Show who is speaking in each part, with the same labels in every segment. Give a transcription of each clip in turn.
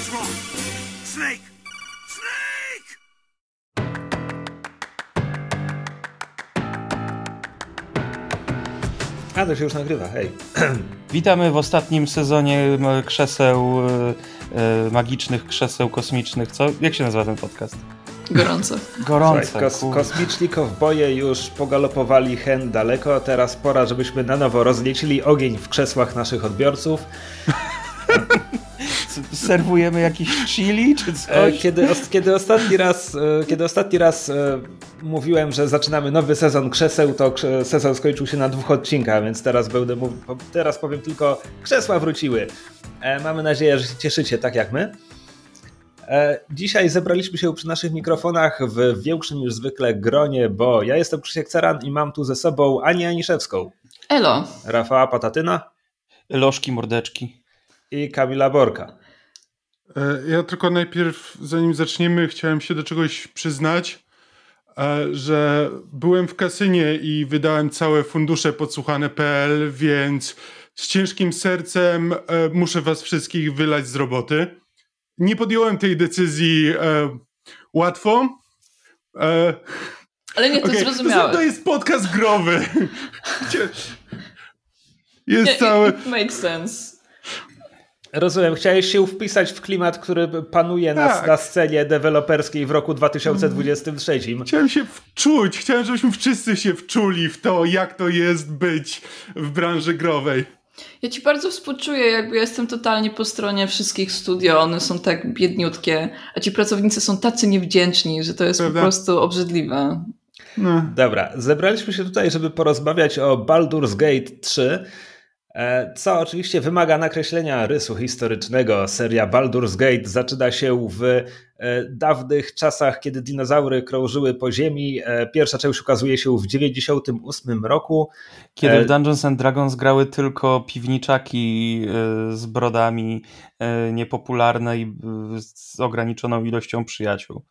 Speaker 1: What's wrong? Snake! Snake!
Speaker 2: A, to się już nagrywa, hej.
Speaker 3: Witamy w ostatnim sezonie krzeseł, e, e, magicznych krzeseł kosmicznych. Co? Jak się nazywa ten podcast?
Speaker 4: Gorąco.
Speaker 3: Gorące.
Speaker 2: Słuchaj, kos kosmiczni kowboje już pogalopowali hen daleko, teraz pora, żebyśmy na nowo rozliecili ogień w krzesłach naszych odbiorców.
Speaker 3: Serwujemy jakieś chili czy
Speaker 2: E,
Speaker 3: coś?
Speaker 2: Kiedy, kiedy ostatni raz, e, kiedy ostatni raz e, mówiłem, że zaczynamy nowy sezon krzeseł, to sezon skończył się na dwóch odcinkach, więc teraz będę mówił, teraz powiem tylko krzesła wróciły. Mamy nadzieję, że się cieszycie tak jak my. Dzisiaj zebraliśmy się przy naszych mikrofonach w większym niż zwykle gronie, bo ja jestem Krzysiek Ceran i mam tu ze sobą Anię Aniszewską,
Speaker 4: Elo.
Speaker 2: Rafała Patatyna
Speaker 3: Lożki, mordeczki.
Speaker 2: i Kamila Borka.
Speaker 5: E, Ja tylko najpierw, zanim zaczniemy, chciałem się do czegoś przyznać, e, że byłem w kasynie i wydałem całe fundusze podsłuchane.pl, więc z ciężkim sercem e, muszę was wszystkich wylać z roboty. Nie podjąłem tej decyzji łatwo.
Speaker 4: Ale nie, to
Speaker 5: okej,
Speaker 4: zrozumiałe.
Speaker 5: To jest podcast growy. Jest cały...
Speaker 4: it makes sense.
Speaker 2: Rozumiem, chciałeś się wpisać w klimat, który panuje na,
Speaker 5: Tak.
Speaker 2: na scenie deweloperskiej w roku 2023.
Speaker 5: Chciałem się wczuć, chciałem, żebyśmy wszyscy się wczuli w to, jak to jest być w branży growej.
Speaker 4: Ja ci bardzo współczuję, jakby ja jestem totalnie po stronie wszystkich studio, one są tak biedniutkie, a ci pracownicy są tacy niewdzięczni, że to jest
Speaker 5: Prawda?
Speaker 4: po prostu obrzydliwe.
Speaker 5: No.
Speaker 2: Dobra, zebraliśmy się tutaj, żeby porozmawiać o Baldur's Gate 3, e, co oczywiście wymaga nakreślenia rysu historycznego. Seria Baldur's Gate zaczyna się w e, dawnych czasach, kiedy dinozaury krążyły po ziemi. E, Pierwsza część ukazuje się w 98 roku.
Speaker 3: Kiedy
Speaker 2: E,
Speaker 3: w Dungeons and Dragons grały tylko piwniczaki e, z brodami, e, niepopularne i e, z ograniczoną ilością przyjaciół.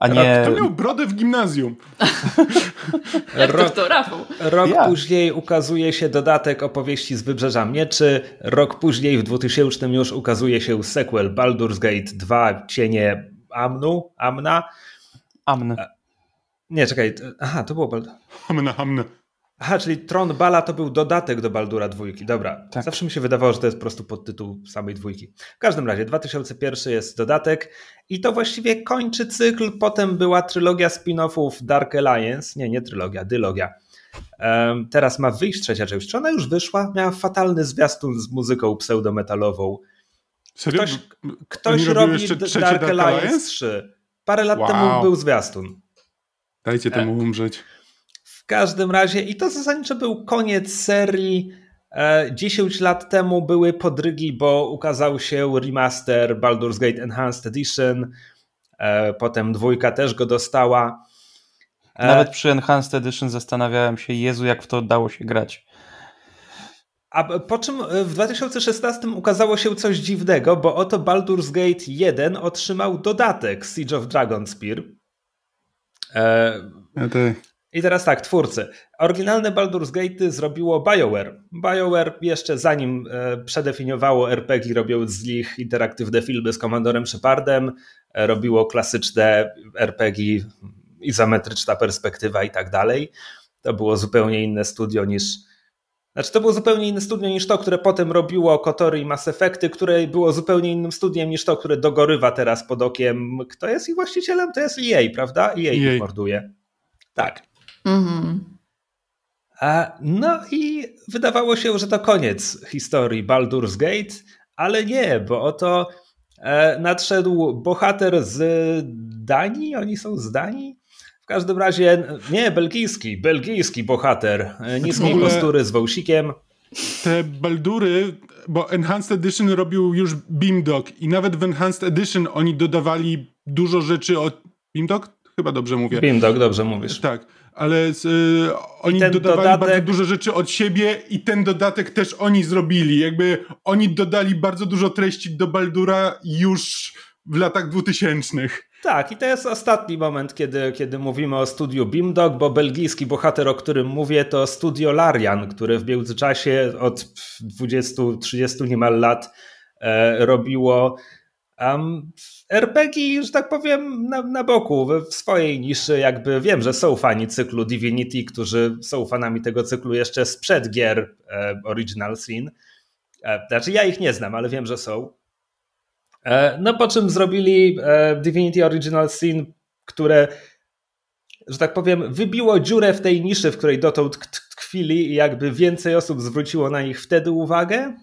Speaker 3: A nie...
Speaker 5: Kto miał brodę w gimnazjum?
Speaker 4: Jak to
Speaker 2: Rok,
Speaker 4: to, Rafał?
Speaker 2: rok
Speaker 3: Ja.
Speaker 2: później ukazuje się dodatek opowieści z Wybrzeża Mieczy. Rok później, w 2000 już ukazuje się sequel Baldur's Gate 2 Cienie Amnu, Amna.
Speaker 3: Amn.
Speaker 2: Nie, czekaj. Aha, to było Baldur.
Speaker 5: Hamna, hamna.
Speaker 2: Aha, czyli Tron Bala to był dodatek do Baldura dwójki. Dobra.
Speaker 3: Tak.
Speaker 2: Zawsze mi się wydawało, że to jest po prostu podtytuł samej dwójki. W każdym razie, 2001 jest dodatek i to właściwie kończy cykl. Potem była trylogia spin-offów Dark Alliance. Nie, nie trylogia, dylogia. Em, teraz ma wyjść trzecia część. Czy ona już wyszła? Miała fatalny zwiastun z muzyką pseudometalową.
Speaker 5: Serio?
Speaker 2: Ktoś, ktoś robi Dark,
Speaker 5: Dark
Speaker 2: Alliance,
Speaker 5: Alliance?
Speaker 2: 3. Parę lat
Speaker 5: Wow.
Speaker 2: temu był zwiastun.
Speaker 5: Dajcie temu umrzeć.
Speaker 2: W każdym razie, i to zasadniczo był koniec serii. E, 10 lat temu były podrygi, bo ukazał się remaster Baldur's Gate Enhanced Edition. E, Potem dwójka też go dostała. E,
Speaker 3: Nawet przy Enhanced Edition zastanawiałem się, Jezu, jak w to dało się grać.
Speaker 2: A po czym e, w 2016 ukazało się coś dziwnego, bo oto Baldur's Gate 1 otrzymał dodatek Siege of Dragonspear. E,
Speaker 5: Ja te...
Speaker 2: I teraz tak, twórcy. Oryginalne Baldur's Gate zrobiło BioWare. BioWare jeszcze zanim e, przedefiniowało RPG, robiąc z nich interaktywne filmy z Komandorem Shepardem, e, robiło klasyczne RPG, izometryczna perspektywa i tak dalej. To było zupełnie inne studio niż. Znaczy, to było zupełnie inne studio niż to, które potem robiło Kotory i Mass Effecty, które było zupełnie innym studiem niż to, które dogorywa teraz pod okiem. Kto jest ich właścicielem? To jest EA, prawda? EA,
Speaker 5: EA.
Speaker 2: morduje. Tak.
Speaker 4: Mhm.
Speaker 2: A, No i wydawało się, że to koniec historii Baldur's Gate, ale nie, bo oto e, nadszedł bohater z Danii, oni są z Danii? W każdym razie, nie, belgijski, belgijski bohater, e, niskiej
Speaker 5: ogóle-
Speaker 2: postury z wąsikiem.
Speaker 5: te Baldury, bo Enhanced Edition robił już Beamdog i nawet w Enhanced Edition oni dodawali dużo rzeczy od... Beamdog? Chyba dobrze mówię.
Speaker 2: Bimdog, dobrze mówisz.
Speaker 5: Tak, ale z, y, oni dodawali
Speaker 2: dodatek-
Speaker 5: bardzo dużo rzeczy od siebie i ten dodatek też oni zrobili. Jakby oni dodali bardzo dużo treści do Baldura już w latach dwutysięcznych.
Speaker 2: Tak, i to jest ostatni moment, kiedy, kiedy mówimy o studiu Beamdog, bo belgijski bohater, o którym mówię, to studio Larian, które w międzyczasie od 20-30 niemal lat e, robiło Um, RPG, że tak powiem, na, na boku, w swojej niszy, jakby wiem, że są fani cyklu Divinity, którzy są fanami tego cyklu jeszcze sprzed gier e, Original Sin. E, znaczy, ja ich nie znam, ale wiem, że są. E, no po czym zrobili e, Divinity Original Sin, które, że tak powiem, wybiło dziurę w tej niszy, w której dotąd tkwili i jakby więcej osób zwróciło na nich wtedy uwagę.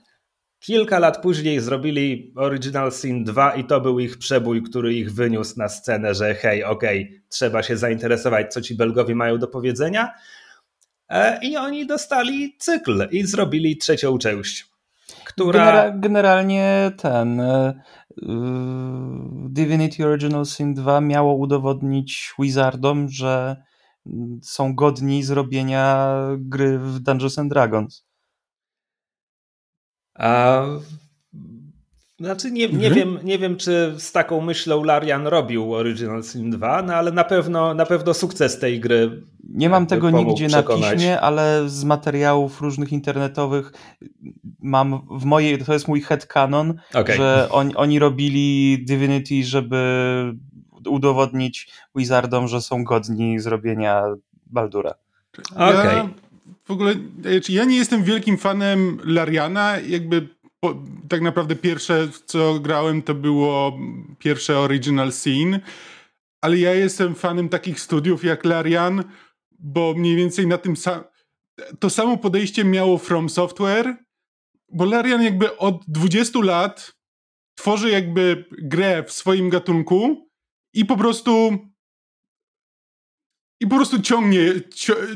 Speaker 2: Kilka lat później zrobili Original Sin 2 i to był ich przebój, który ich wyniósł na scenę, że hej, okej, okay, trzeba się zainteresować, co ci Belgowie mają do powiedzenia. E, I oni dostali cykl i zrobili trzecią część, która...
Speaker 3: Genera generalnie ten yy, Divinity Original Sin 2 miało udowodnić Wizardom, że są godni zrobienia gry w Dungeons and Dragons.
Speaker 2: A, znaczy nie, nie, mhm. wiem, nie wiem, czy z taką myślą Larian robił Original Sin 2, no ale na pewno, na pewno sukces tej gry.
Speaker 3: Nie mam tego nigdzie przekonać. na piśmie, ale z materiałów różnych internetowych mam w mojej, to jest mój headcanon, okay. że on, oni robili Divinity, żeby udowodnić Wizardom, że są godni zrobienia Baldura.
Speaker 5: Okej. Okay. Ja w ogóle, znaczy, ja nie jestem wielkim fanem Lariana, jakby po, tak naprawdę pierwsze, co grałem, to było pierwsze Original Scene, ale ja jestem fanem takich studiów jak Larian, bo mniej więcej na tym samym to samo podejście miało From Software, bo Larian jakby od 20 lat tworzy jakby grę w swoim gatunku i po prostu i po prostu ciągnie,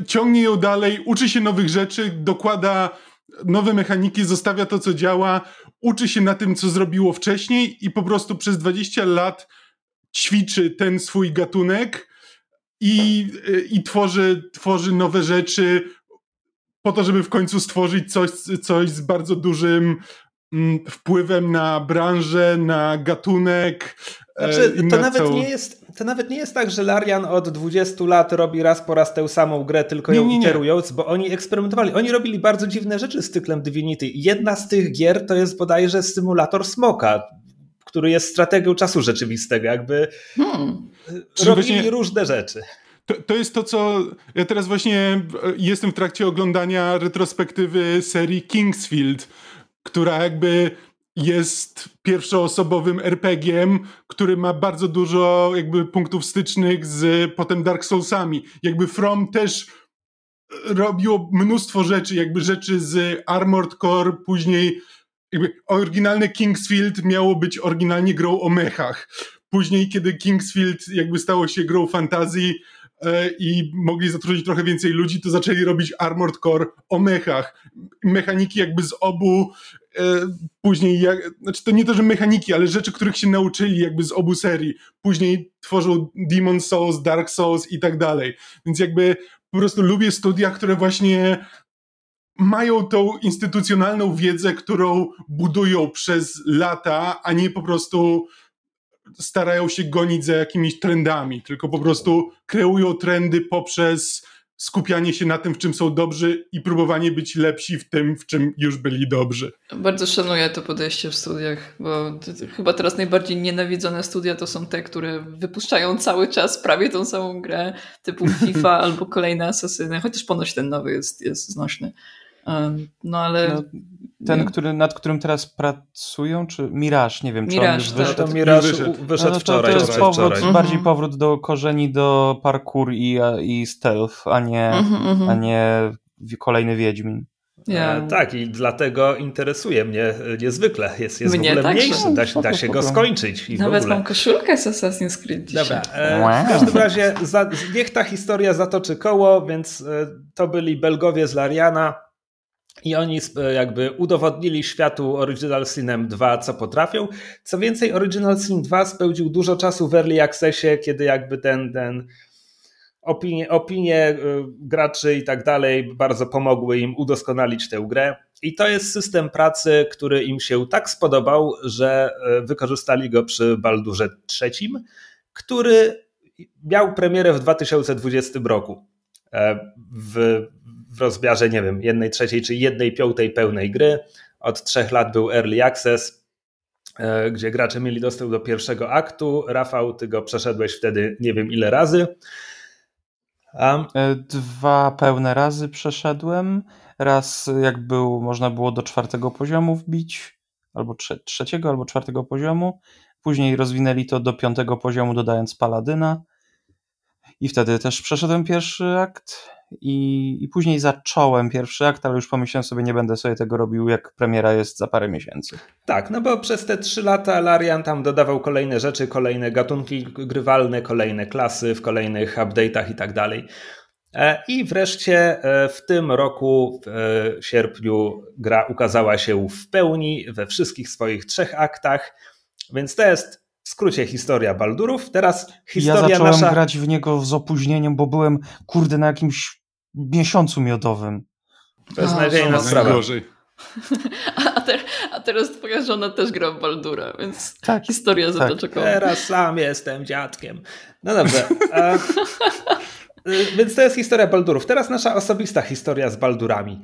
Speaker 5: ciągnie ją dalej, uczy się nowych rzeczy, dokłada nowe mechaniki, zostawia to, co działa, uczy się na tym, co zrobiło wcześniej i po prostu przez 20 lat ćwiczy ten swój gatunek i, i tworzy, tworzy nowe rzeczy po to, żeby w końcu stworzyć coś, coś z bardzo dużym mm, wpływem na branżę, na gatunek.
Speaker 2: Znaczy, to, nawet nie jest, to nawet nie jest tak, że Larian od 20 lat robi raz po raz tę samą grę, tylko ją nie, nie, nie. iterując, bo oni eksperymentowali. Oni robili bardzo dziwne rzeczy z cyklem Divinity. Jedna z tych gier to jest bodajże symulator smoka, który jest strategią czasu rzeczywistego. Jakby hmm. robili właśnie... różne rzeczy.
Speaker 5: To, to, jest to, co. Ja teraz właśnie jestem w trakcie oglądania retrospektywy serii Kingsfield, która jakby jest pierwszoosobowym RPG-iem, który ma bardzo dużo jakby punktów stycznych z potem Dark Soulsami. Jakby From też robiło mnóstwo rzeczy, jakby rzeczy z Armored Core, później jakby oryginalne Kingsfield miało być oryginalnie grą o mechach. Później, kiedy Kingsfield jakby stało się grą fantazji, E, i mogli zatrudnić trochę więcej ludzi, to zaczęli robić Armored Core o mechach. Mechaniki jakby z obu, e, później, jak, znaczy to nie to, że mechaniki, ale rzeczy, których się nauczyli jakby z obu serii. Później tworzą Demon Souls, Dark Souls i tak dalej. Więc jakby po prostu lubię studia, które właśnie mają tą instytucjonalną wiedzę, którą budują przez lata, a nie po prostu starają się gonić za jakimiś trendami, tylko po prostu kreują trendy poprzez skupianie się na tym, w czym są dobrzy i próbowanie być lepsi w tym, w czym już byli dobrzy.
Speaker 4: Bardzo szanuję to podejście w studiach, bo chyba teraz najbardziej nienawidzone studia to są te, które wypuszczają cały czas prawie tą samą grę, typu FIFA albo kolejne Asasyny, chociaż ponoć ten nowy jest, jest znośny. No ale. No,
Speaker 3: ten, który, nad którym teraz pracują, czy Mirage, nie wiem,
Speaker 4: Mirage, czy on
Speaker 3: już
Speaker 4: tak.
Speaker 2: wyszedł. To Mirage wyszedł, wyszedł no, wczoraj.
Speaker 3: To, jest powrót, wczoraj. bardziej mhm. powrót do korzeni, do parkour i, i stealth, a nie, mhm, mhm. a nie kolejny Wiedźmin.
Speaker 2: Yeah. tak, i dlatego interesuje mnie niezwykle. Jest, jest mnie w ogóle mniejszy, da, da, się go skończyć. I
Speaker 4: Nawet mam koszulkę z Assassin's Creed dzisiaj.
Speaker 2: Dobra, e, w każdym razie za, niech ta historia zatoczy koło, więc e, to byli Belgowie z Lariana, i oni e, jakby udowodnili światu Original Sinem 2, co potrafią. Co więcej, Original Sin 2 spełdził dużo czasu w Early Accessie, kiedy jakby ten, ten opinie, opinie e, graczy i tak dalej bardzo pomogły im udoskonalić tę grę. I to jest system pracy, który im się tak spodobał, że e, wykorzystali go przy Baldurze III, który miał premierę w 2020 roku. W w rozmiarze, nie wiem, jednej trzeciej czy jednej piątej pełnej gry. Od trzech lat był Early Access e, gdzie gracze mieli dostęp do pierwszego aktu. Rafał, ty go przeszedłeś wtedy nie wiem ile razy.
Speaker 3: Um. Dwa pełne razy przeszedłem. Raz jak był, można było do czwartego poziomu wbić, albo trze trzeciego, albo czwartego poziomu. Później rozwinęli to do piątego poziomu, dodając paladyna. I wtedy też przeszedłem pierwszy akt. I, I później zacząłem pierwszy akt, ale już pomyślałem sobie, nie będę sobie tego robił, jak premiera jest za parę miesięcy.
Speaker 2: Tak, no bo przez te trzy lata Larian tam dodawał kolejne rzeczy, kolejne gatunki grywalne, kolejne klasy w kolejnych update'ach i tak dalej. E, I wreszcie e, w tym roku, w e, sierpniu, gra ukazała się w pełni we wszystkich swoich trzech aktach, więc to jest w skrócie historia Baldurów. Teraz historia
Speaker 3: ja zacząłem
Speaker 2: nasza...
Speaker 3: grać w niego z opóźnieniem, bo byłem, kurde, na jakimś miesiącu miodowym.
Speaker 2: To jest nadziejna sprawa. Gorzej.
Speaker 4: A, te, a, teraz twoja żona też gra w Baldura, więc tak, historia tak.
Speaker 2: Teraz sam jestem dziadkiem. No dobrze. A, y, więc to jest historia Baldurów. Teraz nasza osobista historia z Baldurami.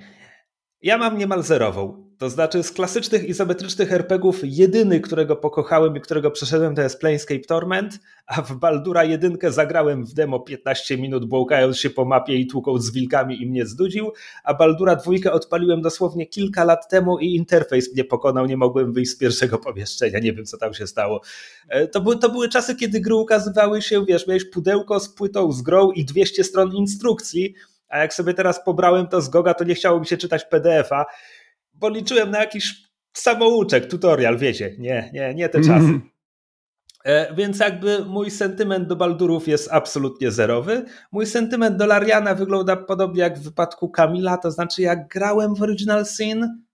Speaker 2: Ja mam niemal zerową. To znaczy z klasycznych izometrycznych RPGów jedyny, którego pokochałem i którego przeszedłem to jest Planescape Torment, a w Baldura jedynkę zagrałem w demo 15 minut błąkając się po mapie i tłukąc z wilkami i mnie zdudził, a Baldura dwójkę odpaliłem dosłownie kilka lat temu i interfejs mnie pokonał, nie mogłem wyjść z pierwszego pomieszczenia, nie wiem co tam się stało. E, to, były, to były czasy, kiedy gry ukazywały się, wiesz, miałeś pudełko z płytą z grą i 200 stron instrukcji, a jak sobie teraz pobrałem to z Goga, to nie chciało mi się czytać PDF-a, bo liczyłem na jakiś samouczek, tutorial, wiecie. Nie, nie, nie te czasy. E, więc jakby mój sentyment do Baldurów jest absolutnie zerowy. Mój sentyment do Lariana wygląda podobnie jak w wypadku Kamila, to znaczy jak grałem w Original Sin,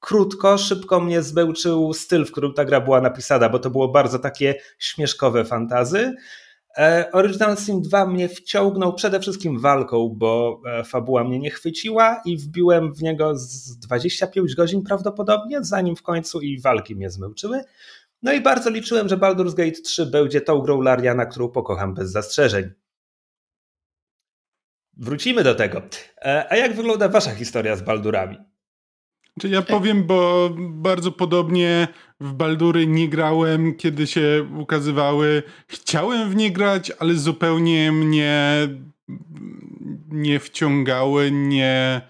Speaker 2: krótko, szybko mnie zbełczył styl, w którym ta gra była napisana, bo to było bardzo takie śmieszkowe fantazy. E, Original Sin 2 mnie wciągnął przede wszystkim walką, bo e, fabuła mnie nie chwyciła i wbiłem w niego z 25 godzin prawdopodobnie, zanim w końcu i walki mnie zmęczyły. No i bardzo liczyłem, że Baldur's Gate 3 będzie tą grą Lariana, którą pokocham bez zastrzeżeń. Wrócimy do tego. E, a jak wygląda wasza historia z Baldurami?
Speaker 5: Ja powiem, bo bardzo podobnie w Baldury nie grałem, kiedy się ukazywały. Chciałem w nie grać, ale zupełnie mnie nie wciągały, nie,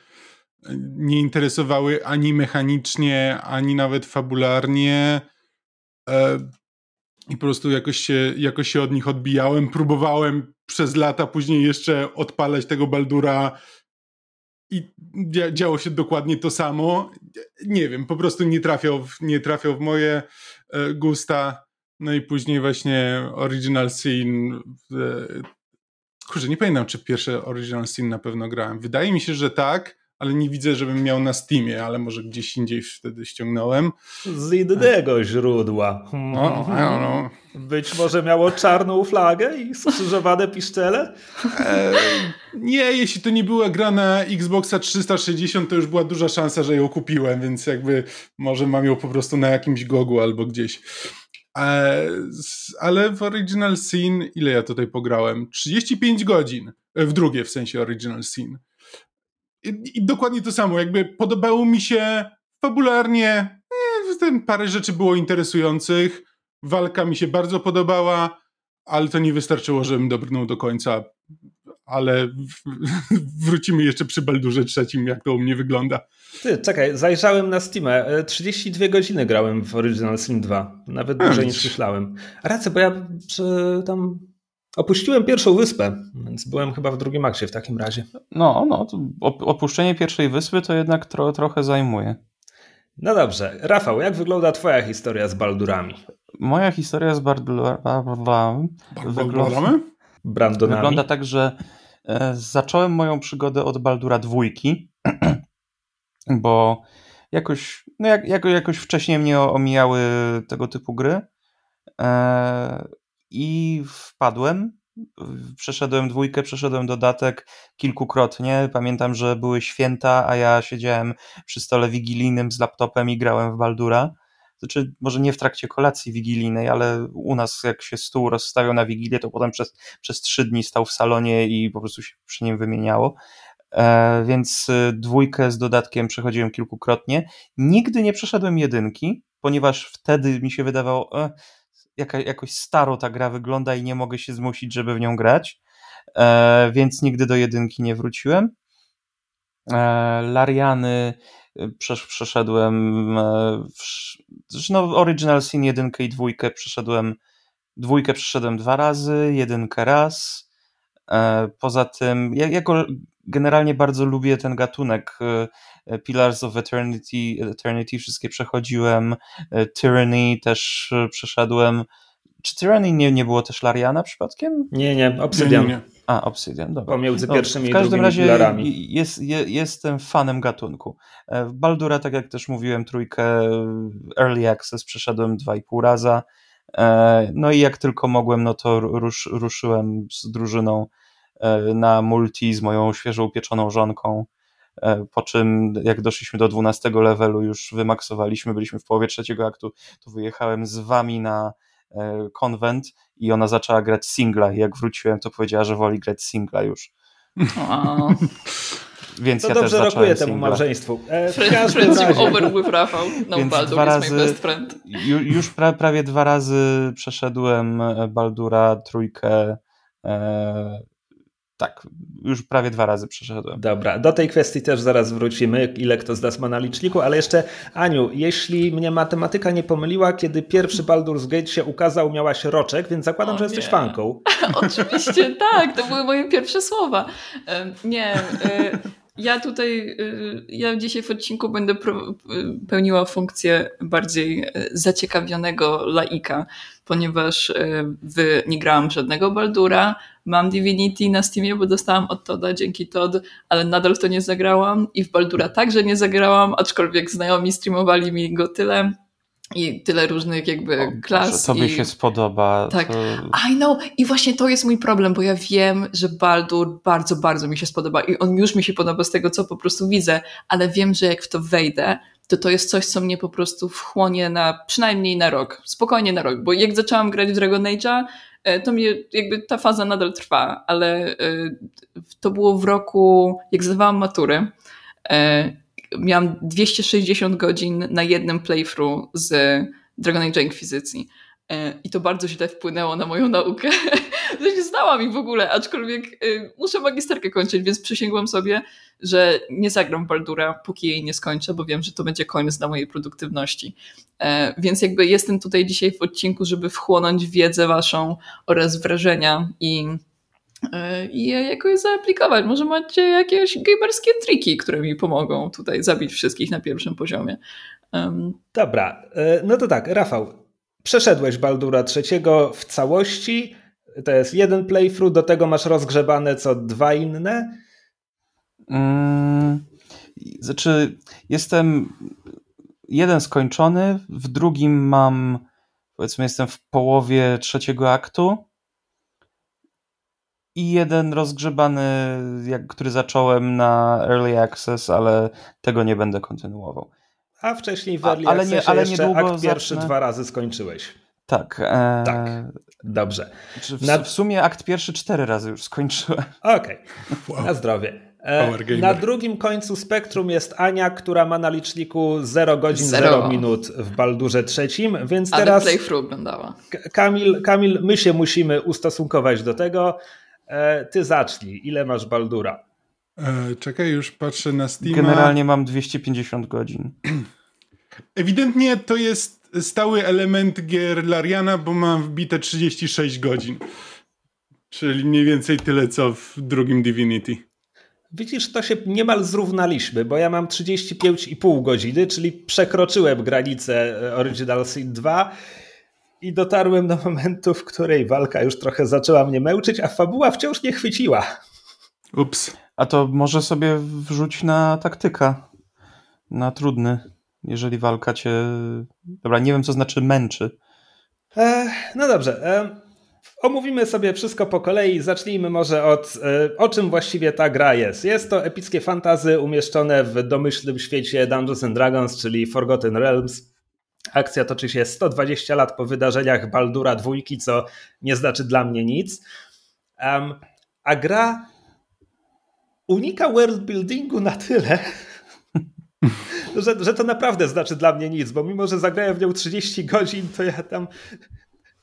Speaker 5: nie interesowały ani mechanicznie, ani nawet fabularnie. E, I po prostu jakoś się, jakoś się od nich odbijałem. Próbowałem przez lata później jeszcze odpalać tego Baldura i działo się dokładnie to samo. Nie wiem, po prostu nie trafiał w, nie trafiał w moje e, gusta. No i później właśnie Original Sin. E, kurczę, nie pamiętam, czy pierwsze Original Sin na pewno grałem. Wydaje mi się, że tak ale nie widzę, żebym miał na Steamie, ale może gdzieś indziej wtedy ściągnąłem.
Speaker 2: Z innego źródła.
Speaker 5: No, know.
Speaker 2: Być może miało czarną flagę i skrzyżowane piszczele?
Speaker 5: E, nie, jeśli to nie była gra na Xboxa 360, to już była duża szansa, że ją kupiłem, więc jakby może mam ją po prostu na jakimś gogu albo gdzieś. E, ale w Original Sin, ile ja tutaj pograłem? 35 godzin. E, w drugie w sensie Original Sin. I, I, dokładnie to samo, jakby podobało mi się fabularnie, eh, parę rzeczy było interesujących, walka mi się bardzo podobała, ale to nie wystarczyło, żebym dobrnął do końca. Ale w, wrócimy jeszcze przy Baldurze trzecim, jak to u mnie wygląda.
Speaker 2: Ty, czekaj, zajrzałem na Steamę. 32 e, godziny grałem w Original Sin 2. Nawet dłużej niż myślałem. Rację, bo ja przy, tam Opuściłem pierwszą wyspę, więc byłem chyba w drugim akcie w takim razie.
Speaker 3: No, no, opuszczenie pierwszej wyspy to jednak tro, trochę zajmuje.
Speaker 2: No dobrze. Rafał, jak wygląda twoja historia z Baldurami?
Speaker 3: Moja historia z Baldurami
Speaker 5: wygląda,
Speaker 3: wygląda tak, że e, zacząłem moją przygodę od Baldura dwójki, bo jakoś, no jak, jako, jakoś wcześniej mnie omijały tego typu gry. I wpadłem. Przeszedłem dwójkę, przeszedłem dodatek kilkukrotnie. Pamiętam, że były święta, a ja siedziałem przy stole wigilijnym z laptopem i grałem w Baldura. Znaczy, może nie w trakcie kolacji wigilijnej, ale u nas jak się stół rozstawiał na wigilię, to potem przez, przez trzy dni stał w salonie i po prostu się przy nim wymieniało. E, więc y, dwójkę z dodatkiem przechodziłem kilkukrotnie. Nigdy nie przeszedłem jedynki, ponieważ wtedy mi się wydawało, e, jaka, jakoś staro ta gra wygląda i nie mogę się zmusić, żeby w nią grać, e, więc nigdy do jedynki nie wróciłem. E, Lariany y, przeszedłem e, w, no, Original Sin 1 i 2 przeszedłem dwójkę przeszedłem dwa razy, jedynkę raz. E, poza tym, ja generalnie bardzo lubię ten gatunek Pillars of Eternity, Eternity wszystkie przechodziłem, Tyranny też przeszedłem. Czy Tyranny nie, nie było też Lariana przypadkiem?
Speaker 2: Nie, nie, Obsidian. Nie, nie.
Speaker 3: A, Obsidian, dobra.
Speaker 2: Pomiędzy no, pierwszymi no, w każdym razie.
Speaker 3: Jest, je, jestem fanem gatunku. E, w Baldura, tak jak też mówiłem, trójkę Early Access przeszedłem dwa i pół raza. E, no i jak tylko mogłem, no to rusz, ruszyłem z drużyną e, na multi z moją świeżo upieczoną żonką. Po czym, jak doszliśmy do 12 levelu, już wymaksowaliśmy, byliśmy w połowie trzeciego aktu, to wyjechałem z wami na konwent i ona zaczęła grać singla i jak wróciłem, to powiedziała, że woli grać singla już.
Speaker 2: Więc to ja dobrze też rokuje temu małżeństwu.
Speaker 4: E, Friendship over with Rafał. No, Więc Baldur dwa razy, my best friend.
Speaker 3: Już pra, prawie dwa razy przeszedłem e, Baldura trójkę e, tak, już prawie dwa razy przeszedłem.
Speaker 2: Dobra, do tej kwestii też zaraz wrócimy, ile kto z nas ma na liczniku, ale jeszcze Aniu, jeśli mnie matematyka nie pomyliła, kiedy pierwszy Baldur's Gate się ukazał, miałaś roczek, więc zakładam, o, że jesteś fanką.
Speaker 4: Oczywiście, tak, to były moje pierwsze słowa. Nie, e, ja tutaj, y, ja dzisiaj w odcinku będę pełniła funkcję bardziej zaciekawionego laika, ponieważ w, nie grałam żadnego Baldura, mam Divinity na Steamie, bo dostałam od Toda dzięki Tod, ale nadal w to nie zagrałam i w Baldura także nie zagrałam, aczkolwiek znajomi streamowali mi go tyle, i tyle różnych jakby o, klas.
Speaker 3: Tobie
Speaker 4: i...
Speaker 3: się spodoba.
Speaker 4: Tak. To... I know. I właśnie to jest mój problem, bo ja wiem, że Baldur bardzo, bardzo mi się spodoba i on już mi się podoba z tego, co po prostu widzę, ale wiem, że jak w to wejdę, to to jest coś, co mnie po prostu wchłonie na przynajmniej na rok. Spokojnie na rok, bo jak zaczęłam grać w Dragon Age'a, to mnie jakby ta faza nadal trwa, ale e, to było w roku, jak zdawałam maturę e, miałam 260 godzin na jednym playthrough z Dragon Age Inkwizycji. E, I to bardzo źle wpłynęło na moją naukę. nie znałam ich w ogóle, aczkolwiek e, muszę magisterkę kończyć, więc przysięgłam sobie, że nie zagram Baldura, póki jej nie skończę, bo wiem, że to będzie koniec dla mojej produktywności. E, więc jakby jestem tutaj dzisiaj w odcinku, żeby wchłonąć wiedzę waszą oraz wrażenia i E, i je jakoś zaaplikować. Może macie jakieś gamerskie triki, które mi pomogą tutaj zabić wszystkich na pierwszym poziomie. Um.
Speaker 2: Dobra, no to tak, Rafał, przeszedłeś Baldura trzeciego w całości, to jest jeden playthrough, do tego masz rozgrzebane co dwa inne?
Speaker 3: Hmm, znaczy, jestem jeden skończony, w drugim mam, powiedzmy, jestem w połowie trzeciego aktu, i jeden rozgrzebany, jak, który zacząłem na Early Access, ale tego nie będę kontynuował.
Speaker 2: A wcześniej w Early A, ale nie, ale jeszcze niedługo akt pierwszy zacznę... dwa razy skończyłeś.
Speaker 3: Tak. E...
Speaker 2: Tak, dobrze.
Speaker 3: W, na... w, sumie akt pierwszy cztery razy już skończyłem.
Speaker 2: Okej, okay. wow. na zdrowie. E, na drugim końcu spektrum jest Ania, która ma na liczniku 0 godzin, 0 minut w Baldurze trzecim, więc
Speaker 4: Ale
Speaker 2: teraz...
Speaker 4: playthrough oglądała.
Speaker 2: Kamil, Kamil, my się musimy ustosunkować do tego. E, ty zacznij. Ile masz Baldura?
Speaker 5: E, czekaj, już patrzę na Steam.
Speaker 3: Generalnie mam 250 godzin.
Speaker 5: Ewidentnie to jest stały element gier Lariana, bo mam wbite 36 godzin. Czyli mniej więcej tyle, co w drugim Divinity.
Speaker 2: Widzisz, to się niemal zrównaliśmy, bo ja mam 35,5 godziny, czyli przekroczyłem granicę Original Sin 2 i dotarłem do momentu, w której walka już trochę zaczęła mnie męczyć, a fabuła wciąż nie chwyciła.
Speaker 5: Ups.
Speaker 3: A to może sobie wrzuć na taktyka. Na trudny, jeżeli walka cię. Dobra, nie wiem, co znaczy męczy.
Speaker 2: E, no dobrze. E, omówimy sobie wszystko po kolei. Zacznijmy może od e, o czym właściwie ta gra jest. Jest to epickie fantazy umieszczone w domyślnym świecie Dungeons and Dragons, czyli Forgotten Realms. Akcja toczy się 120 lat po wydarzeniach Baldura dwójki, co nie znaczy dla mnie nic. Um, a gra unika worldbuildingu na tyle, że, że to naprawdę znaczy dla mnie nic, bo mimo, że zagrałem w nią 30 godzin, to ja tam,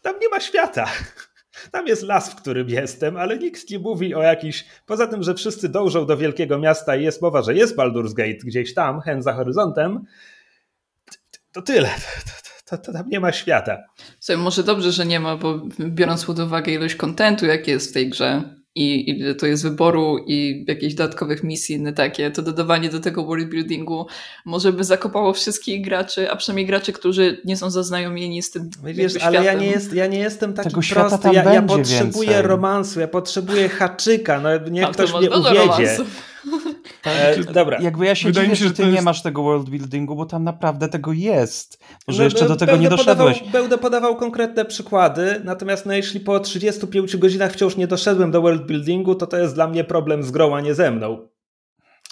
Speaker 2: tam nie ma świata. Tam jest las, w którym jestem, ale nikt nie mówi o jakiś. Poza tym, że wszyscy dążą do wielkiego miasta i jest mowa, że jest Baldur's Gate gdzieś tam, hen za horyzontem, to tyle. To, to, to, tam nie ma świata.
Speaker 4: Słuchaj, może dobrze, że nie ma, bo biorąc pod uwagę ilość kontentu, jaki jest w tej grze, i ile to jest wyboru i jakichś dodatkowych misji inne takie, to dodawanie do tego world buildingu może by zakopało wszystkich graczy, a przynajmniej graczy, którzy nie są zaznajomieni z tym
Speaker 2: Wiesz, ale ja nie, jest, ja nie jestem taki tego prosty, ja, ja potrzebuję więcej. romansu, ja potrzebuję haczyka, no niech a, ktoś mnie uwiedzie. Romansu.
Speaker 3: E, dobra. Jakby ja się Wydaje dziwię, mi się, że ty jest... nie masz tego world buildingu, bo tam naprawdę tego jest. Może no, jeszcze do tego nie doszedłeś.
Speaker 2: Podawał, będę podawał konkretne przykłady, natomiast no, jeśli po 35 godzinach wciąż nie doszedłem do world buildingu, to to jest dla mnie problem z grą, a nie ze mną.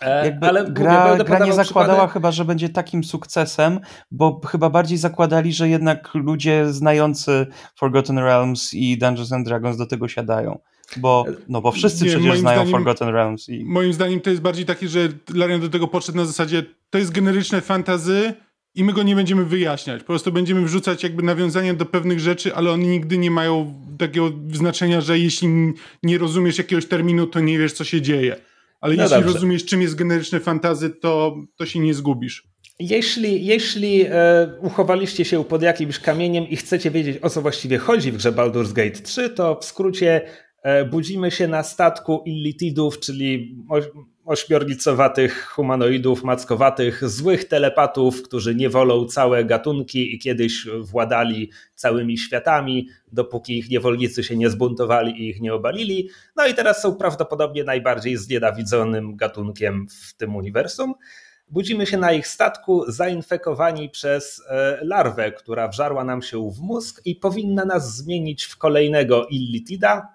Speaker 3: E, Jakby ale gra, mówię, gra nie zakładała przykłady. chyba, że będzie takim sukcesem, bo chyba bardziej zakładali, że jednak ludzie znający Forgotten Realms i Dungeons and Dragons do tego siadają. Bo, no bo wszyscy nie, przecież znają zdaniem, Forgotten Realms. I...
Speaker 5: Moim zdaniem to jest bardziej takie, że Larian do tego podszedł na zasadzie to jest generyczne fantazy i my go nie będziemy wyjaśniać. Po prostu będziemy wrzucać jakby nawiązania do pewnych rzeczy, ale one nigdy nie mają takiego znaczenia, że jeśli nie rozumiesz jakiegoś terminu, to nie wiesz, co się dzieje. Ale no jeśli dobrze. rozumiesz, czym jest generyczne fantazy, to, to się nie zgubisz.
Speaker 2: Jeśli, jeśli e, uchowaliście się pod jakimś kamieniem i chcecie wiedzieć, o co właściwie chodzi w grze Baldur's Gate 3, to w skrócie budzimy się na statku illitidów, czyli ośmiornicowatych humanoidów, mackowatych, złych telepatów, którzy nie wolą całe gatunki i kiedyś władali całymi światami, dopóki ich niewolnicy się nie zbuntowali i ich nie obalili. No i teraz są prawdopodobnie najbardziej znienawidzonym gatunkiem w tym uniwersum. Budzimy się na ich statku zainfekowani przez e, larwę, która wżarła nam się w mózg i powinna nas zmienić w kolejnego illitida, E,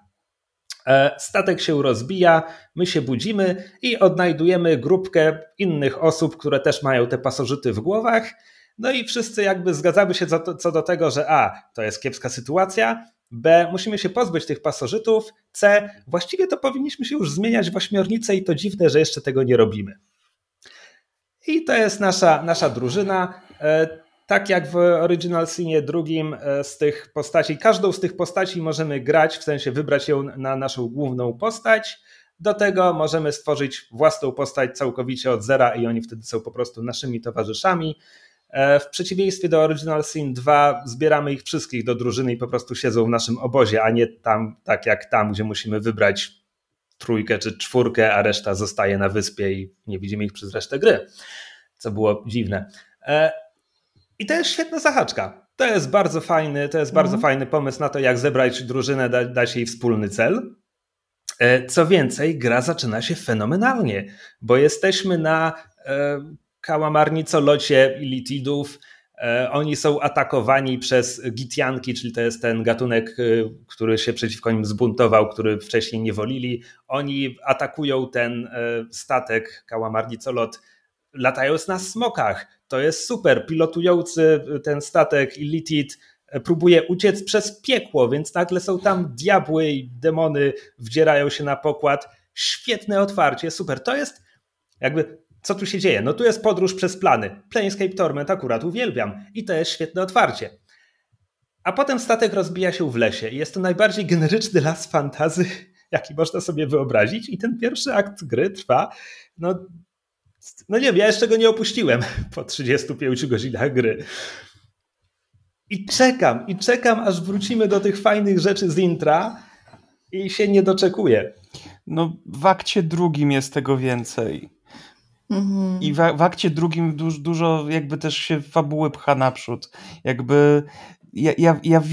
Speaker 2: statek się rozbija, my się budzimy i odnajdujemy grupkę innych osób, które też mają te pasożyty w głowach. No i wszyscy jakby zgadzamy się co do tego, że A, to jest kiepska sytuacja, B, musimy się pozbyć tych pasożytów, C, właściwie to powinniśmy się już zmieniać w ośmiornicę i to dziwne, że jeszcze tego nie robimy. I to jest nasza, nasza drużyna. E, tak jak w Original Sinie drugim e, z tych postaci, każdą z tych postaci możemy grać, w sensie wybrać ją na naszą główną postać. Do tego możemy stworzyć własną postać całkowicie od zera i oni wtedy są po prostu naszymi towarzyszami. E, w przeciwieństwie do Original Sin 2 zbieramy ich wszystkich do drużyny i po prostu siedzą w naszym obozie, a nie tam, tak jak tam, gdzie musimy wybrać trójkę czy czwórkę, a reszta zostaje na wyspie i nie widzimy ich przez resztę gry, co było dziwne. E, i to jest świetna zahaczka. To jest bardzo fajny, to jest bardzo mhm. fajny pomysł na to, jak zebrać drużynę, da, dać jej wspólny cel. E, co więcej, gra zaczyna się fenomenalnie, bo jesteśmy na e, kałamarnicolocie Ilitidów. E, oni są atakowani przez Gitianki, czyli to jest ten gatunek, który się przeciwko nim zbuntował, który wcześniej nie wolili. Oni atakują ten statek, kałamarnicolot, latając na smokach to jest super. Pilotujący ten statek Illitid próbuje uciec przez piekło, więc nagle są tam diabły i demony wdzierają się na pokład. Świetne otwarcie, super. To jest jakby co tu się dzieje? No tu jest podróż przez plany. Planescape Torment akurat uwielbiam i to jest świetne otwarcie. A potem statek rozbija się w lesie i jest to najbardziej generyczny las fantazy, jaki można sobie wyobrazić i ten pierwszy akt gry trwa no no nie wiem, ja jeszcze go nie opuściłem po 35 godzinach gry. I czekam, i czekam, aż wrócimy do tych fajnych rzeczy z intra i się nie doczekuję.
Speaker 3: No w akcie drugim jest tego więcej. Mhm. I w, w, akcie drugim dużo, dużo jakby też się fabuły pcha naprzód. Jakby ja, ja, ja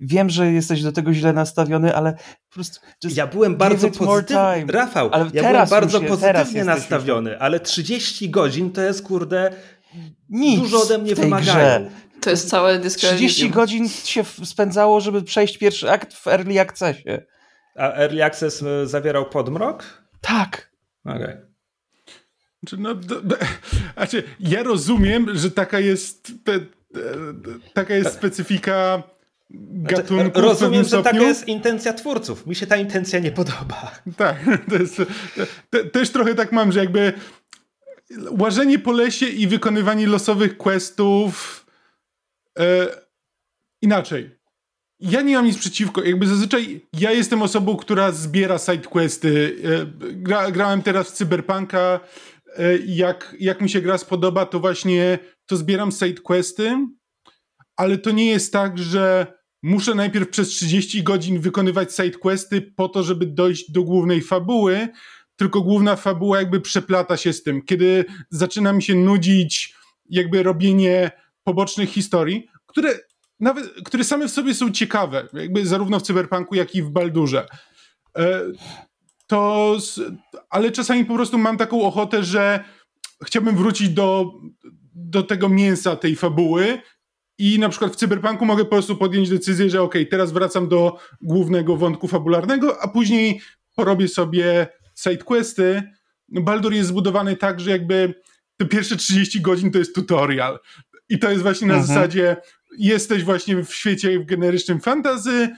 Speaker 3: wiem, że jesteś do tego źle nastawiony, ale po prostu.
Speaker 2: Ja byłem bardzo pozytywny. Rafał, ale ja byłem bardzo pozytywnie nastawiony, już... ale 30 godzin to jest kurde. Nic dużo ode mnie wymagają. Grze.
Speaker 4: To jest całe
Speaker 3: dyskwalifikacja. 30 godzin się spędzało, żeby przejść pierwszy akt w Early Accessie.
Speaker 2: A Early Access e, zawierał podmrok?
Speaker 3: Tak.
Speaker 2: Okej. Okay.
Speaker 5: Znaczy, no, znaczy, ja rozumiem, że taka jest te, taka jest specyfika znaczy, gatunków.
Speaker 2: rozumiem,
Speaker 5: że
Speaker 2: taka jest intencja twórców. Mi się ta intencja nie podoba.
Speaker 5: Tak, to jest, te, też trochę tak mam, że jakby łażenie po lesie i wykonywanie losowych questów e, inaczej. Ja nie mam nic przeciwko. Jakby zazwyczaj ja jestem osobą, która zbiera sidequesty. E, gra, grałem teraz w Cyberpunka. E, jak, jak mi się gra spodoba, to właśnie to zbieram sidequesty, ale to nie jest tak, że muszę najpierw przez 30 godzin wykonywać sidequesty po to, żeby dojść do głównej fabuły, tylko główna fabuła jakby przeplata się z tym. Kiedy zaczyna mi się nudzić jakby robienie pobocznych historii, które nawet, które same w sobie są ciekawe, jakby zarówno w Cyberpunku, jak i w Baldurze. E, to, ale czasami po prostu mam taką ochotę, że chciałbym wrócić do, do tego mięsa tej fabuły i na przykład w Cyberpunku mogę po prostu podjąć decyzję, że ok, teraz wracam do głównego wątku fabularnego, a później porobię sobie sidequesty. No Baldur jest zbudowany tak, że jakby te pierwsze 30 godzin to jest tutorial. I to jest właśnie na mhm. zasadzie jesteś właśnie w świecie generycznym fantazy,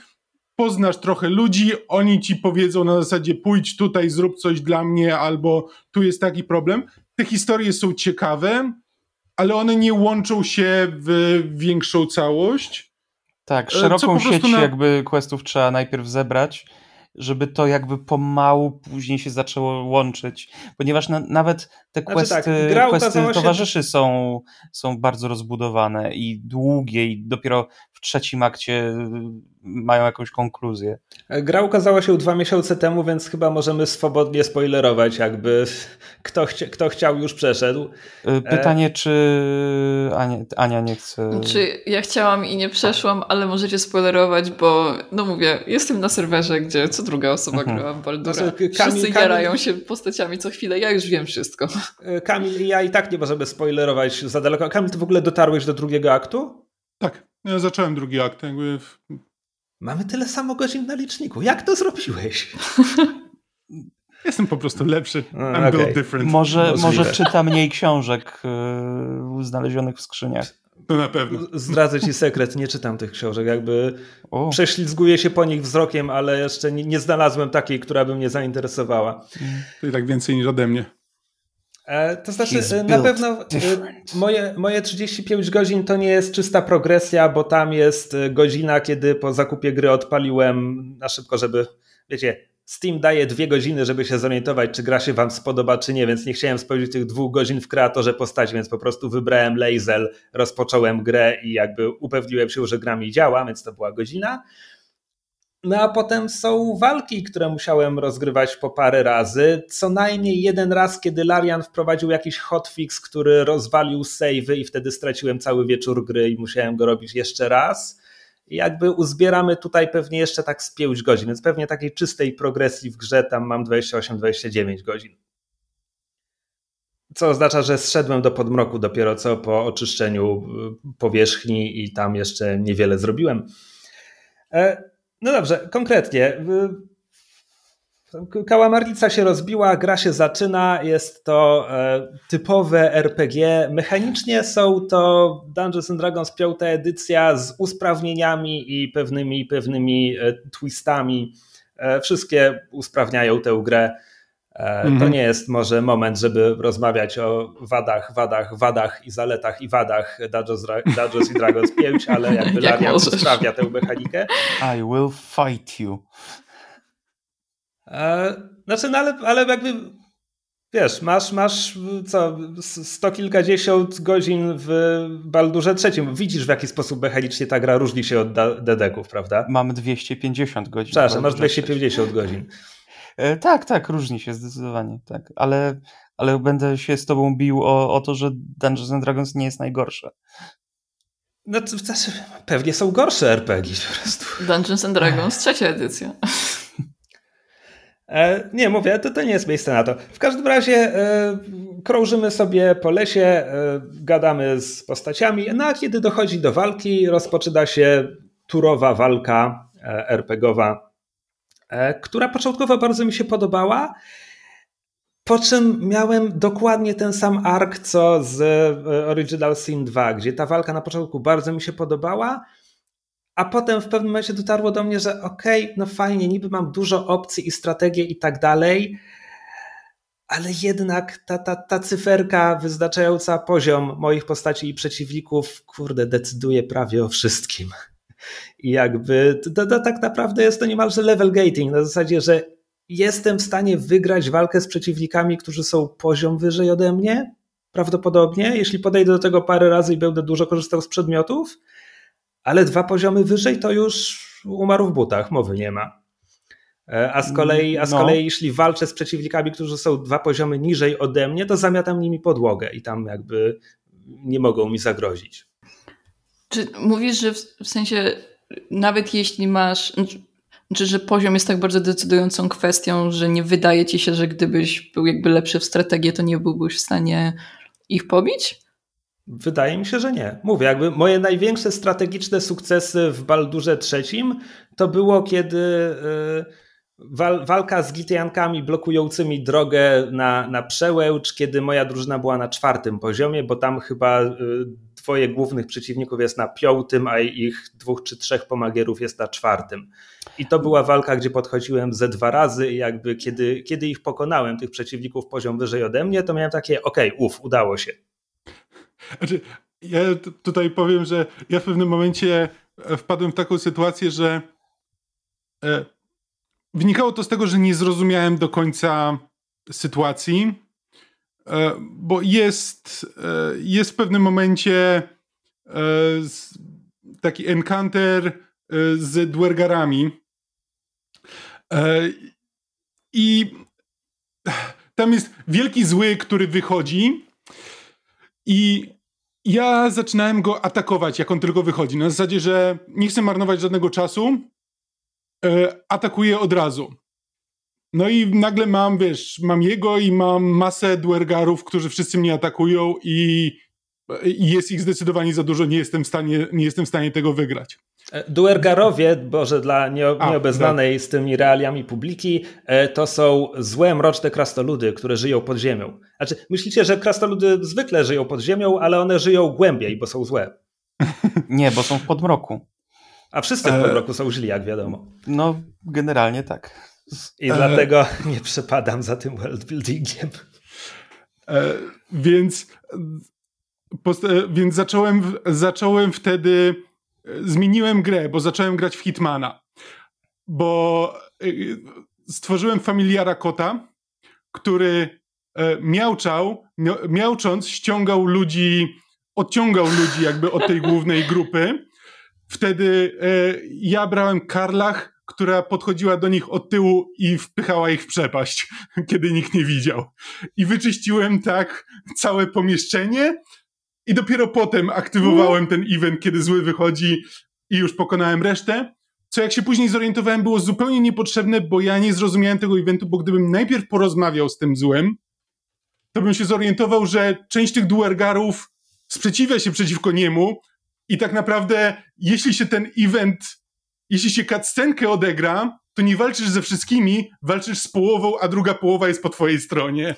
Speaker 5: poznasz trochę ludzi, oni ci powiedzą na zasadzie pójdź tutaj, zrób coś dla mnie, albo tu jest taki problem. Te historie są ciekawe, ale one nie łączą się w większą całość.
Speaker 3: Tak, e, szeroką sieć na... jakby questów trzeba najpierw zebrać, żeby to jakby pomału później się zaczęło łączyć, ponieważ na, nawet te znaczy questy, tak, questy towarzyszy się... są, są bardzo rozbudowane i długie i dopiero w trzecim akcie mają jakąś konkluzję.
Speaker 2: Gra ukazała się dwa miesiące temu, więc chyba możemy swobodnie spoilerować, jakby kto, chcia, kto chciał już przeszedł.
Speaker 3: Y, pytanie, e... czy Ania, Ania nie chce...
Speaker 4: Czy ja chciałam i nie przeszłam, ale możecie spoilerować, bo no mówię, jestem na serwerze, gdzie co druga osoba mhm. grała w Baldura. Znaczy, Kamil, Wszyscy Kamil... jarają się postaciami co chwilę, ja już wiem wszystko.
Speaker 2: E, Kamil i ja i tak nie możemy spoilerować za daleko. Kamil, ty w ogóle dotarłeś do drugiego aktu?
Speaker 5: Tak, ja zacząłem drugi akt. Jakby
Speaker 2: Mamy tyle samo godzin na liczniku. Jak to zrobiłeś?
Speaker 5: Jestem po prostu lepszy. I'm okay. built different.
Speaker 3: Może, może czyta mniej książek yy, znalezionych w skrzyniach.
Speaker 5: To na pewno.
Speaker 2: Zdradzę ci sekret, nie czytam tych książek. Jakby o. prześlizguję się po nich wzrokiem, ale jeszcze nie, nie znalazłem takiej, która by mnie zainteresowała.
Speaker 5: To i tak więcej niż ode mnie.
Speaker 2: E, to znaczy, e, na pewno e, moje, moje 35 godzin to nie jest czysta progresja, bo tam jest godzina, kiedy po zakupie gry odpaliłem na szybko, żeby, wiecie, Steam daje dwie godziny, żeby się zorientować, czy gra się wam spodoba, czy nie, więc nie chciałem spojrzeć tych dwóch godzin w kreatorze postaci, więc po prostu wybrałem Lazel, rozpocząłem grę i jakby upewniłem się, że gra mi działa, więc to była godzina. No a potem są walki, które musiałem rozgrywać po parę razy. Co najmniej jeden raz, kiedy Larian wprowadził jakiś hotfix, który rozwalił savey i wtedy straciłem cały wieczór gry i musiałem go robić jeszcze raz. Jakby uzbieramy tutaj pewnie jeszcze tak z 5 godzin, więc pewnie takiej czystej progresji w grze tam mam 28-29 godzin. Co oznacza, że zszedłem do podmroku dopiero co po oczyszczeniu y, powierzchni i tam jeszcze niewiele zrobiłem. E, no dobrze, konkretnie. Kałamarnica się rozbiła, gra się zaczyna, jest to e, typowe RPG. Mechanicznie są to Dungeons and Dragons piąta edycja z usprawnieniami i pewnymi, pewnymi e, twistami. E, wszystkie usprawniają tę grę. To mhm. nie jest może moment, żeby rozmawiać o wadach, wadach, wadach i zaletach i wadach Dungeons, Dungeons i Dragons 5, ale jakby Jak Larian sprawia tę mechanikę.
Speaker 3: I will fight you.
Speaker 2: E, znaczy, no ale, ale jakby wiesz, masz, masz co, sto kilkadziesiąt godzin w Baldurze trzecim. Widzisz w jaki sposób mechanicznie ta gra różni się od dedeków, prawda?
Speaker 3: Mamy 250 godzin.
Speaker 2: Przepraszam, masz 250 godzin.
Speaker 3: E, tak, tak, różni się zdecydowanie, tak. Ale, ale będę się z tobą bił o, o to, że Dungeons and Dragons nie jest najgorsze.
Speaker 2: No to znaczy, pewnie są gorsze RPG po prostu.
Speaker 4: Dungeons and Dragons, trzecia edycja.
Speaker 2: E, nie, mówię, to, to nie jest miejsce na to. W każdym razie e, krążymy sobie po lesie, e, gadamy z postaciami, no a kiedy dochodzi do walki, rozpoczyna się turowa walka e, RPGowa która początkowo bardzo mi się podobała. Po czym miałem dokładnie ten sam ark co z e, Original Sin 2, gdzie ta walka na początku bardzo mi się podobała, a potem w pewnym momencie dotarło do mnie, że okej, okay, no fajnie, niby mam dużo opcji i strategię i tak dalej, ale jednak ta, ta, ta cyferka wyznaczająca poziom moich postaci i przeciwników, kurde, decyduje prawie o wszystkim. I jakby to, to, tak naprawdę jest to niemalże level gating, na zasadzie, że jestem w stanie wygrać walkę z przeciwnikami, którzy są poziom wyżej ode mnie, prawdopodobnie, jeśli podejdę do tego parę razy i będę dużo korzystał z przedmiotów, ale dwa poziomy wyżej to już umarł w butach, mowy nie ma. E, a z kolei, a z no. kolei jeśli walczę z przeciwnikami, którzy są dwa poziomy niżej ode mnie, to zamiatam nimi podłogę i tam jakby nie mogą mi zagrozić.
Speaker 4: Czy mówisz, że w, sensie nawet jeśli masz, czy że poziom jest tak bardzo decydującą kwestią, że nie wydaje ci się, że gdybyś był jakby lepszy w strategię, to nie byłbyś w stanie ich pobić?
Speaker 2: Wydaje mi się, że nie. Mówię, jakby moje największe strategiczne sukcesy w Baldurze III to było, kiedy y, wal, walka z gitiankami blokującymi drogę na, na przełęcz, kiedy moja drużyna była na czwartym poziomie, bo tam chyba dwoje głównych przeciwników jest na piątym, a ich dwóch czy trzech pomagierów jest na czwartym. I to była walka, gdzie podchodziłem ze dwa razy i jakby kiedy, kiedy ich pokonałem, tych przeciwników poziom wyżej ode mnie, to miałem takie, okej, okay, uff, udało się.
Speaker 5: Znaczy, ja tutaj powiem, że ja w pewnym momencie e, wpadłem w taką sytuację, że e, wynikało to z tego, że nie zrozumiałem do końca sytuacji, bo jest, jest w pewnym momencie taki encounter z dwergarami i tam jest wielki zły, który wychodzi i ja zaczynałem go atakować, jak on tylko wychodzi. Na zasadzie, że nie chcę marnować żadnego czasu, e, atakuję od razu. No i nagle mam, wiesz, mam jego i mam masę dwergarów, którzy wszyscy mnie atakują i, i jest ich zdecydowanie za dużo, nie jestem w stanie, nie jestem w stanie tego wygrać.
Speaker 2: E, Duergarowie, Boże, dla nieobeznanej A, z tymi realiami publiki, e, to są złe, mroczne krastoludy, które żyją pod ziemią. Znaczy, myślicie, że krastoludy zwykle żyją pod ziemią, ale one żyją głębiej, bo są złe.
Speaker 3: Nie, bo są w podmroku.
Speaker 2: A wszyscy w e, podmroku są źli, jak wiadomo.
Speaker 3: No, generalnie tak.
Speaker 2: I e... dlatego nie przepadam za tym worldbuildingiem.
Speaker 5: E, więc, więc zacząłem, zacząłem wtedy zmieniłem grę, bo zacząłem grać w Hitmana. Bo y, stworzyłem familiara kota, który e, miałczał, miałcząc ściągał ludzi, odciągał ludzi jakby od tej głównej grupy. Wtedy e, ja brałem Karlach, która podchodziła do nich od tyłu i wpychała ich w przepaść, kiedy nikt nie widział. I wyczyściłem tak całe pomieszczenie, i dopiero potem aktywowałem ten event, kiedy zły wychodzi i już pokonałem resztę. Co jak się później zorientowałem, było zupełnie niepotrzebne, bo ja nie zrozumiałem tego eventu, bo gdybym najpierw porozmawiał z tym złem, to bym się zorientował, że część tych duergarów sprzeciwia się przeciwko niemu i tak naprawdę, jeśli się ten event, jeśli się cutscenkę odegra, to nie walczysz ze wszystkimi, walczysz z połową, a druga połowa jest po twojej stronie.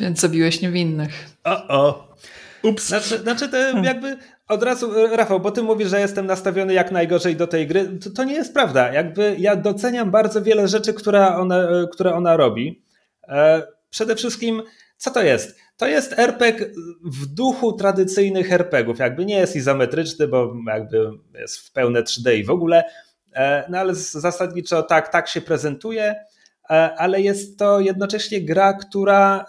Speaker 4: Więc zabiłeś niewinnych.
Speaker 2: O, o. Ups. Znaczy, znaczy to jakby od razu, Rafał, bo ty mówisz, że jestem nastawiony jak najgorzej do tej gry. To, to nie jest prawda. Jakby ja doceniam bardzo wiele rzeczy, które ona, które ona robi. E, przede wszystkim, co to jest? To jest RPG w duchu tradycyjnych RPGów. Jakby nie jest izometryczny, bo jakby jest w pełne 3D i w ogóle. E, no ale zasadniczo tak, tak się prezentuje, e, ale jest to jednocześnie gra, która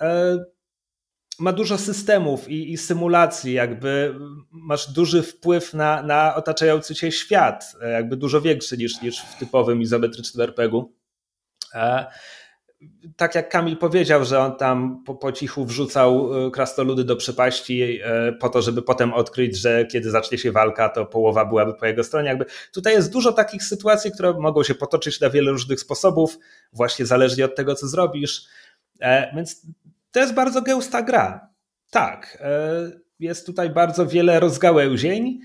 Speaker 2: ma dużo systemów i, i, symulacji, jakby masz duży wpływ na, na otaczający cię świat, jakby dużo większy niż, niż w typowym izometrycznym RPG-u. E, tak jak Kamil powiedział, że on tam po, po cichu wrzucał e, krastoludy do przepaści e, po to, żeby potem odkryć, że kiedy zacznie się walka, to połowa byłaby po jego stronie. Jakby tutaj jest dużo takich sytuacji, które mogą się potoczyć na wiele różnych sposobów, właśnie zależnie od tego, co zrobisz. Więc to jest bardzo gęsta gra. Tak, e, jest tutaj bardzo wiele rozgałęzień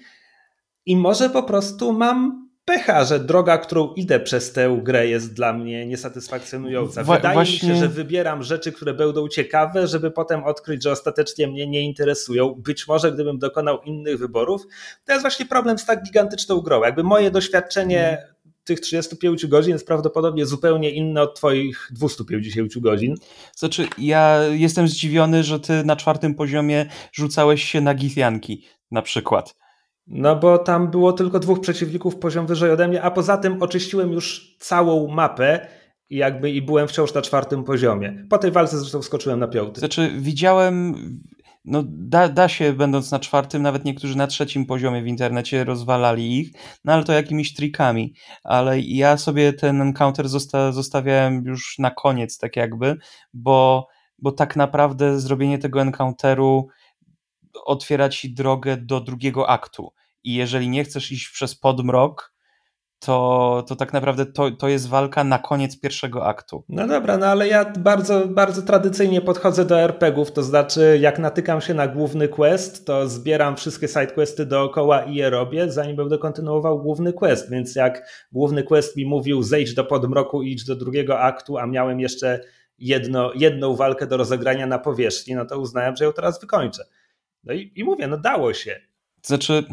Speaker 2: i może po prostu mam pecha, że droga, którą idę przez tę grę jest dla mnie niesatysfakcjonująca. Wydaje Właśnie... mi się, że wybieram rzeczy, które będą ciekawe, żeby potem odkryć, że ostatecznie mnie nie interesują. Być może gdybym dokonał innych wyborów, to jest właśnie problem z tak gigantyczną grą. Jakby moje doświadczenie mhm. tych 35 godzin jest prawdopodobnie zupełnie inne od twoich 250 godzin.
Speaker 3: Znaczy, ja jestem zdziwiony, że ty na czwartym poziomie rzucałeś się na githianki na przykład.
Speaker 2: No bo tam było tylko dwóch przeciwników poziom wyżej ode mnie, a poza tym oczyściłem już całą mapę i jakby i byłem wciąż na czwartym poziomie. Po tej walce zresztą skoczyłem na piąty.
Speaker 3: Znaczy widziałem, no da, da się będąc na czwartym, nawet niektórzy na trzecim poziomie w internecie rozwalali ich, no ale to jakimiś trikami. Ale ja sobie ten encounter zosta, zostawiałem już na koniec tak jakby, bo, bo tak naprawdę zrobienie tego encounteru otwiera ci drogę do drugiego aktu. I jeżeli nie chcesz iść przez podmrok, to, to tak naprawdę to, to jest walka na koniec pierwszego aktu.
Speaker 2: No dobra, no ale ja bardzo, bardzo tradycyjnie podchodzę do RPGów, to znaczy jak natykam się na główny quest, to zbieram wszystkie sidequesty dookoła i je robię, zanim będę kontynuował główny quest, więc jak główny quest mi mówił zejdź do podmroku i idź do drugiego aktu, a miałem jeszcze jedno, jedną walkę do rozegrania na powierzchni, no to uznałem, że ją teraz wykończę. No i, i mówię, no dało się.
Speaker 3: Znaczy,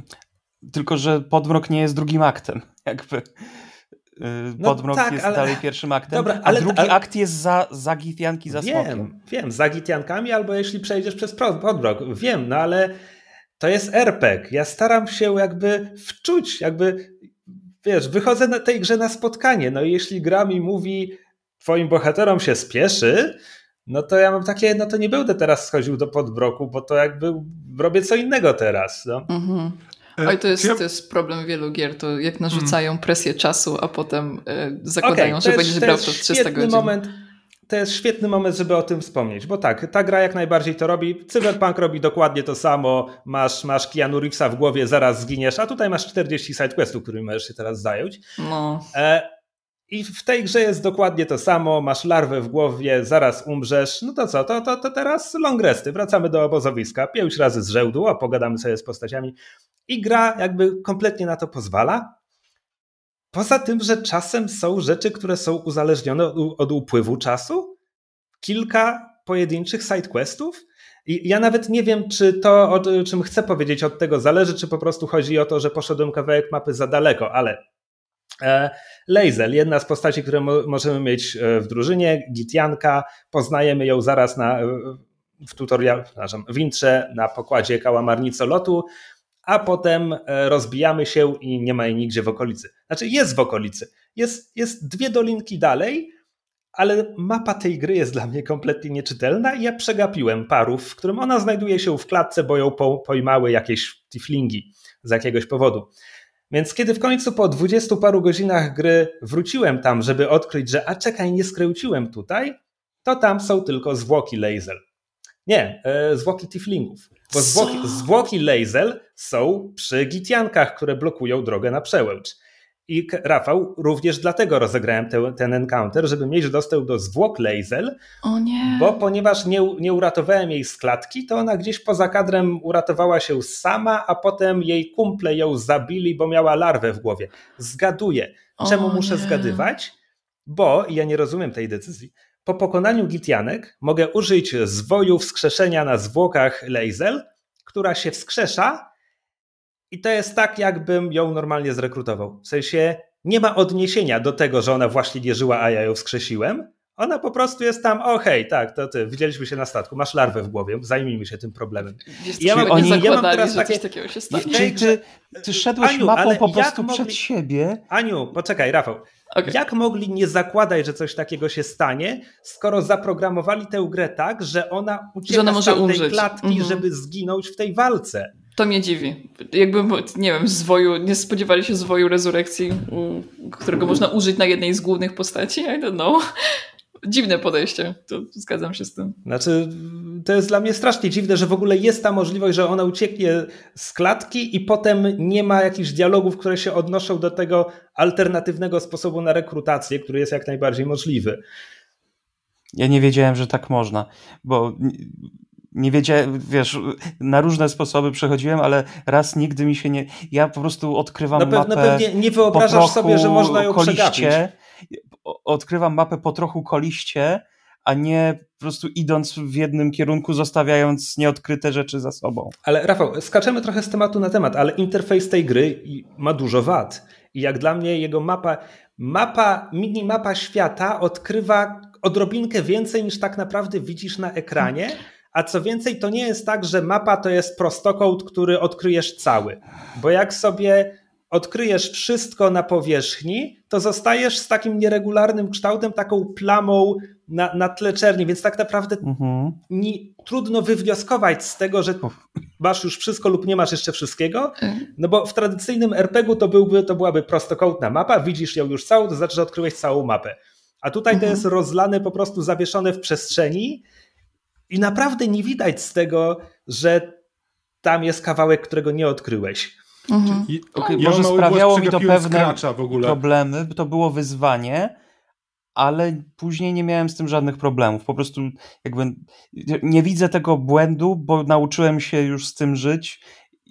Speaker 3: tylko że podmrok nie jest drugim aktem, jakby. Y, no podmrok tak, jest ale, dalej pierwszym aktem, dobra, ale, a drugi ale, akt jest za, za gitianki, za
Speaker 2: wiem,
Speaker 3: smokiem.
Speaker 2: Wiem, za gitiankami albo jeśli przejdziesz przez podmrok. Wiem, no ale to jest RPG. Ja staram się jakby wczuć, jakby wiesz, wychodzę na tej grze na spotkanie, no i jeśli gra mi mówi twoim bohaterom się spieszy, no to ja mam takie, no to nie będę teraz schodził do podbroku, bo to jakby robię co innego teraz. No. Mhm.
Speaker 4: E, Oj, to jest, to jest problem wielu gier, to jak narzucają mm. presję czasu, a potem y, zakładają, okay, że będziesz grał to 300 godzin.
Speaker 2: Moment, to jest świetny moment, żeby o tym wspomnieć, bo tak, ta gra jak najbardziej to robi. Cyberpunk robi dokładnie to samo. Masz, masz Keanu Reevesa w głowie, zaraz zginiesz, a tutaj masz 40 sidequestów, którymi możesz się teraz zająć. No. E, i w tej grze jest dokładnie to samo, masz larwę w głowie, zaraz umrzesz, no to co, to, to, to teraz long resty, wracamy do obozowiska, pięć razy z żełdu, a pogadamy sobie z postaciami. I gra jakby kompletnie na to pozwala. Poza tym, że czasem są rzeczy, które są uzależnione od, upływu czasu. Kilka pojedynczych sidequestów. I ja nawet nie wiem, czy to, o czym chcę powiedzieć, od tego zależy, czy po prostu chodzi o to, że poszedłem kawałek mapy za daleko, ale Lazel, jedna z postaci, które mo możemy mieć e, w drużynie, Gitianka, poznajemy ją zaraz na, w tutorialu, przepraszam, w intrze na pokładzie kałamarnico lotu a potem e, rozbijamy się i nie ma jej nigdzie w okolicy. Znaczy jest w okolicy. Jest, jest dwie dolinki dalej, ale mapa tej gry jest dla mnie kompletnie nieczytelna i ja przegapiłem parów, w którym ona znajduje się w klatce, bo ją po, pojmały jakieś tiflingi z jakiegoś powodu. Więc kiedy w końcu po dwudziestu paru godzinach gry wróciłem tam, żeby odkryć, że a czekaj, nie skręciłem tutaj, to tam są tylko zwłoki laser. Nie, e, zwłoki tiflingów. Bo zwłoki, zwłoki Lazel są przy gitiankach, które blokują drogę na przełęcz. I Rafał, również dlatego rozegrałem te, ten encounter, żeby mieć dostęp do zwłok Lazel.
Speaker 4: O nie.
Speaker 2: Bo ponieważ nie, nie uratowałem jej z klatki, to ona gdzieś poza kadrem uratowała się sama, a potem jej kumple ją zabili, bo miała larwę w głowie. Zgaduję. Czemu o muszę nie. zgadywać? Bo, ja nie rozumiem tej decyzji, po pokonaniu Gitianek mogę użyć zwoju wskrzeszenia na zwłokach Lazel, która się wskrzesza i to jest tak, jakbym ją normalnie zrekrutował. W sensie nie ma odniesienia do tego, że ona właśnie nie żyła, a ja ją wskrzesiłem. Ona po prostu jest tam, o hej, tak, to ty, widzieliśmy się na statku, masz larwę w głowie, zajmijmy się tym problemem.
Speaker 4: Wiesz, ja mam, oni, ja mam teraz takie, coś takiego się stanie.
Speaker 3: Czyli ty, ty szedłeś Aniu, mapą po prostu mogli... przed siebie.
Speaker 2: Aniu, poczekaj, Rafał. Okay. Jak mogli nie zakładać, że coś takiego się stanie, skoro zaprogramowali tę grę tak, że ona ucieka że ona z tej klatki, mm -hmm. żeby zginąć w tej walce?
Speaker 4: To mnie dziwi. Jakby, nie wiem, zwoju, nie spodziewali się zwoju rezurekcji, którego można użyć na jednej z głównych postaci? I don't know. Dziwne podejście, to zgadzam się z tym.
Speaker 2: Znaczy, to jest dla mnie strasznie dziwne, że w ogóle jest ta możliwość, że ona ucieknie z klatki i potem nie ma jakichś dialogów, które się odnoszą do tego alternatywnego sposobu na rekrutację, który jest jak najbardziej możliwy.
Speaker 3: Ja nie wiedziałem, że tak można, bo nie wiedziałem, wiesz, na różne sposoby przechodziłem, ale raz nigdy mi się nie... Ja po prostu odkrywam
Speaker 2: na
Speaker 3: mapę...
Speaker 2: Na pewnie nie wyobrażasz sobie, że można ją koliście.
Speaker 3: Odkrywam mapę po trochu koliście, a nie po prostu idąc w jednym kierunku, zostawiając nieodkryte rzeczy za sobą.
Speaker 2: Ale Rafał, skaczemy trochę z tematu na temat, ale interfejs tej gry ma dużo wad. I jak dla mnie jego mapa, mapa, minimapa świata odkrywa odrobinkę więcej niż tak naprawdę widzisz na ekranie. A co więcej, to nie jest tak, że mapa to jest prostokąt, który odkryjesz cały. Bo jak sobie odkryjesz wszystko na powierzchni, to zostajesz z takim nieregularnym kształtem, taką plamą na, na tle czerni, więc tak naprawdę mhm. nie, trudno wywnioskować z tego, że masz już wszystko lub nie masz jeszcze wszystkiego, mhm. no bo w tradycyjnym RPG-u to, byłby, to byłaby prostokątna mapa, widzisz ją już całą, to znaczy, że odkryłeś całą mapę. A tutaj mhm. to jest rozlane, po prostu zawieszone w przestrzeni i naprawdę nie widać z tego, że tam jest kawałek, którego nie odkryłeś.
Speaker 3: Mhm. Okay, może sprawiało mi to pewne problemy, to było wyzwanie, ale później nie miałem z tym żadnych problemów. Po prostu jakby nie widzę tego błędu, bo nauczyłem się już z tym żyć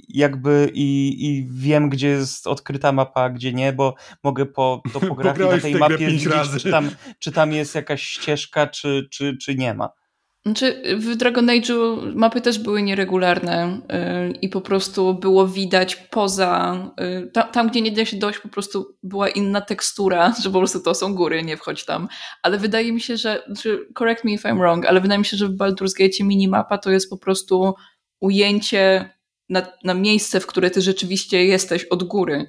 Speaker 3: jakby i, i wiem, gdzie jest odkryta mapa, a gdzie nie, bo mogę po topografii na tej mapie widzieć, czy tam, czy tam jest jakaś ścieżka, czy, czy, czy nie ma.
Speaker 4: Znaczy, w Dragon Age'u mapy też były nieregularne yy, i po prostu było widać poza. Yy, tam, tam, gdzie nie da się dojść, po prostu była inna tekstura, że po prostu to są góry, nie wchodź tam. Ale wydaje mi się, że. Znaczy, correct me if I'm wrong, ale wydaje mi się, że w Baldur's Gate minimapa to jest po prostu ujęcie na, na miejsce, w które ty rzeczywiście jesteś od góry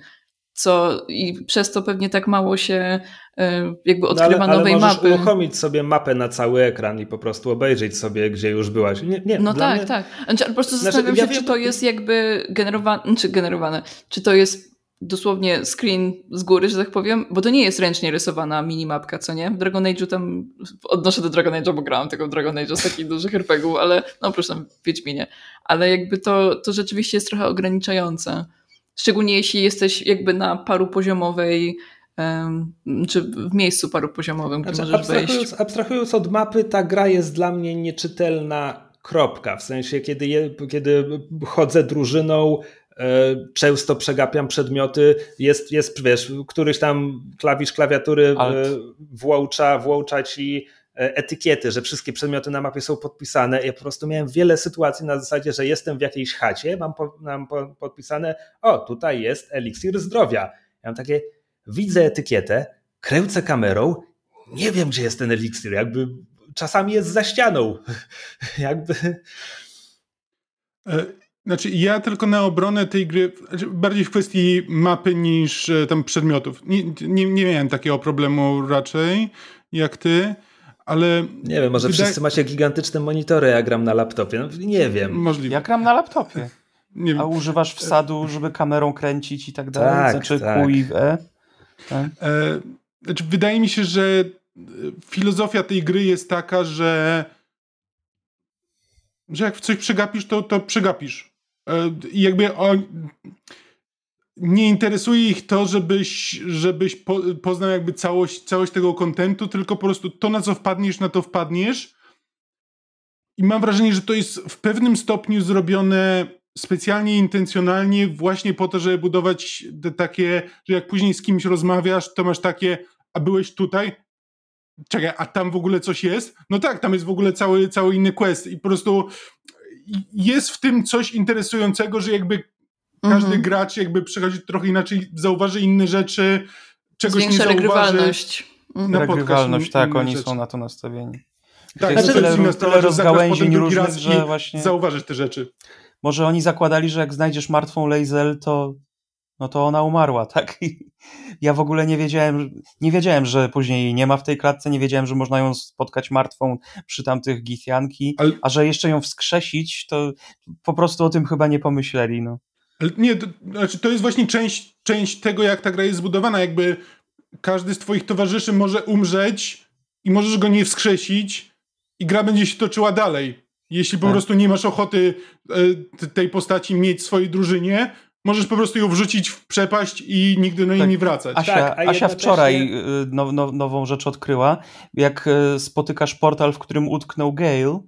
Speaker 4: co i przez to pewnie tak mało się e, jakby odkrywa no ale, ale nowej
Speaker 2: możesz
Speaker 4: mapy.
Speaker 2: uruchomić sobie mapę na cały ekran i po prostu obejrzeć sobie, gdzie już byłaś. Nie, nie,
Speaker 4: no tak, mnie... tak. Znaczy, po prostu znaczy, zastanawiam znaczy, się, ja czy to jest jakby generowane, czy generowane, czy to jest dosłownie screen z góry, że tak powiem, bo to nie jest ręcznie rysowana minimapka, co nie? W Dragon Age'u tam, odnoszę do Dragon Age'a, bo grałam tego Dragon Age'a z takich dużych RPGów, ale no proszę tam Wiedźminie. Ale jakby to, to rzeczywiście jest trochę ograniczające. Szczególnie jeśli jesteś jakby na paru poziomowej czy w miejscu paru-poziomowym, gdzie znaczy, możesz abstrahując,
Speaker 2: wejść. Abstrahując od mapy, ta gra jest dla mnie nieczytelna kropka. W sensie, kiedy, je, kiedy chodzę drużyną, e, często przegapiam przedmioty, jest, jest wiesz, któryś tam klawisz klawiatury Alt. włącza, włącza ci E, etykiety, że wszystkie przedmioty na mapie są podpisane. Ja po prostu miałem wiele sytuacji na zasadzie, że jestem w jakiejś chacie, mam, po, mam po, podpisane, o, tutaj jest eliksir zdrowia. Ja mam takie, widzę etykietę, kręcę kamerą, nie wiem, gdzie jest ten eliksir, jakby czasami jest za ścianą. jakby...
Speaker 5: E, znaczy, ja tylko na obronę tej gry, znaczy, bardziej w kwestii mapy niż e, tam przedmiotów. Nie, nie, nie miałem takiego problemu raczej jak ty ale...
Speaker 2: Nie wiem, może wszyscy macie gigantyczne monitory, ja gram na laptopie. No, nie wiem.
Speaker 3: Możliwe. Ja gram na laptopie. Nie wiem. A używasz wsadu, żeby kamerą kręcić i tak dalej? Tak, znaczy tak. Q i E?
Speaker 5: Tak? E, znaczy, wydaje mi się, że filozofia tej gry jest taka, że że jak w coś przegapisz, to, to przegapisz. E, I jakby on, nie interesuje ich to, żebyś, żebyś po, poznał jakby całość, całość tego kontentu, tylko po prostu to, na co wpadniesz, na to wpadniesz. I mam wrażenie, że to jest w pewnym stopniu zrobione specjalnie, intencjonalnie, właśnie po to, żeby budować te takie, że jak później z kimś rozmawiasz, to masz takie, a byłeś tutaj? Czekaj, a tam w ogóle coś jest? No tak, tam jest w ogóle cały, cały inny quest i po prostu jest w tym coś interesującego, że jakby każdy mhm. gracz jakby przechodzi trochę inaczej, zauważy inne rzeczy, czegoś Zwiększa nie zauważy. Regrywalność.
Speaker 3: Mhm. Regrywalność, tak, oni rzeczy. są na to nastawieni. Tak, jest tyle, tyle, tyle rozgałęzień różnych, że właśnie...
Speaker 5: Zauważysz te rzeczy.
Speaker 3: Może oni zakładali, że jak znajdziesz martwą Lazel, to no to ona umarła, tak? I ja w ogóle nie wiedziałem, nie wiedziałem, że później jej nie ma w tej klatce, nie wiedziałem, że można ją spotkać martwą przy tamtych Githianki, Ale... a że jeszcze ją wskrzesić, to po prostu o tym chyba nie pomyśleli, no.
Speaker 5: Ale nie, to, znaczy to jest właśnie część, część tego, jak ta gra jest zbudowana. Jakby każdy z twoich towarzyszy może umrzeć i możesz go nie wskrzesić i gra będzie się toczyła dalej. Jeśli po tak. prostu nie masz ochoty e, tej postaci mieć w swojej drużynie, możesz po prostu ją wrzucić w przepaść i nigdy do niej tak. nie wracać.
Speaker 3: Asia,
Speaker 5: tak,
Speaker 3: Asia wczoraj e, now, now, nową rzecz odkryła. Jak e, spotykasz portal, w którym utknął Gale,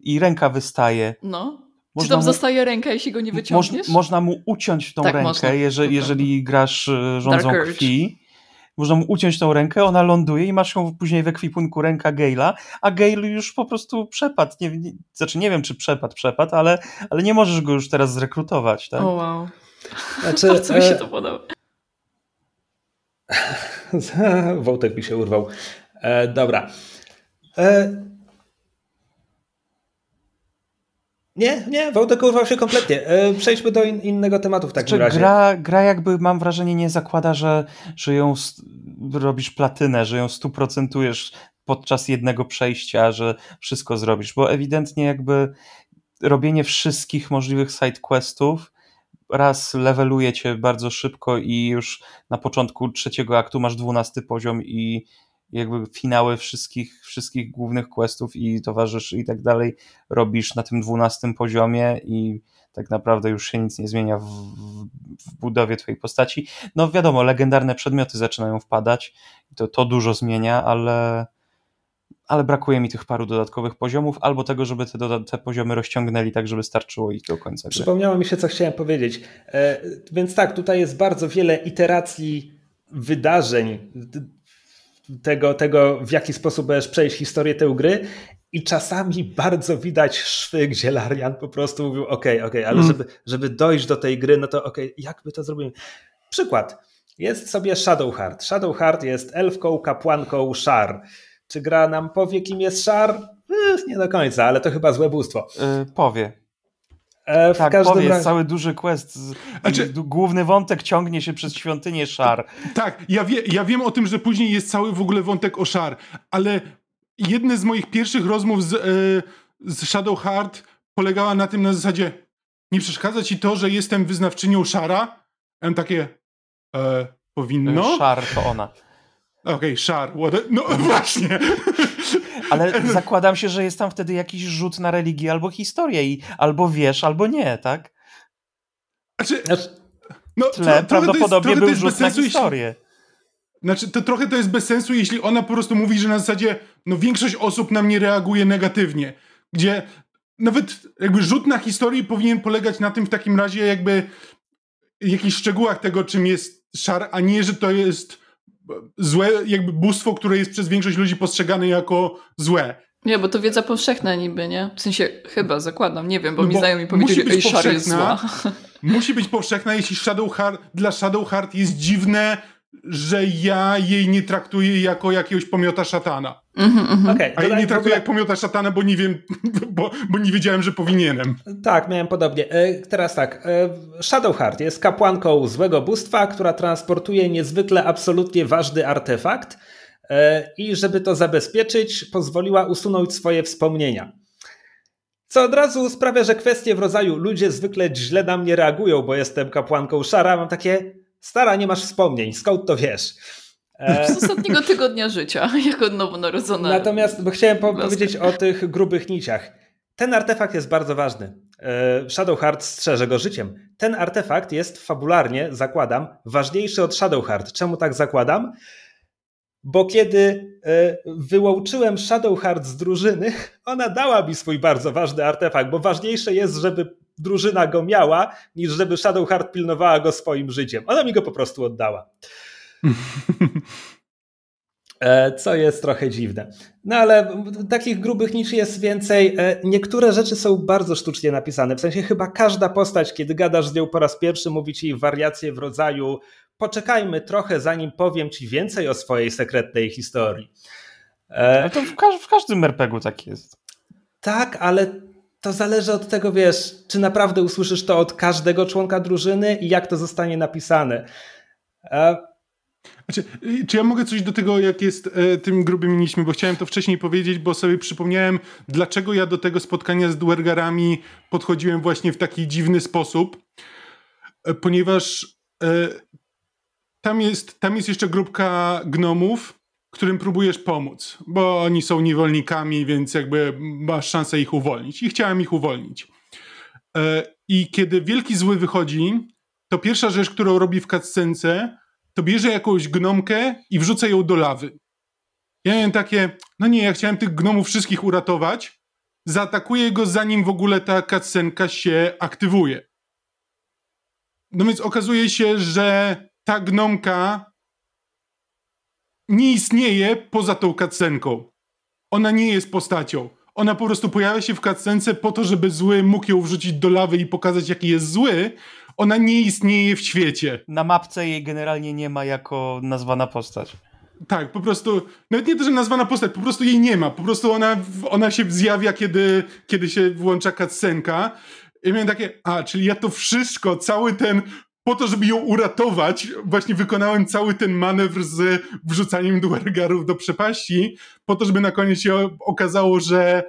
Speaker 3: i ręka wystaje.
Speaker 4: No. Można Czy tam mu, zostaje ręka, jeśli go nie wyciągniesz?
Speaker 3: Moż, można mu uciąć tą tak, rękę, jeżeli, jeżeli grasz e, rządzą Dark krwi. Można mu uciąć tą rękę, ona ląduje i masz ją później w ekwipunku ręka Gale'a, a Gale już po prostu przepadł. Nie, nie, znaczy nie wiem, czy przepadł, przepadł, ale, ale nie możesz go już teraz zrekrutować. Tak?
Speaker 4: O wow. Znaczy, Bardzo mi się to podoba.
Speaker 2: Wołtek mi się urwał. E, dobra. E, nie, nie, Wołtek urwał się kompletnie. E, przejdźmy do in, innego tematu w takim znaczy, razie.
Speaker 3: Gra, gra jakby mam wrażenie nie zakłada, że, że ją robisz platynę, że ją stuprocentujesz podczas jednego przejścia, że wszystko zrobisz, bo ewidentnie jakby robienie wszystkich możliwych side questów raz leveluje cię bardzo szybko i już na początku trzeciego aktu masz dwunasty poziom i jakby finały wszystkich, wszystkich głównych questów i towarzyszy i tak dalej robisz na tym dwunastym poziomie i tak naprawdę już się nic nie zmienia w, w, budowie twojej postaci. No wiadomo, legendarne przedmioty zaczynają wpadać, to, to dużo zmienia, ale ale brakuje mi tych paru dodatkowych poziomów, albo tego, żeby te, te poziomy rozciągnęli tak, żeby starczyło ich do końca.
Speaker 2: Przypomniało mi się, co chciałem powiedzieć. E, więc tak, tutaj jest bardzo wiele iteracji wydarzeń, tego, tego w jaki sposób będziesz przejść historię tej gry i czasami bardzo widać szwy, gdzie Larian po prostu mówił, ok, ok, ale mm. żeby, żeby dojść do tej gry, no to ok, jak by to zrobili? Przykład. Jest sobie Shadowheart. Shadowheart jest elfką, kapłanką Shar. Czy gra nam powie, kim jest Shar? Nie do końca, ale to chyba złe bóstwo.
Speaker 3: Yy, powie. E, w tak, każdym powie, razie... cały duży quest. Z... Znaczy... Główny wątek ciągnie się przez świątynię Szar.
Speaker 5: Tak, ja, wie, ja wiem o tym, że później jest cały w ogóle wątek o Szar, ale jedne z moich pierwszych rozmów z, yy, z Shadowheart polegała na tym na zasadzie nie przeszkadza ci to, że jestem wyznawczynią Szara? Ja mam takie e, powinno?
Speaker 3: Szar to ona.
Speaker 5: Okej, okay, Szar. No właśnie.
Speaker 3: Ale zakładam się, że jest tam wtedy jakiś rzut na religię albo historię i albo wiesz, albo nie, tak?
Speaker 5: Znaczy,
Speaker 3: no, tle tro, prawdopodobnie jest, był rzut na historię. Jeśli,
Speaker 5: znaczy, to trochę to jest bez sensu, jeśli ona po prostu mówi, że na zasadzie no większość osób na mnie reaguje negatywnie. Gdzie nawet jakby rzut na historię powinien polegać na tym w takim razie jakby jakichś szczegółach tego, czym jest szar, a nie, że to jest złe, jakby bóstwo, które jest przez większość ludzi postrzegane jako złe.
Speaker 4: Nie, bo to wiedza powszechna niby, nie? W sensie chyba, zakładam, nie wiem, bo no mi bo znajomi powiedzieli, że Shar jest zła.
Speaker 5: Musi być powszechna, jeśli Shadowheart, dla Shadowheart jest dziwne, że ja jej nie traktuję jako jakiegoś pomiota szatana. Mm -hmm, okay, A ja nie traktuję ogóle... jak pomiota szatana, bo nie wiem, bo, bo nie wiedziałem, że powinienem.
Speaker 2: Tak, miałem podobnie. E, teraz tak, e, Shadowheart jest kapłanką złego bóstwa, która transportuje niezwykle absolutnie ważny artefakt e, i żeby to zabezpieczyć, pozwoliła usunąć swoje wspomnienia. Co od razu sprawia, że kwestie w rodzaju ludzie zwykle źle na mnie reagują, bo jestem kapłanką szara, mam takie Stara, nie masz wspomnień, skąd to wiesz?
Speaker 4: E, Z ostatniego tygodnia życia, jako nowonarodzona.
Speaker 2: Natomiast bo chciałem po powiedzieć o tych grubych niciach. Ten artefakt jest bardzo ważny. E, Shadowheart strzeże go życiem. Ten artefakt jest fabularnie, zakładam, ważniejszy od Shadowheart. Czemu tak zakładam? Bo kiedy e, wyłączyłem Shadowheart z drużyny, ona dała mi swój bardzo ważny artefakt, bo ważniejsze jest, żeby drużyna go miała, niż żeby Shadowheart pilnowała go swoim życiem. Ona mi go po prostu oddała. E, co jest trochę dziwne. No ale takich grubych niczy jest więcej. E, niektóre rzeczy są bardzo sztucznie napisane. W sensie chyba każda postać, kiedy gadasz z nią po raz pierwszy, mówi ci wariacje w rodzaju poczekajmy trochę, zanim powiem ci więcej o swojej sekretnej historii.
Speaker 3: E, ale to w, każ w każdym RPG tak jest.
Speaker 2: Tak, ale to zależy od tego, wiesz, czy naprawdę usłyszysz to od każdego członka drużyny i jak to zostanie napisane.
Speaker 5: Znaczy, czy ja mogę coś do tego, jak jest e, tym grubym nićmi, bo chciałem to wcześniej powiedzieć, bo sobie przypomniałem, dlaczego ja do tego spotkania z Dwergarami podchodziłem właśnie w taki dziwny sposób, e, ponieważ e, tam, jest, tam jest jeszcze grupka gnomów, którym próbujesz pomóc, bo oni są niewolnikami, więc jakby masz szansę ich uwolnić. I chciałem ich uwolnić. E, I kiedy wielki zły wychodzi, to pierwsza rzecz, którą robi w cutscence, to bierze jakąś gnomkę i wrzuca ją do lawy. Ja miałem takie, no nie, ja chciałem tych gnomów wszystkich uratować, zaatakuje go zanim w ogóle ta cutscenka się aktywuje. No więc okazuje się, że ta gnomka nie istnieje poza tą cutscenką. Ona nie jest postacią. Ona po prostu pojawia się w cutscence po to, żeby zły mógł ją wrzucić do lawy i pokazać, jaki jest zły. Ona nie istnieje w świecie.
Speaker 3: Na mapce jej generalnie nie ma jako nazwana postać.
Speaker 5: Tak, po prostu, nawet nie to, że nazwana postać, po prostu jej nie ma. Po prostu ona, ona się zjawia, kiedy, kiedy się włącza cutscenka. I miałem takie, a, czyli ja to wszystko, cały ten po to, żeby ją uratować, właśnie wykonałem cały ten manewr z wrzucaniem duergarów do przepaści, po to, żeby na koniec się okazało, że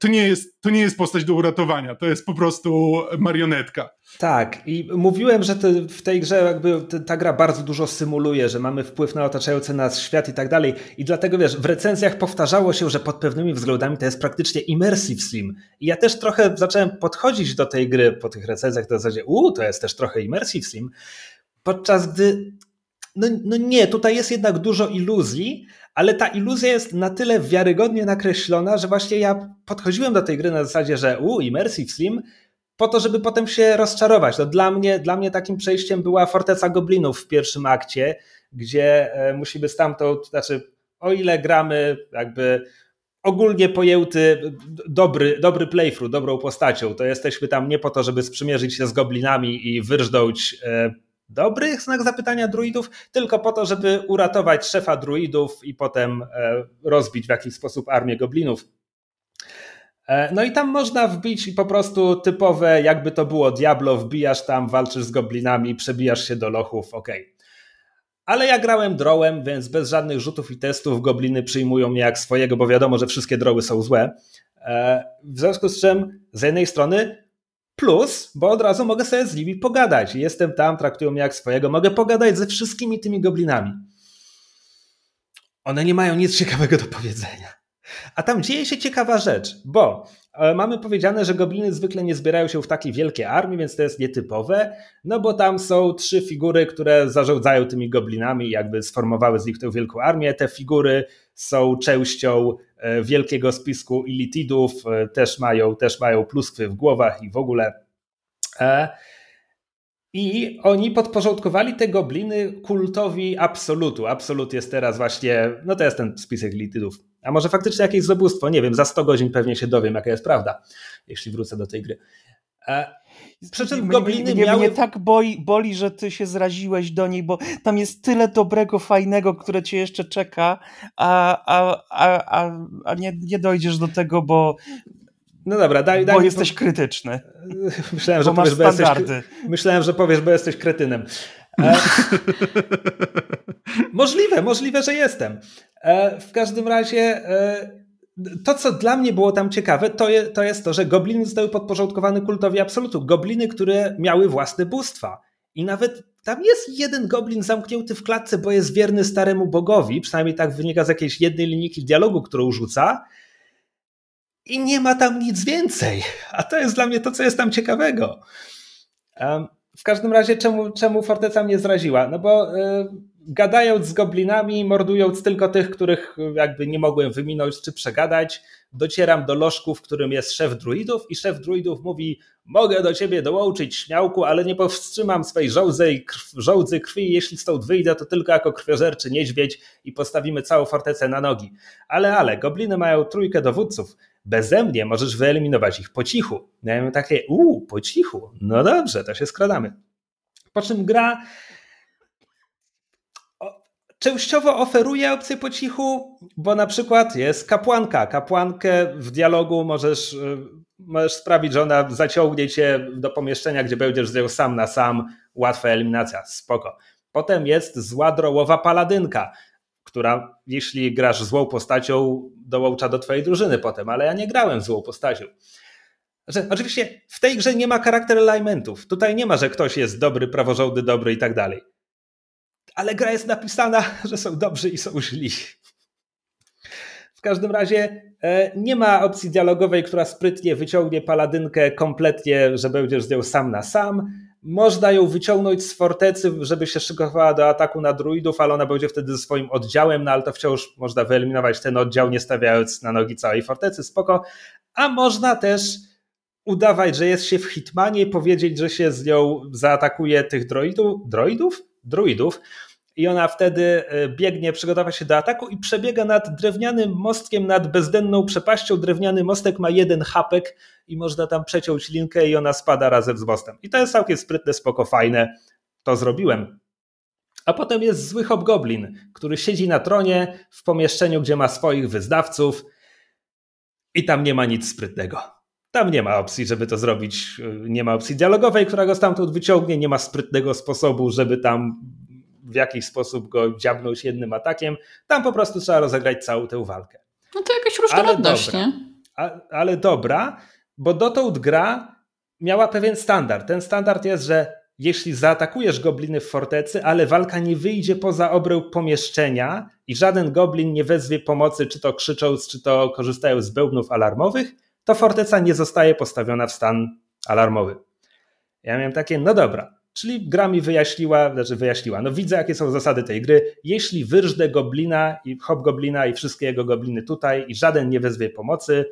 Speaker 5: to nie jest, to nie jest postać do uratowania, to jest po prostu marionetka.
Speaker 2: Tak, i mówiłem, że w tej grze jakby ta gra bardzo dużo symuluje, że mamy wpływ na otaczający nas świat i tak dalej. I dlatego wiesz, w recenzjach powtarzało się, że pod pewnymi względami to jest praktycznie immersive sim. I ja też trochę zacząłem podchodzić do tej gry po tych recenzjach, to w zasadzie, uuu, to jest też trochę immersive sim, podczas gdy no, no nie, tutaj jest jednak dużo iluzji, ale ta iluzja jest na tyle wiarygodnie nakreślona, że właśnie ja podchodziłem do tej gry na zasadzie, że u, Immersive Sim, po to, żeby potem się rozczarować. No dla, mnie, dla mnie takim przejściem była Forteca Goblinów w pierwszym akcie, gdzie e, musimy stamtąd, znaczy o ile gramy jakby ogólnie pojęty dobry, dobry playthrough, dobrą postacią, to jesteśmy tam nie po to, żeby sprzymierzyć się z goblinami i wyrżnąć e, dobrych znak zapytania druidów, tylko po to, żeby uratować szefa druidów i potem e, rozbić w jakiś sposób armię goblinów. E, no i tam można wbić po prostu typowe, jakby to było Diablo, wbijasz tam, walczysz z goblinami, przebijasz się do lochów, ok. Ale ja grałem drołem, więc bez żadnych rzutów i testów gobliny przyjmują mnie jak swojego, bo wiadomo, że wszystkie droły są złe. E, w związku z czym z jednej strony Plus, bo od razu mogę sobie z nimi pogadać. Jestem tam, traktują mnie jak swojego. Mogę pogadać ze wszystkimi tymi goblinami. One nie mają nic ciekawego do powiedzenia. A tam dzieje się ciekawa rzecz, bo e, mamy powiedziane, że gobliny zwykle nie zbierają się w takie wielkie armie, więc to jest nietypowe, no bo tam są trzy figury, które zarządzają tymi goblinami, jakby sformowały z nich tę wielką armię. Te figury są częścią e, wielkiego spisku ilitidów, e, też mają, też mają pluskwy w głowach i w ogóle. I oni podporządkowali te gobliny kultowi Absolutu. Absolut jest teraz właśnie, no to jest ten spisek litydów. A może faktycznie jakieś zabóstwo, nie wiem, za 100 godzin pewnie się dowiem, jaka jest prawda, jeśli wrócę do tej gry.
Speaker 3: Przy czym gobliny mnie, miały... Mnie tak boi, boli, że ty się zraziłeś do niej, bo tam jest tyle dobrego, fajnego, które cię jeszcze czeka, a, a, a, a, a nie, nie dojdziesz do tego, bo
Speaker 2: no dobra, daj, daj
Speaker 3: Bo jesteś po... krytyczny.
Speaker 2: Myślałem, że powiesz, bo jesteś, myślałem, że powiesz, bo jesteś kretynem. E... możliwe, możliwe, że jestem. E... W każdym razie e... to, co dla mnie było tam ciekawe, to, je, to jest to, że gobliny zostały podporządkowane kultowi absolutu. Gobliny, które miały własne bóstwa. I nawet tam jest jeden goblin zamknięty w klatce, bo jest wierny staremu bogowi, przynajmniej tak wynika z jakiejś jednej linijki dialogu, którą rzuca i nie ma tam nic więcej. A to jest dla mnie to, co jest tam ciekawego. W każdym razie, czemu, czemu forteca mnie zraziła? No bo y, gadając z goblinami, mordując tylko tych, których jakby nie mogłem wyminąć czy przegadać, docieram do lożku, w którym jest szef druidów i szef druidów mówi mogę do ciebie dołączyć śmiałku, ale nie powstrzymam swej żołdzy, krw, żołdzy krwi jeśli stąd wyjdę, to tylko jako krwiożerczy niedźwiedź i postawimy całą fortecę na nogi. Ale, ale, gobliny mają trójkę dowódców, Beze mnie możesz wyeliminować ich po cichu. Ja mam takie, uuu, po cichu. No dobrze, to się skradamy. Po czym gra częściowo oferuje opcję po cichu, bo na przykład jest kapłanka. Kapłankę w dialogu możesz, y, możesz sprawić, że ona zaciągnie cię do pomieszczenia, gdzie będziesz z nią sam na sam. Łatwa eliminacja, spoko. Potem jest zła drołowa paladynka która jeśli grasz złą postacią, dołącza do twojej drużyny potem, ale ja nie grałem złą postacią. Oczywiście w tej grze nie ma charakter alignmentów. Tutaj nie ma, że ktoś jest dobry, praworządny, dobry i tak dalej. Ale gra jest napisana, że są dobrzy i są źli. W każdym razie e, nie ma opcji dialogowej, która sprytnie wyciągnie paladynkę kompletnie, że będziesz z nią sam na sam można ją wyciągnąć z fortecy, żeby się szykowała do ataku na druidów, ale ona będzie wtedy ze swoim oddziałem, no ale to wciąż można wyeliminować ten oddział, nie stawiając na nogi całej fortecy, spoko. a można też udawać, że jest się w Hitmanie, powiedzieć, że się z nią zaatakuje tych droidów, droidów? Druidów, i ona wtedy e, biegnie przygotować się do ataku i przebiega nad drewnianym mostkiem, nad bezdenną przepaścią. Drewniany mostek ma jeden hapek i można tam przeciąć linkę i ona spada razem z mostem. I to jest całkiem sprytne, spoko, fajne. To zrobiłem. A potem jest zły hobgoblin, który siedzi na tronie w pomieszczeniu, gdzie ma swoich wyznawców i tam nie ma nic sprytnego. Tam nie ma opcji, żeby to zrobić. Nie ma opcji dialogowej, która go stamtąd wyciągnie, nie ma sprytnego sposobu, żeby tam w jakiś sposób go dziabnąć jednym atakiem. Tam po prostu trzeba rozegrać całą tę walkę.
Speaker 4: No to jakaś różnorodność, nie?
Speaker 2: A, ale dobra, bo dotąd gra miała pewien standard. Ten standard jest, że jeśli zaatakujesz gobliny w fortecy, ale walka nie wyjdzie poza obręb pomieszczenia i żaden goblin nie wezwie pomocy, czy to krzycząc, czy to korzystając z bełbnów alarmowych, to forteca nie zostaje postawiona w stan alarmowy. Ja miałem takie, no dobra, czyli gra mi wyjaśniła, znaczy wyjaśniła, no widzę jakie są zasady tej gry, jeśli wyrżdę goblina i hobgoblina i wszystkie jego gobliny tutaj i żaden nie wezwie pomocy,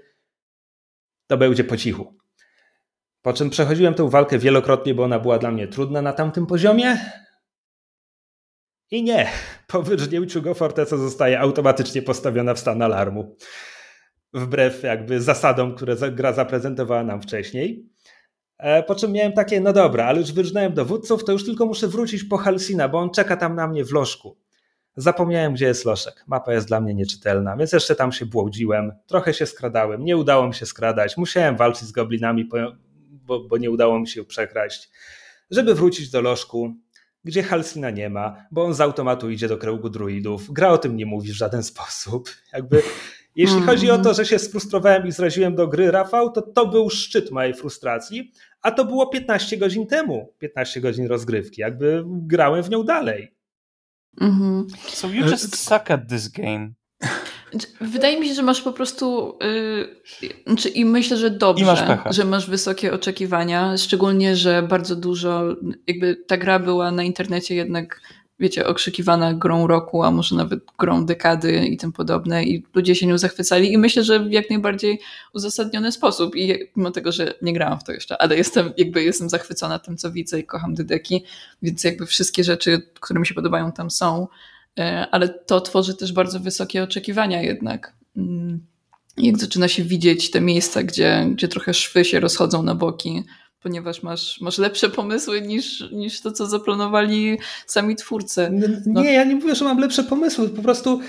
Speaker 2: to będzie po cichu. Po czym przechodziłem tę walkę wielokrotnie, bo ona była dla mnie trudna na tamtym poziomie. I nie, po wyrżnięciu go forteca zostaje automatycznie postawiona w stan alarmu. Wbrew jakby zasadom, które gra zaprezentowała nam wcześniej. E, po czym miałem takie, no dobra, ale już wyrżnąłem dowódców, to już tylko muszę wrócić po Halsina, bo on czeka tam na mnie w lożku. Zapomniałem, gdzie jest loszek. Mapa jest dla mnie nieczytelna, więc jeszcze tam się błądziłem. Trochę się skradałem, nie udało mi się skradać. Musiałem walczyć z goblinami, bo, bo nie udało mi się przekraść, żeby wrócić do lożku, gdzie Halsina nie ma, bo on z automatu idzie do kręgu druidów. Gra o tym nie mówi w żaden sposób. Jakby, jeśli mm. chodzi o to, że się sfrustrowałem i zraziłem do gry, Rafał, to to był szczyt mojej frustracji, a to było 15 godzin temu, 15 godzin rozgrywki. Jakby grałem w nią dalej.
Speaker 3: Mm -hmm. So you just suck at this game.
Speaker 4: Wydaje mi się, że masz po prostu yy, znaczy i myślę, że dobrze, że masz wysokie oczekiwania, szczególnie, że bardzo dużo, jakby ta gra była na internecie jednak, wiecie, okrzykiwana grą roku, a może nawet grą dekady i tym podobne. I ludzie się nią zachwycali i myślę, że w jak najbardziej uzasadniony sposób. I mimo tego, że nie grałam w to jeszcze, ale jestem, jakby jestem zachwycona tym, co widzę i kocham Dydeki, więc jakby wszystkie rzeczy, które mi się podobają tam są, E, ale to tworzy też bardzo wysokie oczekiwania jednak. Mm, jak zaczyna się widzieć te miejsca, gdzie, gdzie trochę szwy się rozchodzą na boki, ponieważ masz, masz lepsze pomysły niż, niż to, co zaplanowali sami twórcy.
Speaker 2: No. Nie, ja nie mówię, że mam lepsze pomysły, po prostu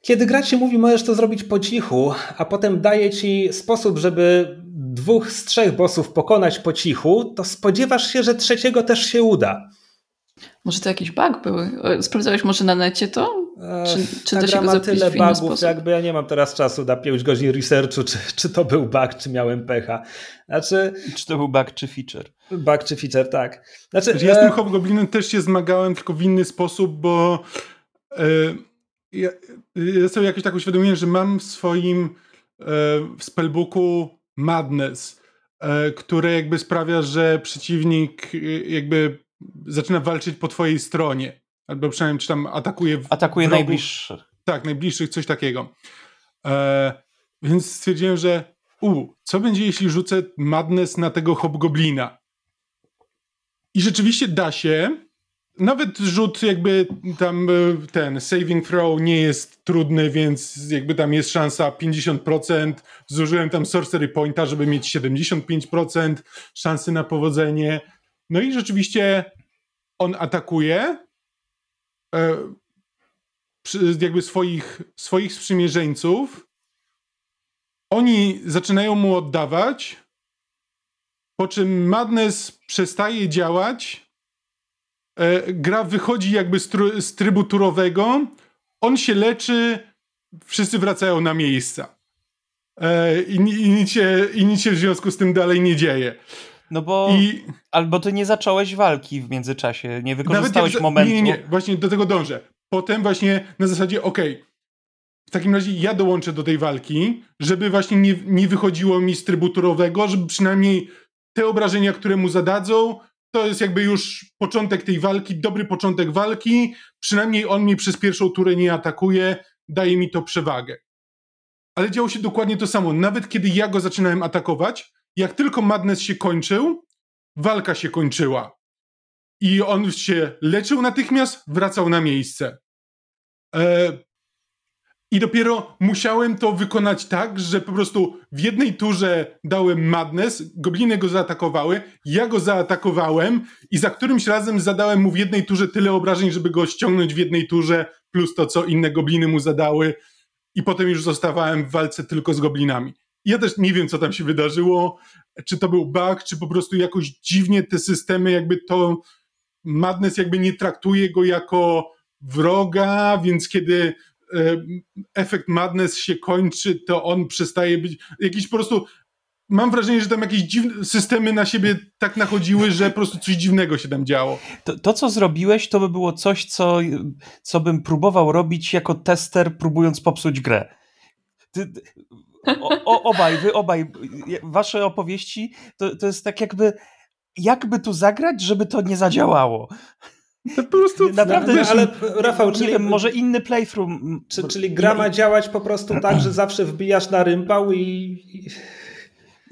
Speaker 2: kiedy gra ci mówi, możesz to zrobić po cichu, a potem daje ci sposób, żeby dwóch z trzech bossów pokonać po cichu, to spodziewasz się, że trzeciego też się uda.
Speaker 4: Może to jakiś bug był? Sprawdzałeś może na necie to?
Speaker 2: Czy, czy Ta gra ma tyle bugów, sposób? jakby ja nie mam teraz czasu na 5 godzin researchu, czy, czy to był bug, czy miałem pecha. Znaczy,
Speaker 3: czy to był bug, czy feature?
Speaker 2: Bug, czy feature, tak.
Speaker 5: Znaczy, znaczy ja z tym Hobgoblinem też się zmagałem, tylko w inny sposób, bo e, ja, ja sobie jakieś tak uświadomiłem, że mam w swoim e, w spellbooku Madness, e, które jakby sprawia, że przeciwnik e, jakby zaczyna walczyć po twojej stronie. Albo przynajmniej czy tam atakuje.
Speaker 3: Atakuje wrogów. najbliższych.
Speaker 5: Tak, najbliższych, coś takiego. E, więc stwierdziłem, że u, co będzie jeśli rzucę madness na tego hobgoblina? I rzeczywiście da się. Nawet rzut jakby tam e, ten saving throw nie jest trudny, więc jakby tam jest szansa 50%. Zużyłem tam sorcery pointa, żeby mieć 75% szansy na powodzenie. No i rzeczywiście on atakuje jakby swoich, swoich sprzymierzeńców. Oni zaczynają mu oddawać, po czym Madness przestaje działać. E, gra wychodzi jakby z, tr z trybu turowego. On się leczy, wszyscy wracają na miejsca. E, i, i, nic się, I nic się w związku z tym dalej nie dzieje.
Speaker 3: No bo I... albo ty nie zacząłeś walki w międzyczasie, nie wykorzystałeś momentu.
Speaker 5: Nie, nie, nie, właśnie do tego dążę. Potem właśnie na zasadzie, okej, okay, w takim razie ja dołączę do tej walki, żeby właśnie nie, nie wychodziło mi z trybu turowego, żeby przynajmniej te obrażenia, które mu zadadzą, to jest jakby już początek tej walki, dobry początek walki, przynajmniej on mnie przez pierwszą turę nie atakuje, daje mi to przewagę. ale działo się dokładnie to samo. Nawet kiedy ja go zaczynałem atakować, jak tylko Madness się kończył, walka się kończyła. I on się leczył natychmiast, wracał na miejsce. E, I dopiero musiałem to wykonać tak, że po prostu w jednej turze dałem madness, gobliny go zaatakowały, ja go zaatakowałem i za którymś razem zadałem mu w jednej turze tyle obrażeń, żeby go ściągnąć w jednej turze, plus to, co inne gobliny mu zadały. I potem już zostawałem w walce tylko z goblinami. Ja też nie wiem, co tam się wydarzyło, czy to był bug, czy po prostu jakoś dziwnie te systemy, jakby to Madness jakby nie traktuje go jako wroga, więc kiedy e, efekt Madness się kończy, to on przestaje być jakiś po prostu mam wrażenie, że tam jakieś dziwne systemy na siebie tak nachodziły, że po prostu coś dziwnego się tam działo.
Speaker 3: To, to, co zrobiłeś, to by było coś, co, co bym próbował robić jako tester, próbując popsuć grę. Ty, o, o, obaj, wy obaj, wasze opowieści to, to jest tak jakby jakby tu zagrać, żeby to nie zadziałało.
Speaker 5: To po prostu
Speaker 2: naprawdę, wiesz, ale Rafał,
Speaker 3: czyli wiem, może inny playthrough.
Speaker 2: Czy, czyli gra ma działać po prostu tak, że zawsze wbijasz na rympał i.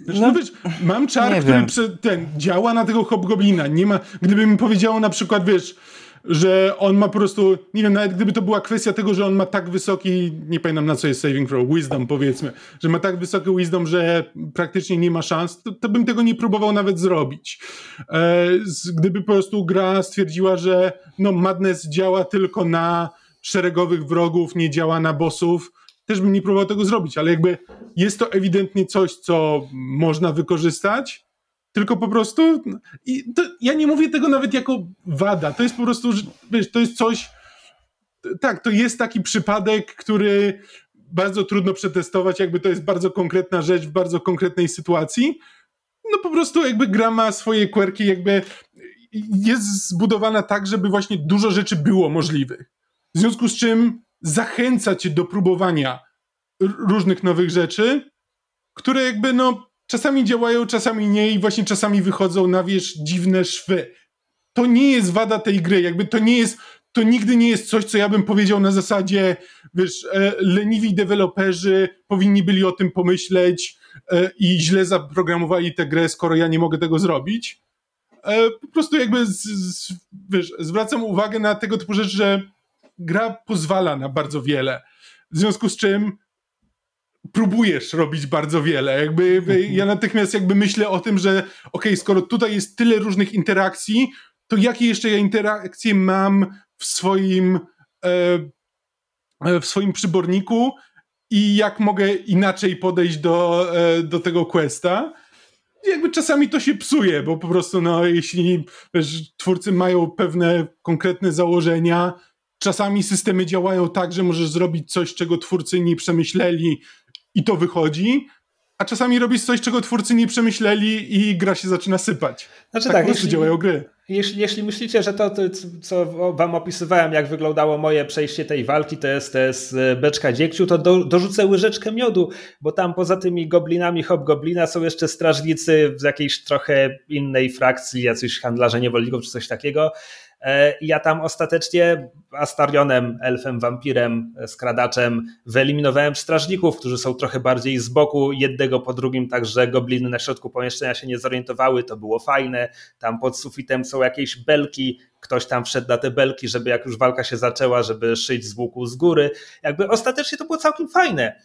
Speaker 5: Wiesz, no, no wiesz, mam czar, który ten, działa na tego hobgoblina. Nie ma, gdyby mi powiedziało na przykład, wiesz, że on ma po prostu, nie wiem, nawet gdyby to była kwestia tego, że on ma tak wysoki, nie pamiętam na co jest saving throw, wisdom powiedzmy, że ma tak wysoki wisdom, że praktycznie nie ma szans, to, to bym tego nie próbował nawet zrobić. E, gdyby po prostu gra stwierdziła, że no madness działa tylko na szeregowych wrogów, nie działa na bossów, też bym nie próbował tego zrobić, ale jakby jest to ewidentnie coś, co można wykorzystać, tylko po prostu i to, ja nie mówię tego nawet jako wada, to jest po prostu, wiesz, to jest coś, tak, to jest taki przypadek, który bardzo trudno przetestować, jakby to jest bardzo konkretna rzecz w bardzo konkretnej sytuacji. No po prostu jakby gra ma swoje quirki, jakby jest zbudowana tak, żeby właśnie dużo rzeczy było możliwych. W związku z czym zachęca cię do próbowania różnych nowych rzeczy, które jakby no czasami działają, czasami nie i właśnie czasami wychodzą na wierzch dziwne szwy. To nie jest wada tej gry, jakby to nie jest, to nigdy nie jest coś, co ja bym powiedział na zasadzie, wiesz, e, leniwi deweloperzy powinni byli o tym pomyśleć e, i źle zaprogramowali tę grę, skoro ja nie mogę tego zrobić. E, po prostu jakby, z, z, wiesz, zwracam uwagę na tego typu rzeczy, że gra pozwala na bardzo wiele. W związku z czym próbujesz robić bardzo wiele. Jakby, ja natychmiast jakby myślę o tym, że ok, skoro tutaj jest tyle różnych interakcji, to jakie jeszcze ja interakcje mam w swoim e, e, w swoim przyborniku i jak mogę inaczej podejść do, e, do tego questa. Jakby czasami to się psuje, bo po prostu no, jeśli wiesz, twórcy mają pewne konkretne założenia, czasami systemy działają tak, że możesz zrobić coś, czego twórcy nie przemyśleli i to wychodzi, a czasami robisz coś, czego twórcy nie przemyśleli i gra się zaczyna sypać. Znaczy tak, tak po prostu jeśli, działają gry.
Speaker 2: Jeśli, jeśli myślicie, że to, to, co wam opisywałem, jak wyglądało moje przejście tej walki, to jest, to jest e, beczka dziegciu, to do, dorzucę łyżeczkę miodu, bo tam poza tymi goblinami hobgoblina są jeszcze strażnicy z jakiejś trochę innej frakcji, jacyś handlarze niewolników czy coś takiego. E, ja tam ostatecznie Astarionem, elfem, wampirem, e, skradaczem wyeliminowałem strażników, którzy są trochę bardziej z boku, jednego po drugim, także gobliny na środku pomieszczenia się nie zorientowały, to było fajne. Tam pod sufitem są jakieś belki, ktoś tam wszedł na te belki, żeby jak już walka się zaczęła, żeby szyć z łuku z góry. Jakby ostatecznie to było całkiem fajne.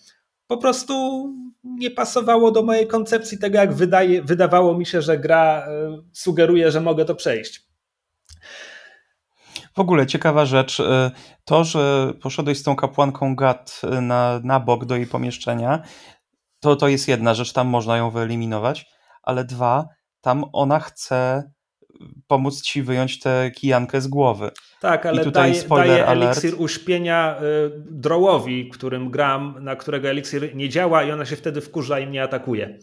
Speaker 2: Po prostu nie pasowało do mojej koncepcji tego, jak wydaje, wydawało mi się, że gra e, sugeruje, że mogę to przejść.
Speaker 3: W ogóle ciekawa rzecz, y, to, że poszedłeś z tą kapłanką Gat y, na, na bok do jej pomieszczenia, to, to jest jedna rzecz, tam można ją wyeliminować, ale dwa, tam ona chce pomóc ci wyjąć tę kijankę z głowy.
Speaker 2: Tak, ale tutaj daje, daje eliksir uśpienia y, drołowi, którym gram, na którego eliksir nie działa i ona się wtedy wkurza i mnie atakuje.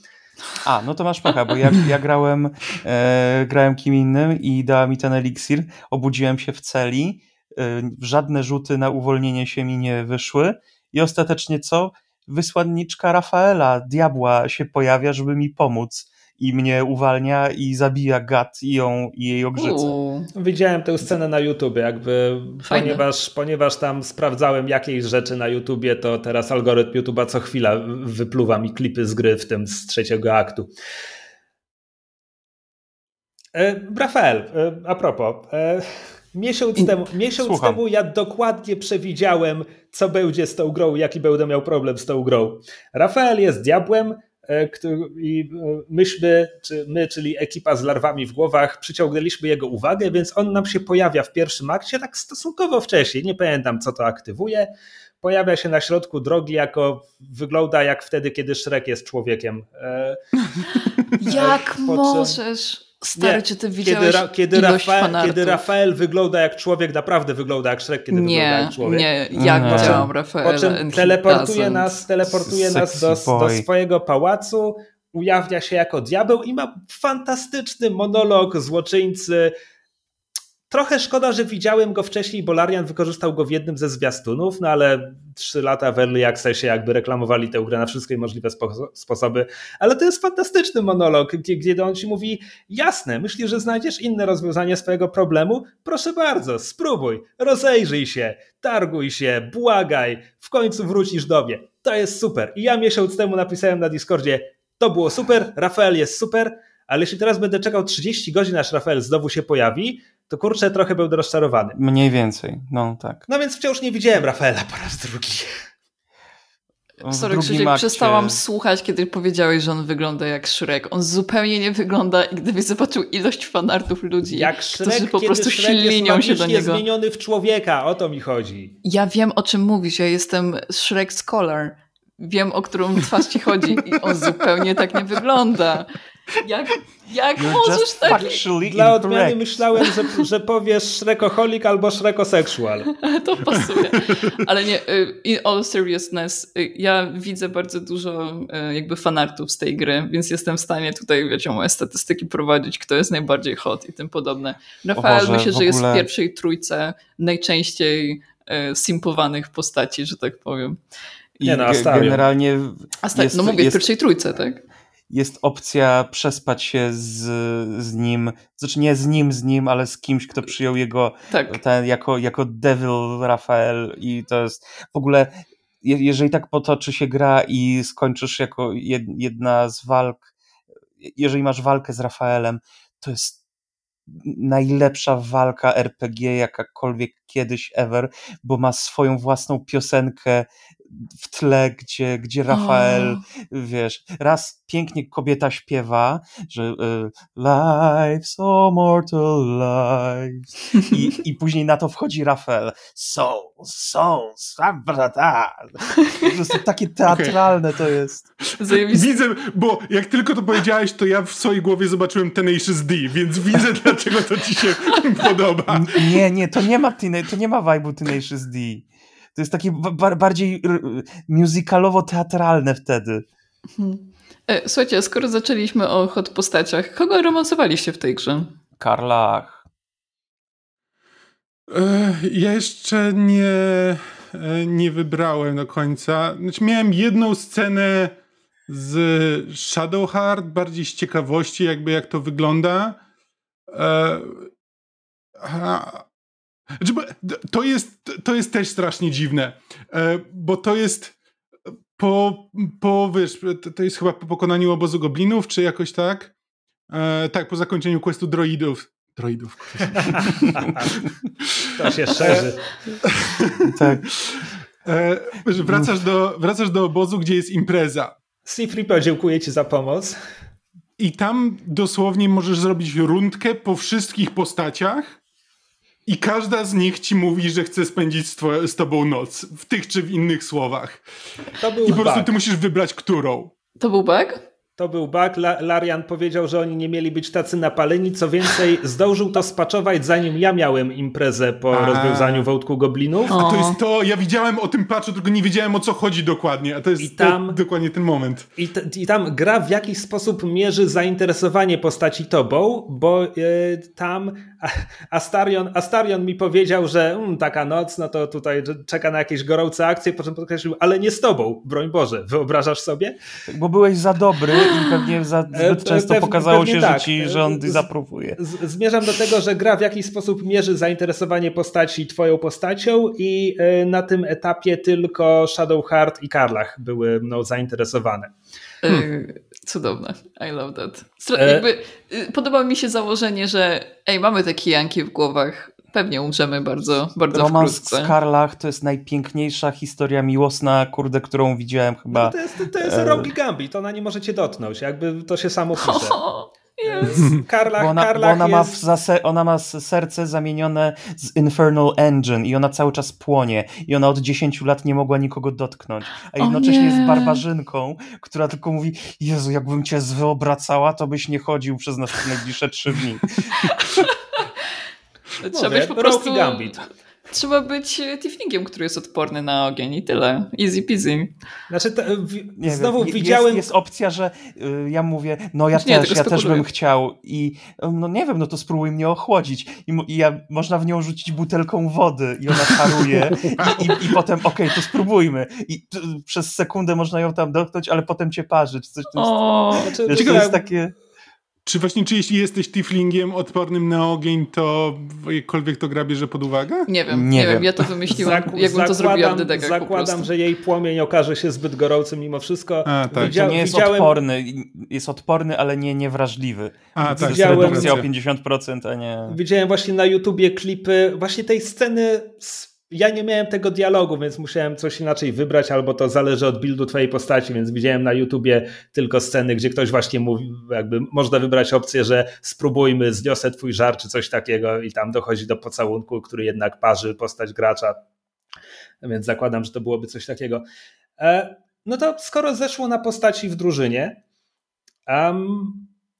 Speaker 3: A, no to masz pecha, bo ja, ja grałem, e, grałem kim innym i dała mi ten eliksir, obudziłem się w celi, e, żadne rzuty na uwolnienie się mi nie wyszły. I ostatecznie co? Wysłanniczka Rafaela, diabła się pojawia, żeby mi pomóc i mnie uwalnia i zabija Gat i ją i jej ogrzycę.
Speaker 2: Widziałem tę scenę na YouTube, jakby ponieważ, ponieważ tam sprawdzałem jakieś rzeczy na YouTubie, to teraz algorytm YouTube'a co chwila wypluwa mi klipy z gry, w tym z trzeciego aktu. E, Rafael, e, a propos, e, miesiąc, temu, miesiąc temu ja dokładnie przewidziałem, co będzie z tą grą, jaki będę miał problem z tą grą. Rafael jest diabłem, i myśmy, czy my, czyli ekipa z larwami w głowach, przyciągnęliśmy jego uwagę, więc on nam się pojawia w pierwszym akcie tak stosunkowo wcześnie, nie pamiętam co to aktywuje, pojawia się na środku drogi jako, wygląda jak wtedy, kiedy Szrek jest człowiekiem.
Speaker 4: Jak możesz? Stary, nie, czy ty widziałeś kiedy,
Speaker 2: kiedy, Rafael, kiedy Rafael wygląda jak człowiek, naprawdę wygląda jak Shrek, kiedy
Speaker 4: nie,
Speaker 2: wygląda jak człowiek.
Speaker 4: Nie, jak mhm. widziałam Rafaela.
Speaker 2: Po czym teleportuje nas, teleportuje nas do, do swojego pałacu, ujawnia się jako diabeł i ma fantastyczny monolog złoczyńcy, Trochę szkoda, że widziałem go wcześniej, bo Larian wykorzystał go w jednym ze zwiastunów, no ale trzy lata w Early Accessie jakby reklamowali tę grę na wszystkie możliwe spo sposoby, ale to jest fantastyczny monolog, gdzie, gdzie on ci mówi, jasne, myślisz, że znajdziesz inne rozwiązanie swojego problemu? Proszę bardzo, spróbuj, rozejrzyj się, targuj się, błagaj, w końcu wrócisz do mnie. To jest super. I ja miesiąc temu napisałem na Discordzie, to było super, Rafael jest super, ale jeśli teraz będę czekał 30 godzin, aż Rafael znowu się pojawi, to kurczę, trochę był rozczarowany.
Speaker 3: Mniej więcej, no tak.
Speaker 2: No więc wciąż nie widziałem Rafaela po raz drugi.
Speaker 4: Sorry, Krzysiek, akcie... przestałam słuchać, kiedy powiedziałeś, że on wygląda jak Shrek. On zupełnie nie wygląda, i gdybyś zobaczył ilość fanartów ludzi, jak Shrek, którzy po prostu ślinią się do niego.
Speaker 2: zmieniony w człowieka, o to mi chodzi.
Speaker 4: Ja wiem, o czym mówisz, ja jestem Shrek Scholar. Wiem, o którą twarz ci chodzi i on zupełnie tak nie wygląda. Jak, jak możesz tak...
Speaker 2: Dla odmiany myślałem, że, że powiesz szrekoholik albo szrekosexual.
Speaker 4: to pasuje. Ale nie, y, in all seriousness, y, ja widzę bardzo dużo y, jakby fanartów z tej gry, więc jestem w stanie tutaj, wiecie, moje statystyki prowadzić, kto jest najbardziej hot i tym podobne. Rafael myślę, że ogóle... jest w pierwszej trójce najczęściej simpowanych postaci, że tak powiem.
Speaker 3: I nie, no, generalnie.
Speaker 4: jest, no mówię, jest... w pierwszej trójce, tak?
Speaker 3: Jest opcja przespać się z, z nim, znaczy nie z nim, z nim, ale z kimś, kto przyjął jego tak. ten, jako, jako Devil Rafael i to jest w ogóle, jeżeli tak potoczy się gra i skończysz jako jedna z walk, jeżeli masz walkę z Rafaelem, to jest najlepsza walka RPG jakakolwiek kiedyś ever, bo ma swoją własną piosenkę w tle, gdzie, gdzie Rafael, oh. wiesz, raz pięknie kobieta śpiewa, że y, life so mortal life I, i później na to wchodzi Rafael soul, soul, po prostu takie teatralne okay. to jest.
Speaker 5: Widzę, bo jak tylko to powiedziałeś, to ja w swojej głowie zobaczyłem Tenacious D, więc widzę dlaczego to ci się podoba.
Speaker 3: Nie, nie, to nie ma, to nie ma vibe'u Tenacious D. To jest takie bardziej musicalowo-teatralne wtedy.
Speaker 4: Mhm. E, słuchajcie, skoro zaczęliśmy o hot postaciach, kogo romansowaliście w tej grze?
Speaker 3: Karlach.
Speaker 5: E, ja jeszcze nie, e, nie wybrałem do końca. Znaczy miałem jedną scenę z Shadowheart, bardziej z ciekawości jakby jak to wygląda. To jest, to jest też strasznie dziwne, e, bo to jest po, po wiesz, to jest chyba po pokonaniu obozu goblinów, czy jakoś tak? E, tak, po zakończeniu questu droidów. Droidów.
Speaker 2: to się szerzy.
Speaker 5: tak. E, wracasz do, wracasz do obozu, gdzie jest impreza.
Speaker 2: Sifripo, dziękuję ci za pomoc.
Speaker 5: I tam dosłownie możesz zrobić rundkę po wszystkich postaciach i każda z nich ci mówi, że chce spędzić z, z tobą noc. W tych czy w innych słowach. I po prostu ty musisz wybrać którą.
Speaker 4: To był bug?
Speaker 2: To był bug. Larian powiedział, że oni nie mieli być tacy napaleni. Co więcej, zdążył to spaczować, zanim ja miałem imprezę po a. rozwiązaniu wątku goblinów.
Speaker 5: A to jest to, ja widziałem o tym patchu, tylko nie wiedziałem o co chodzi dokładnie. A to jest I tam, to, dokładnie ten moment.
Speaker 2: I, I, tam gra w jakiś sposób mierzy zainteresowanie postaci tobą, bo yy, tam Astarion, Astarion mi powiedział, że mm, taka noc, no to tutaj czeka na jakieś gorące akcje, po czym podkreślił, ale nie z tobą, broń Boże. Wyobrażasz sobie?
Speaker 3: Bo byłeś za dobry i pewnie za e, zbyt często pokazało się, tak. że, ci, on zaprowuje.
Speaker 2: Zmierzam do tego, że gra w jakiś sposób mierzy zainteresowanie postaci twoją postacią i e, na tym etapie tylko Shadowheart i Karlach były no, zainteresowane.
Speaker 4: Hmm. Cudowne. I love that. Jakby, y, podoba mi się założenie, że ej, mamy te kijanki w głowach, pewnie umrzemy bardzo, bardzo
Speaker 3: Romans
Speaker 4: wkrótce.
Speaker 3: z Karlach to jest najpiękniejsza historia miłosna, kurde, którą widziałem chyba.
Speaker 2: No to jest, to jest e... Rogi Gambit, ona nie może cię dotknąć, jakby to się samo pisze.
Speaker 4: Yes.
Speaker 2: Karlach,
Speaker 3: bo ona,
Speaker 2: Karlach
Speaker 3: bo ona,
Speaker 2: jest...
Speaker 3: ma se, ona ma serce zamienione z Infernal Engine i ona cały czas płonie i ona od 10 lat nie mogła nikogo dotknąć, a jednocześnie jest barbarzynką, która tylko mówi Jezu, jakbym cię zwyobracała, to byś nie chodził przez nas najbliższe trzy dni.
Speaker 4: Trzeba być po prostu... Gambit. Trzeba być Tieflingiem, który jest odporny na ogień i tyle. Easy peasy.
Speaker 2: Znaczy, to, w, znowu wiem, widziałem...
Speaker 3: Jest, jest opcja, że y, ja mówię, no ja nie, też, ja też bym chciał i no nie wiem, no to spróbuj mnie ochłodzić i, i ja, można w nią rzucić butelką wody i ona paruje i, i, i, potem okej, okay, to spróbujmy i t, przez sekundę można ją tam dotknąć, ale potem cię parzyć. Coś, to jest, o, znaczy, wiesz, to jest takie...
Speaker 5: Czy właśnie, czy jeśli jesteś tiflingiem odpornym na ogień, to jakkolwiek to gra bierze pod uwagę?
Speaker 4: Nie wiem, nie, nie wiem. ja to wymyśliłam, Zaku, jakbym to zrobiła
Speaker 2: Zakładam, że jej płomień okaże się zbyt gorącym mimo wszystko.
Speaker 3: A, tak. Widzia, nie jest widziałem... odporny, jest odporny, ale nie niewrażliwy. A, tak, widziałem, redukcja o 50%, a nie...
Speaker 2: Widziałem właśnie na YouTubie klipy właśnie tej sceny z ja nie miałem tego dialogu, więc musiałem coś inaczej wybrać, albo to zależy od buildu twojej postaci, więc widziałem na YouTubie tylko sceny, gdzie ktoś właśnie mówi, jakby można wybrać opcję, że spróbujmy, zniosę twój żar, czy coś takiego i tam dochodzi do pocałunku, który jednak parzy postać gracza, więc zakładam, że to byłoby coś takiego. E, no to skoro zeszło na postaci w drużynie, um,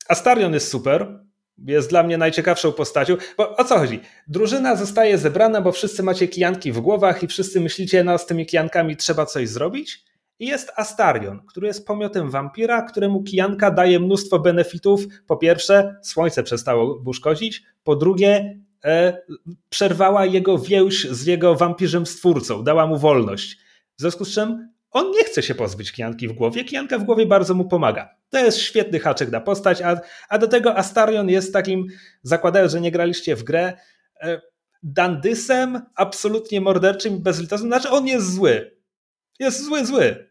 Speaker 2: Astarion jest super, jest dla mnie najciekawszą postacią. Bo o co chodzi? Drużyna zostaje zebrana, bo wszyscy macie kijanki w głowach i wszyscy myślicie, no z tymi kijankami trzeba coś zrobić. I jest Astarion, który jest pomiotem wampira, któremu kijanka daje mnóstwo benefitów. Po pierwsze, słońce przestało mu szkodzić. Po drugie, e, przerwała jego więź z jego wampirzem stwórcą, dała mu wolność. W związku z czym on nie chce się pozbyć kijanki w głowie. Kijanka w głowie bardzo mu pomaga. To jest świetny haczyk na postać, a, a do tego Astarion jest takim, zakładając, że nie graliście w grę, e, dandysem, absolutnie morderczym i bezlitosnym. Znaczy on jest zły. Jest zły, zły.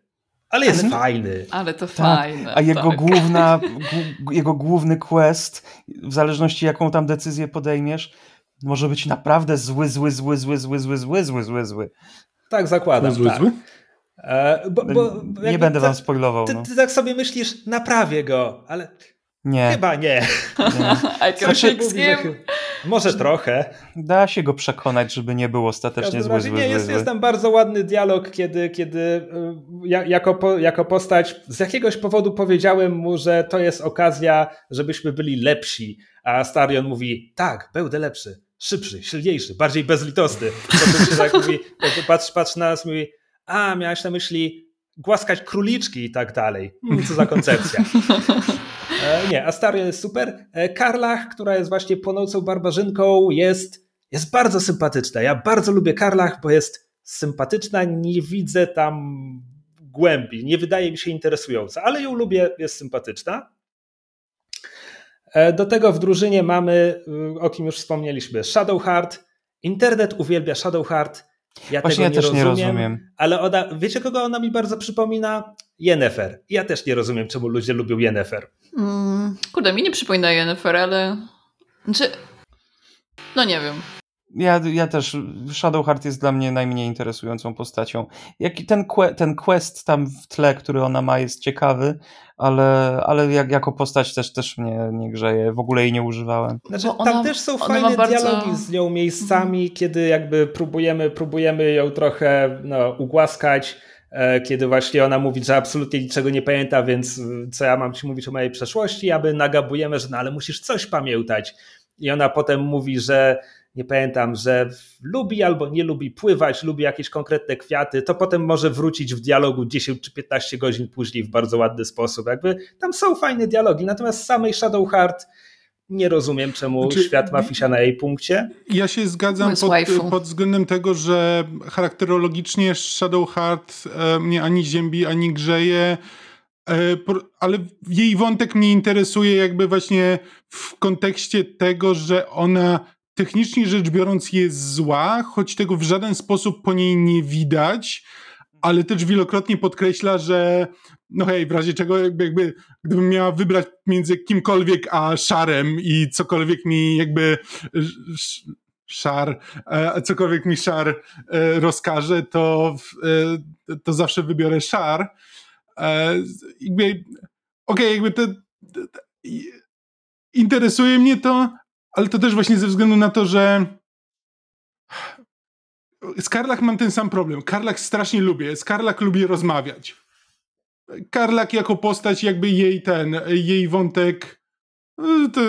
Speaker 2: Ale jest ale, fajny.
Speaker 4: Ale to tak, fajne.
Speaker 3: A jego, tak. główna, jego główny quest, w zależności jaką tam decyzję podejmiesz, może być naprawdę zły, zły, zły, zły, zły, zły, zły, zły, zły, zły.
Speaker 2: Tak zakładam. Zły, tak. zły?
Speaker 3: E, bo, bo nie będę wam spoilował.
Speaker 2: Ty,
Speaker 3: no.
Speaker 2: ty, tak sobie myślisz, naprawię go, ale
Speaker 3: nie.
Speaker 2: Chyba nie.
Speaker 4: nie. Znaczy,
Speaker 2: może trochę.
Speaker 3: Da się go przekonać, żeby nie był ostatecznie zły, zły,
Speaker 2: nie, jest,
Speaker 3: zły.
Speaker 2: jest tam bardzo ładny dialog, kiedy, kiedy y, ja, jako, po, jako postać z jakiegoś powodu powiedziałem mu, że to jest okazja, żebyśmy byli lepsi, a Starion mówi, tak, będę lepszy, szybszy, silniejszy, bardziej bezlitosny. Potem się tak mówi, patrz, patrz na nas, mówi, a miałeś na myśli głaskać króliczki i tak dalej. Hmm, co za koncepcja. E, nie, Astaria jest super. E, Karlach, która jest właśnie płonącą barbarzynką, jest, jest bardzo sympatyczna. Ja bardzo lubię Karlach, bo jest sympatyczna, nie widzę tam głębi, nie wydaje mi się interesująca, ale ją lubię, jest sympatyczna. E, do tego w drużynie mamy, o kim już wspomnieliśmy, Shadowheart. Internet uwielbia Shadowheart. Ja Właśnie tego ja nie też rozumiem, nie rozumiem. Ale ona, wiecie kogo ona mi bardzo przypomina? Yennefer. Ja też nie rozumiem, czemu ludzie lubią Yennefer.
Speaker 4: Mm, kurde, mi nie przypomina Yennefer, ale... Znaczy... No nie wiem.
Speaker 3: Ja, ja też, Shadowheart jest dla mnie najmniej interesującą postacią. Jak, ten, ten quest tam w tle, który ona ma jest ciekawy, ale, ale jak, jako postać też, też mnie nie grzeje. W ogóle jej nie używałem.
Speaker 2: Znaczy, ona, tam też są fajne bardzo... dialogi z nią miejscami, mhm. kiedy jakby próbujemy, próbujemy ją trochę no, ugłaskać, e, kiedy właśnie ona mówi, że absolutnie niczego nie pamięta, więc e, co ja mam ci mówić o mojej przeszłości, aby nagabujemy, że no ale musisz coś pamiętać. I ona potem mówi, że nie pamiętam, że lubi albo nie lubi pływać, lubi jakieś konkretne kwiaty, to potem może wrócić w dialogu 10 czy 15 godzin później w bardzo ładny sposób. Jakby tam są fajne dialogi, natomiast samej Shadowheart nie rozumiem, czemu znaczy, świat ma fisia na jej punkcie.
Speaker 5: Ja się zgadzam pod, pod, względem tego, że charakterologicznie Shadowheart e, mnie ani ziębi, ani grzeje. e, ale jej wątek mnie interesuje jakby właśnie w kontekście tego, że ona technicznie rzecz biorąc jest zła, choć tego w żaden sposób po niej nie widać, ale też wielokrotnie podkreśla, że no hej, w razie czego jakby, gdybym miała wybrać między kimkolwiek a szarem i cokolwiek mi jakby szar, e, cokolwiek mi szar e, rozkaże, to, e, to zawsze wybiorę szar. Jakby, okej, okay, jakby to, to, interesuje mnie to, ale to też właśnie ze względu na to, że z Karlach mam ten sam problem. Karlach strasznie lubię. Z Karlach lubię rozmawiać. Karlak jako postać, jakby jej ten, jej wątek to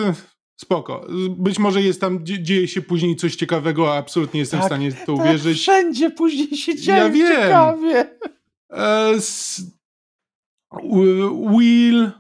Speaker 5: spoko. Być może jest tam, dzieje się później coś ciekawego, a absolutnie jestem tak, w stanie to tak, uwierzyć.
Speaker 3: Wszędzie później się dzieje ja wiem. ciekawie.
Speaker 5: E, Will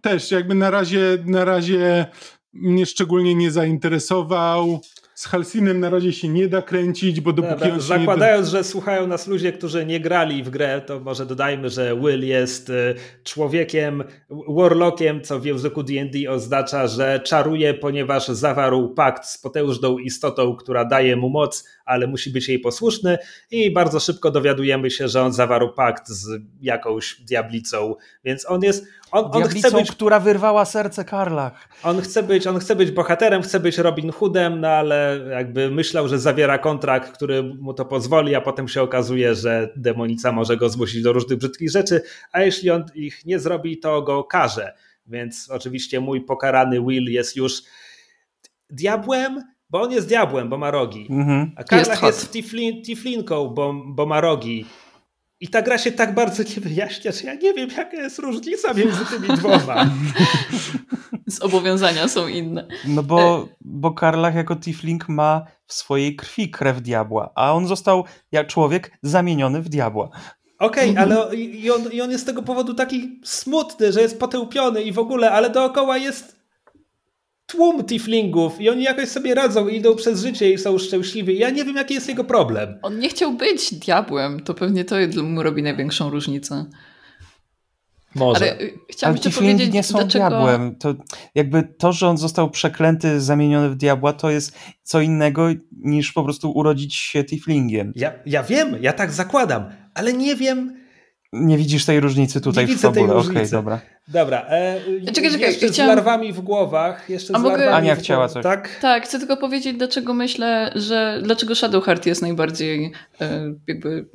Speaker 5: też jakby na razie, na razie mnie szczególnie nie zainteresował. Z Halsinem na razie się nie da kręcić, bo dopóki Dobra, on
Speaker 2: Zakładając, że słuchają nas ludzie, którzy nie grali w grę, to może dodajmy, że Will jest y, człowiekiem, warlockiem, co w języku D&D oznacza, że czaruje, ponieważ zawarł pakt z potężną istotą, która daje mu moc, ale musi być jej posłuszny. I bardzo szybko dowiadujemy się, że on zawarł pakt z jakąś diablicą, więc on jest on,
Speaker 3: on chce być, która wyrwała serce Karlach.
Speaker 2: On chce być, on chce być bohaterem, chce być Robin Hoodem, no ale jakby myślał, że zawiera kontrakt, który mu to pozwoli, a potem się okazuje, że demonica może go zmusić do różnych brzydkich rzeczy, a jeśli on ich nie zrobi, to go karze. Więc oczywiście mój pokarany Will jest już diabłem, bo on jest diabłem, bo ma rogi. Mhm. A Karlach jest, jest tiflin, tiflinką, bo, bo ma rogi. I ta gra się tak bardzo nie wyjaśnia, że ja nie wiem, jaka jest różnica między tymi dwoma.
Speaker 4: Zobowiązania są inne.
Speaker 3: No bo, bo Karlach jako Tifling ma w swojej krwi krew diabła, a on został jak człowiek zamieniony w diabła.
Speaker 2: Okej, okay, ale i on, i on jest z tego powodu taki smutny, że jest potępiony i w ogóle, ale dookoła jest tłum tiflingów i oni jakoś sobie radzą i idą przez życie i są szczęśliwi. Ja nie wiem, jaki jest jego problem.
Speaker 4: On nie chciał być diabłem, to pewnie to mu robi największą różnicę.
Speaker 2: Może. Ale
Speaker 3: y, chciałam Ale powiedzieć, nie są dlaczego... diabłem. To jakby to, że on został przeklęty, zamieniony w diabła, to jest co innego niż po prostu urodzić się tiflingiem.
Speaker 2: Ja, ja wiem, ja tak zakładam, ale nie wiem,
Speaker 3: nie widzisz tej różnicy tutaj nie w fabule. Okej, okay, dobra.
Speaker 2: Dobra. E, czekaj, czekaj. Jeszcze chciałam... z larwami w głowach. Jeszcze A z mogę...
Speaker 3: Ania chciała coś.
Speaker 2: Tak?
Speaker 4: tak, chcę tylko powiedzieć, dlaczego myślę, że dlaczego Shadowheart jest najbardziej e, jakby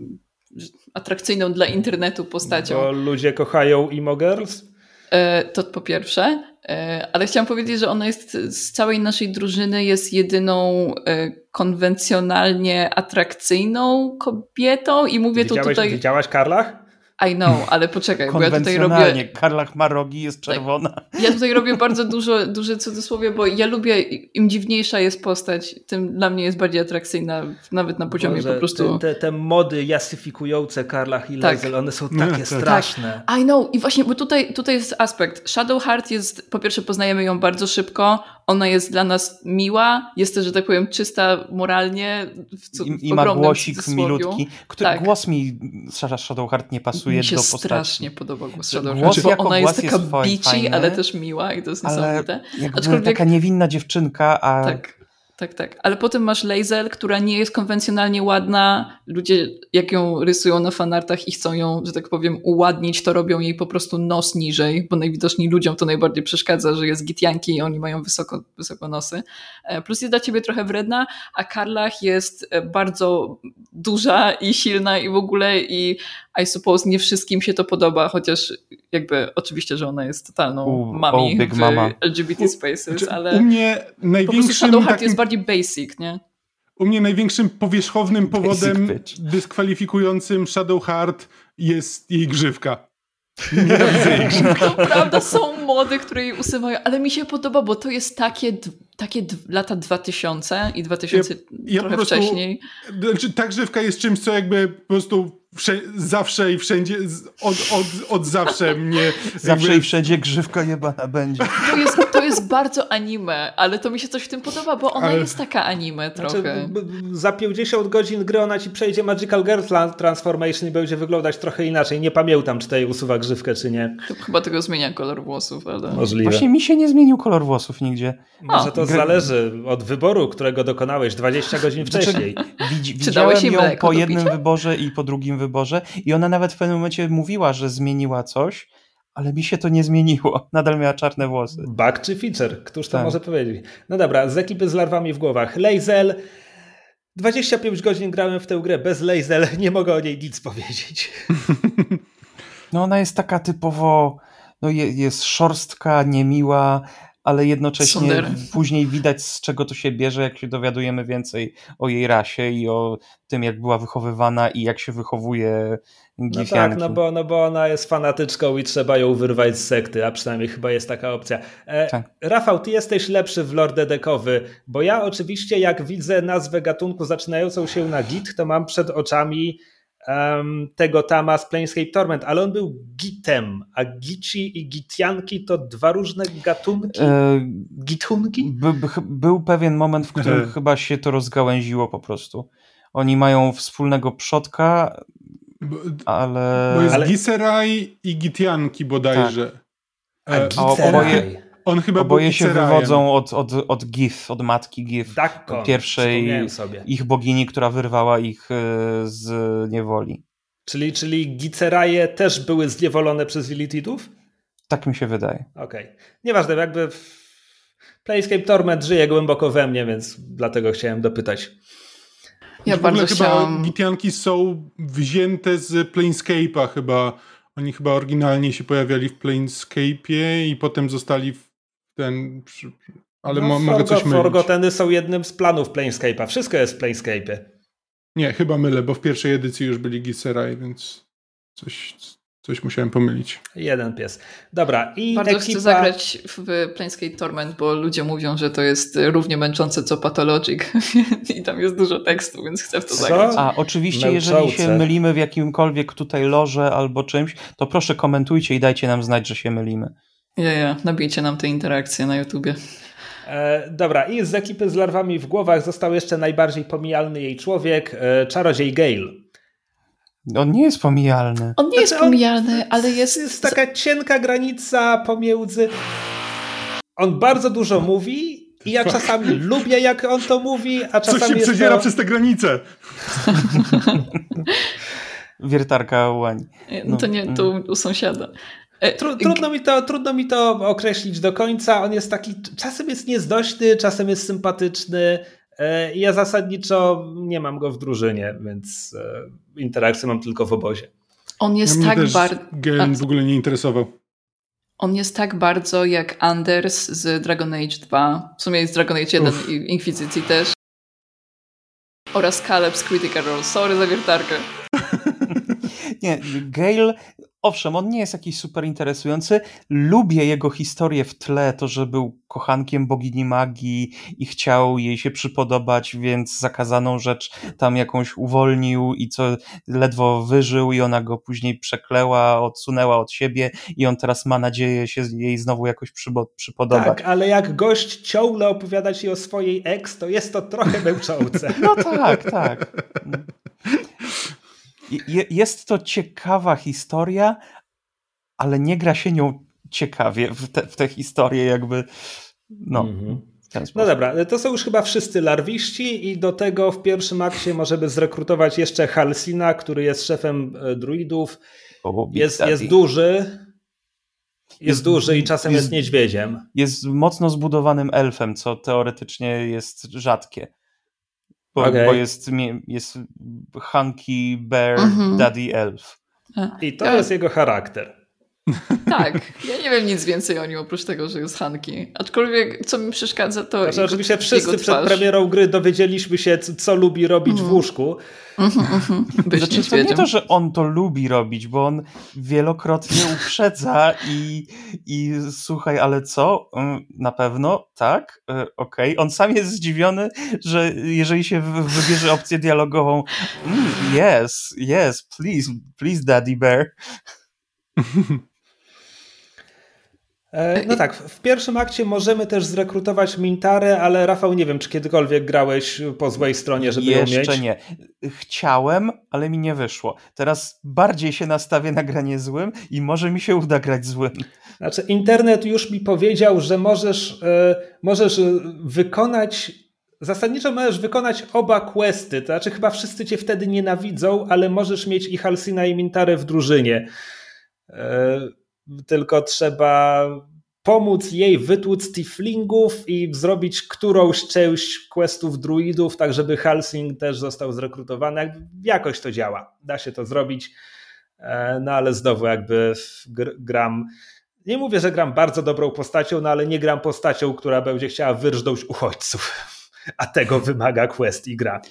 Speaker 4: atrakcyjną dla internetu postacią.
Speaker 2: Bo ludzie kochają emo girls?
Speaker 4: E, to po pierwsze. E, ale chciałam powiedzieć, że ona jest z całej naszej drużyny jest jedyną e, konwencjonalnie atrakcyjną kobietą i mówię
Speaker 2: widziałeś,
Speaker 4: to tutaj...
Speaker 2: Widziałaś Karlach?
Speaker 4: I know, ale poczekaj, bo ja tutaj robię...
Speaker 3: Karlach ma rogi, jest tak. czerwona.
Speaker 4: Tak. Ja tutaj robię bardzo dużo, duże cudzysłowie, bo ja lubię, im dziwniejsza jest postać, tym dla mnie jest bardziej atrakcyjna, nawet na poziomie Boże, po prostu...
Speaker 2: Te, te mody jasyfikujące Karlach i tak. one są takie tak. straszne.
Speaker 4: Tak. I know, i właśnie, bo tutaj, tutaj jest aspekt. Shadowheart jest, po pierwsze poznajemy ją bardzo szybko, ona jest dla nas miła, jest też, że tak powiem, czysta moralnie. W, w
Speaker 3: I, i ma głosik milutki, który tak. głos mi Shadowheart nie pasuje
Speaker 4: mi się
Speaker 3: do postaci.
Speaker 4: strasznie podoba głos Shadowheart, bo ona jest taka jest bici, ale też miła i to jest niesamowite.
Speaker 3: Aczkolwiek... taka niewinna dziewczynka, a
Speaker 4: tak. Tak, tak. Ale potem masz Lazel, która nie jest konwencjonalnie ładna. Ludzie, jak ją rysują na fanartach i chcą ją, że tak powiem, uładnić, to robią jej po prostu nos niżej, bo najwidoczniej ludziom to najbardziej przeszkadza, że jest gitjanki i oni mają wysoko, wysoko nosy. E, plus jest dla ciebie trochę wredna, a Karlach jest e, bardzo duża i silna i w ogóle i i suppose nie wszystkim się to podoba, chociaż jakby oczywiście, że ona jest totalną U, mami oh, w mama. LGBT spaces, znaczy, ale
Speaker 5: u mnie największym
Speaker 4: Shadowheart takim... jest bardziej basic, nie?
Speaker 5: U mnie największym powierzchownym powodem dyskwalifikującym Shadowheart jest jej grzywka.
Speaker 4: To prawda, są mody, które jej usuwają, ale mi się podoba, bo to jest takie, takie lata 2000 i 2000 ja, ja trochę prostu, wcześniej.
Speaker 5: Znaczy, ta grzywka jest czymś, co jakby po prostu zawsze i wszędzie, od, od, od zawsze mnie...
Speaker 3: Zawsze i wszędzie grzywka jebana będzie.
Speaker 4: To jest, to jest bardzo anime, ale to mi się coś w tym podoba, bo ona ale... jest taka anime trochę. Znaczy,
Speaker 2: za 50 godzin gry ona ci przejdzie Magical Girl Transformation i będzie wyglądać trochę inaczej. Nie pamiętam, czy tutaj usuwa grzywkę, czy nie.
Speaker 4: Chyba tego zmienia kolor włosów, ale...
Speaker 2: Możliwe.
Speaker 3: Właśnie mi się nie zmienił kolor włosów nigdzie.
Speaker 2: Może to zależy od wyboru, którego dokonałeś 20 godzin znaczy, wcześniej.
Speaker 3: Widzi, widziałem ją po jednym wyborze i po drugim wyborze i ona nawet w pewnym momencie mówiła, że zmieniła coś, ale mi się to nie zmieniło. Nadal miała czarne włosy.
Speaker 2: Bug czy feature? Któż to tak. może powiedzieć? No dobra, z ekipy z larwami w głowach. Lazel. 25 godzin grałem w tę grę bez Lazel, nie mogę o niej nic powiedzieć.
Speaker 3: No ona jest taka typowo, no jest szorstka, niemiła, ale jednocześnie później widać z czego to się bierze, jak się dowiadujemy więcej o jej rasie i o tym, jak była wychowywana i jak się wychowuje
Speaker 2: no tak, no bo, no bo ona jest fanatyczką i trzeba ją wyrwać z sekty, a przynajmniej chyba jest taka opcja. E, tak. Rafał, ty jesteś lepszy w lore dedekowy, bo ja oczywiście jak widzę nazwę gatunku zaczynającą się na git, to mam przed oczami um, tego Tama z Planescape Torment, ale on był gitem, a gici i gitianki to dwa różne gatunki? E, Gitunki?
Speaker 3: By, by, był pewien moment, w którym chyba się to rozgałęziło po prostu. Oni mają wspólnego przodka, bo, ale...
Speaker 5: Bo jest ale... Giseraj i Gitianki bodajże.
Speaker 2: Tak. A, e, oboje,
Speaker 5: on chyba
Speaker 3: oboje się wywodzą od, od, od Gif, od matki Gif.
Speaker 2: Dakko,
Speaker 3: pierwszej ich bogini, która wyrwała ich e, z niewoli.
Speaker 2: Czyli, czyli Giceraje też były zniewolone przez Wilitidów?
Speaker 3: Tak mi się wydaje.
Speaker 2: Okej. Okay. Nieważne, jakby Playscape Torment żyje głęboko we mnie, więc dlatego chciałem dopytać.
Speaker 4: Ja bardzo chciałam...
Speaker 5: chyba Gitianki są wzięte z Planescape'a chyba. Oni chyba oryginalnie się pojawiali w Planescape'ie i potem zostali w ten... Ale no, mogę Forgo, coś mylić.
Speaker 2: Forgoteny są jednym z planów Planescape'a. Wszystko jest w Planescape'ie.
Speaker 5: Nie, chyba mylę, bo w pierwszej edycji już byli Gisseraj, więc coś, Coś musiałem pomylić.
Speaker 2: Jeden pies. Dobra. I
Speaker 4: Bardzo
Speaker 2: ekipa...
Speaker 4: chcę zagrać w Planescape Torment, bo ludzie mówią, że to jest równie męczące co Pathologic i tam jest dużo tekstu, więc chcę w to co? zagrać.
Speaker 3: A oczywiście, jeżeli się mylimy w jakimkolwiek tutaj loże albo czymś, to proszę komentujcie i dajcie nam znać, że się mylimy.
Speaker 4: Ja, ja. Nabijcie nam te interakcje na YouTubie.
Speaker 2: E, dobra, i z ekipy z larwami w głowach został jeszcze najbardziej pomijalny jej człowiek, e, czarodziej Gale.
Speaker 3: On nie jest pomijalny.
Speaker 4: On nie jest znaczy, pomijalny, on, ale jest...
Speaker 2: Jest taka cienka granica pomiędzy... On bardzo dużo mówi i ja czasami lubię, jak on to mówi, a czasami
Speaker 5: Coś się przedziera to... przez tę granicę.
Speaker 3: Wiertarka łań.
Speaker 4: No. To nie, to u sąsiada.
Speaker 2: E, Tru, trudno, mi to, trudno mi to określić do końca. On jest taki, czasem jest niezdośny, czasem jest sympatyczny. E, ja zasadniczo nie mam go w drużynie, więc e, interakcje mam tylko w obozie.
Speaker 4: On jest ja tak bardzo.
Speaker 5: Gen w ogóle nie interesował.
Speaker 4: On jest tak bardzo jak Anders z Dragon Age 2. W sumie jest Dragon Age 1 Uf. i Inquisicji też. Oraz Caleb z Critical Role. Sorry za wiertarkę.
Speaker 3: nie, Gale owszem, on nie jest jakiś super interesujący. Lubię jego historię w tle, to, że był kochankiem bogini magii i chciał jej się przypodobać, więc zakazaną rzecz tam jakąś uwolnił i co ledwo wyżył i ona go później przekleła, odsunęła od siebie i on teraz ma nadzieję się jej znowu jakoś przypodobać.
Speaker 2: Tak, ale jak gość ciągle opowiada ci o swojej ex, to jest to trochę męczące.
Speaker 3: No tak, tak. Jest to ciekawa historia, ale nie gra się nią ciekawie w, te, w tę historię, jakby. No. Mhm.
Speaker 2: No dobra, to są już chyba wszyscy larwiści i do tego w pierwszym akcie możemy zrekrutować jeszcze Halsina, który jest szefem e, druidów. O, jest, jest duży. Jest, jest, duży i czasem jest, jest niedźwiedziem.
Speaker 3: Jest mocno zbudowanym elfem, co teoretycznie jest rzadkie. Bo, okay. bo jest, jest Hunky Bear mhm. Daddy Elf.
Speaker 2: I to jest jego charakter.
Speaker 4: Tak, ja nie wiem nic więcej o nim oprócz tego, że jest Hanki. Aczkolwiek co mi przeszkadza to.
Speaker 2: Znaczy, oczywiście wszyscy przed premierą gry dowiedzieliśmy się, co lubi robić w łóżku.
Speaker 3: Mm-hmm, mm-hmm. Znaczy, to nie to, że on to lubi robić, bo on wielokrotnie uprzedza i, i słuchaj, ale co? Mm, na pewno? Tak? E, okej. Okay. On sam jest zdziwiony, że jeżeli się wybierze opcję dialogową mm, yes, yes, please, please daddy bear.
Speaker 2: E, no tak, w pierwszym akcie możemy też zrekrutować Mintarę, ale Rafał, nie wiem, czy kiedykolwiek grałeś po złej stronie, żeby
Speaker 3: Jeszcze
Speaker 2: ją mieć?
Speaker 3: Jeszcze nie. Chciałem, ale mi nie wyszło. Teraz bardziej się nastawię na granie złym i może mi się uda grać złym.
Speaker 2: Znaczy, internet już mi powiedział, że możesz, e, możesz wykonać Zasadniczo możesz wykonać oba questy, to znaczy chyba wszyscy cię wtedy nienawidzą, ale możesz mieć i Halsina i Mintarę w drużynie. Tylko trzeba pomóc jej wytłuc tiflingów i zrobić którąś część questów druidów, tak żeby Halsing też został zrekrutowany. Jakoś to działa, da się to zrobić, e, no ale znowu jakby gram, nie mówię, że gram bardzo dobrą postacią, no ale nie gram postacią, która będzie chciała wyrżnąć uchodźców, a tego wymaga quest i gra.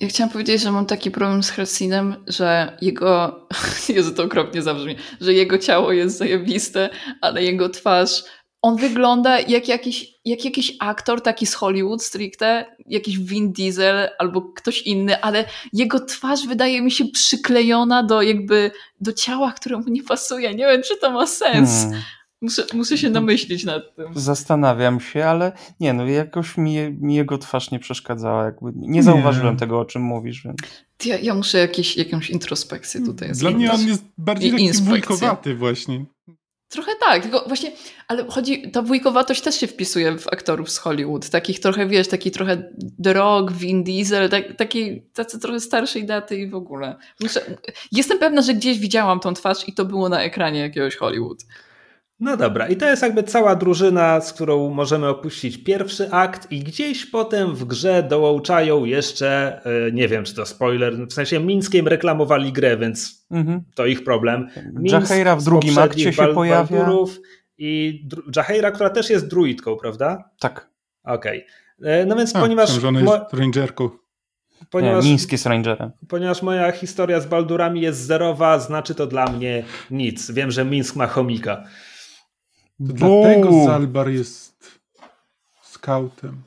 Speaker 4: Ja chciałam powiedzieć, że mam taki problem z Helsinem, że jego, Jezu, to okropnie zabrzmi, że jego ciało jest zajebiste, ale jego twarz, on wygląda jak jakiś, jak jakiś aktor taki z Hollywood stricte, jakiś Vin Diesel albo ktoś inny, ale jego twarz wydaje mi się przyklejona do jakby, do ciała, któremu nie pasuje. Nie wiem, czy to ma sens. Hmm. Muszę, muszę się namyślić nad tym.
Speaker 3: Zastanawiam się, ale nie, no jakoś mi, mi jego twarz nie przeszkadzała. Jakby nie zauważyłem nie. tego, o czym mówisz. Więc...
Speaker 4: Ja, ja muszę jakieś, jakąś introspekcję tutaj
Speaker 5: Dla mnie on jest bardziej taki wujkowaty właśnie.
Speaker 4: Trochę tak, tylko właśnie, ale chodzi, ta wujkowatość też się wpisuje w aktorów z Hollywood, takich trochę, wiesz, taki trochę The Rock, Vin Diesel, tak, taki, tacy trochę starszej daty i w ogóle. Muszę, jestem pewna, że gdzieś widziałam tą twarz i to było na ekranie jakiegoś Hollywood.
Speaker 2: No dobra, i to jest jakby cała drużyna, z którą możemy opuścić pierwszy akt, i gdzieś potem w grze dołączają jeszcze, e, nie wiem czy to spoiler, w sensie Mińskiem reklamowali grę, więc mhm. to ich problem.
Speaker 3: Jaheira w drugim akcie się pojawia.
Speaker 2: I Jaheira, która też jest druidką, prawda?
Speaker 3: Tak.
Speaker 2: Okej. Okay. E, no więc A, ponieważ.
Speaker 5: Żona jest rangerką.
Speaker 3: Ponieważ, nie, Mińskie z Rangerem.
Speaker 2: Ponieważ moja historia z Baldurami jest zerowa, znaczy to dla mnie nic. Wiem, że Mińsk ma chomika.
Speaker 5: Dlatego Zalbar jest skautem.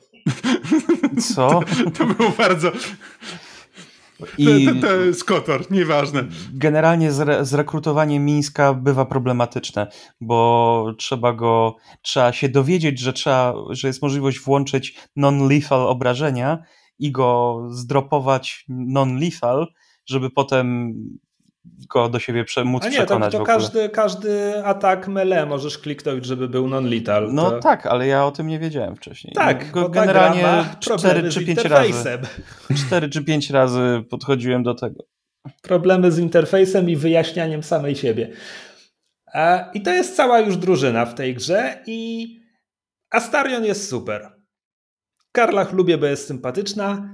Speaker 3: Co?
Speaker 5: To, to było bardzo... I to, to, to jest kotor, nieważne.
Speaker 3: Generalnie zre, zrekrutowanie Mińska bywa problematyczne, bo trzeba go, trzeba się dowiedzieć, że, trzeba, że jest możliwość włączyć non-lethal obrażenia i go zdropować non-lethal, żeby potem go do siebie móc
Speaker 2: A nie,
Speaker 3: przekonać
Speaker 2: to, to każdy, każdy atak melee możesz kliknąć, żeby był non-lethal.
Speaker 3: No
Speaker 2: to...
Speaker 3: tak, ale ja o tym nie wiedziałem wcześniej.
Speaker 2: Tak,
Speaker 3: go, generalnie 4 czy 5 razy. 4 czy 5 razy podchodziłem do tego.
Speaker 2: Problemy z interfejsem i wyjaśnianiem samej siebie. I to jest cała już drużyna w tej grze i Astarion jest super. Karlach lubię, bo jest sympatyczna.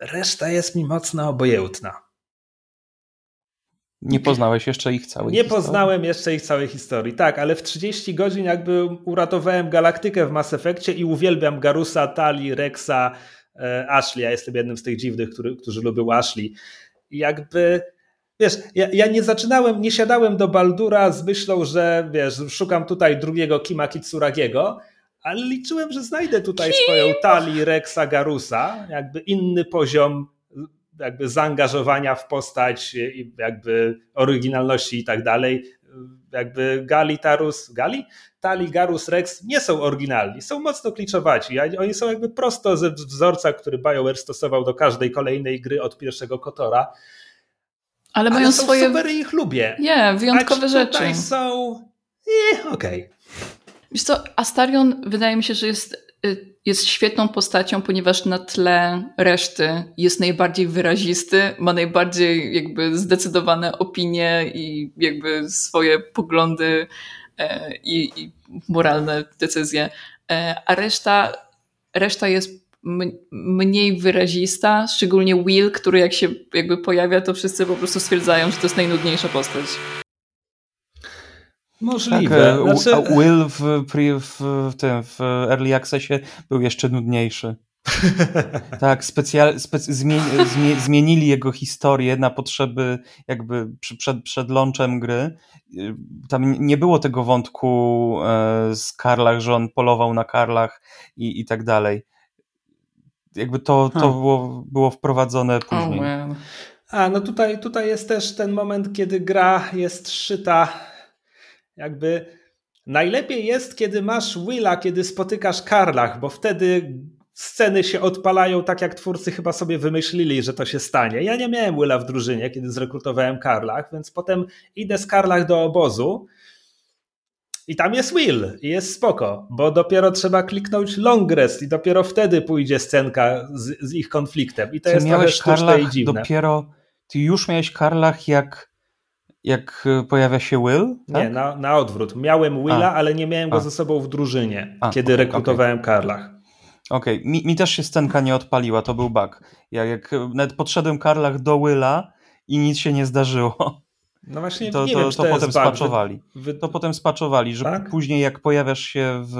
Speaker 2: Reszta jest mi mocno obojętna.
Speaker 3: Nie poznałeś jeszcze ich całej
Speaker 2: Nie historii? poznałem jeszcze ich całej historii, tak, ale w 30 godzin jakby uratowałem galaktykę w Mass Effectie i uwielbiam Garusa, Tali, Rexa, e, Ashley. Ja jestem jednym z tych dziwnych, który, którzy lubią Ashley. I jakby, wiesz, ja, ja, nie zaczynałem, nie siadałem do Baldura z myślą, że wiesz, szukam tutaj drugiego Kima Kitsuragiego, ale liczyłem, że znajdę tutaj Kim? swoją Tali, Rexa, Garusa, jakby inny poziom jakby zaangażowania w postać jakby oryginalności i tak dalej. Jakby Gali, Tarus, Gali? Tali, Garus, Rex nie są oryginalni, są mocno kliczowaci. Oni są jakby prosto ze wzorca, który BioWare stosował do każdej kolejnej gry od pierwszego Kotora.
Speaker 4: Ale mają
Speaker 2: Ale
Speaker 4: są swoje.
Speaker 2: super i ich lubię.
Speaker 4: Nie, wyjątkowe rzeczy.
Speaker 2: Są. Nie, okej. Okay.
Speaker 4: Wiesz co, Astarion wydaje mi się, że jest y, jest świetną postacią, ponieważ na tle reszty jest najbardziej wyrazisty, ma najbardziej jakby zdecydowane opinie i jakby swoje poglądy e, i, i moralne decyzje, e, a reszta, reszta jest mniej wyrazista, szczególnie Will, który jak się jakby pojawia, to wszyscy po prostu stwierdzają, że to jest najnudniejsza postać.
Speaker 2: Możliwe.
Speaker 3: Tak, znaczy... Will w, w, w, tym, w Early Accessie był jeszcze nudniejszy. tak, specjal, specy, zmieni, zmienili jego historię na potrzeby jakby przed, przed launchem gry. Tam nie było tego wątku e, z Karlach, że on polował na Karlach i, i tak dalej. Jakby to, to było, było wprowadzone później. Oh,
Speaker 2: A, no tutaj, tutaj jest też ten moment, kiedy gra jest szyta jakby najlepiej jest, kiedy masz Willa, kiedy spotykasz Karlach, bo wtedy sceny się odpalają tak, jak twórcy chyba sobie wymyślili, że to się stanie. Ja nie miałem Willa w drużynie, kiedy zrekrutowałem Karlach, więc potem idę z Karlach do obozu i tam jest Will i jest spoko, bo dopiero trzeba kliknąć long rest i dopiero wtedy pójdzie scenka z, z ich konfliktem. I to
Speaker 3: Ty
Speaker 2: jest trochę sztuczne
Speaker 3: Karlach
Speaker 2: i dziwne.
Speaker 3: Dopiero, ty już miałeś Karlach jak jak y, pojawia się Will?
Speaker 2: Tak? Nie, na, na odwrót. Miałem Willa, A. ale nie miałem go A. ze sobą w drużynie, A, kiedy okay, rekrutowałem okay. Karlach.
Speaker 3: Okej, okay. mi, mi, też się scenka nie odpaliła, to był bug. Ja jak nawet podszedłem Karlach do Willa i nic się nie zdarzyło.
Speaker 2: No właśnie,
Speaker 3: to,
Speaker 2: nie
Speaker 3: to,
Speaker 2: wiem,
Speaker 3: to, to potem spaczowali. Wy... To potem spaczowali, że tak? później jak pojawiasz się w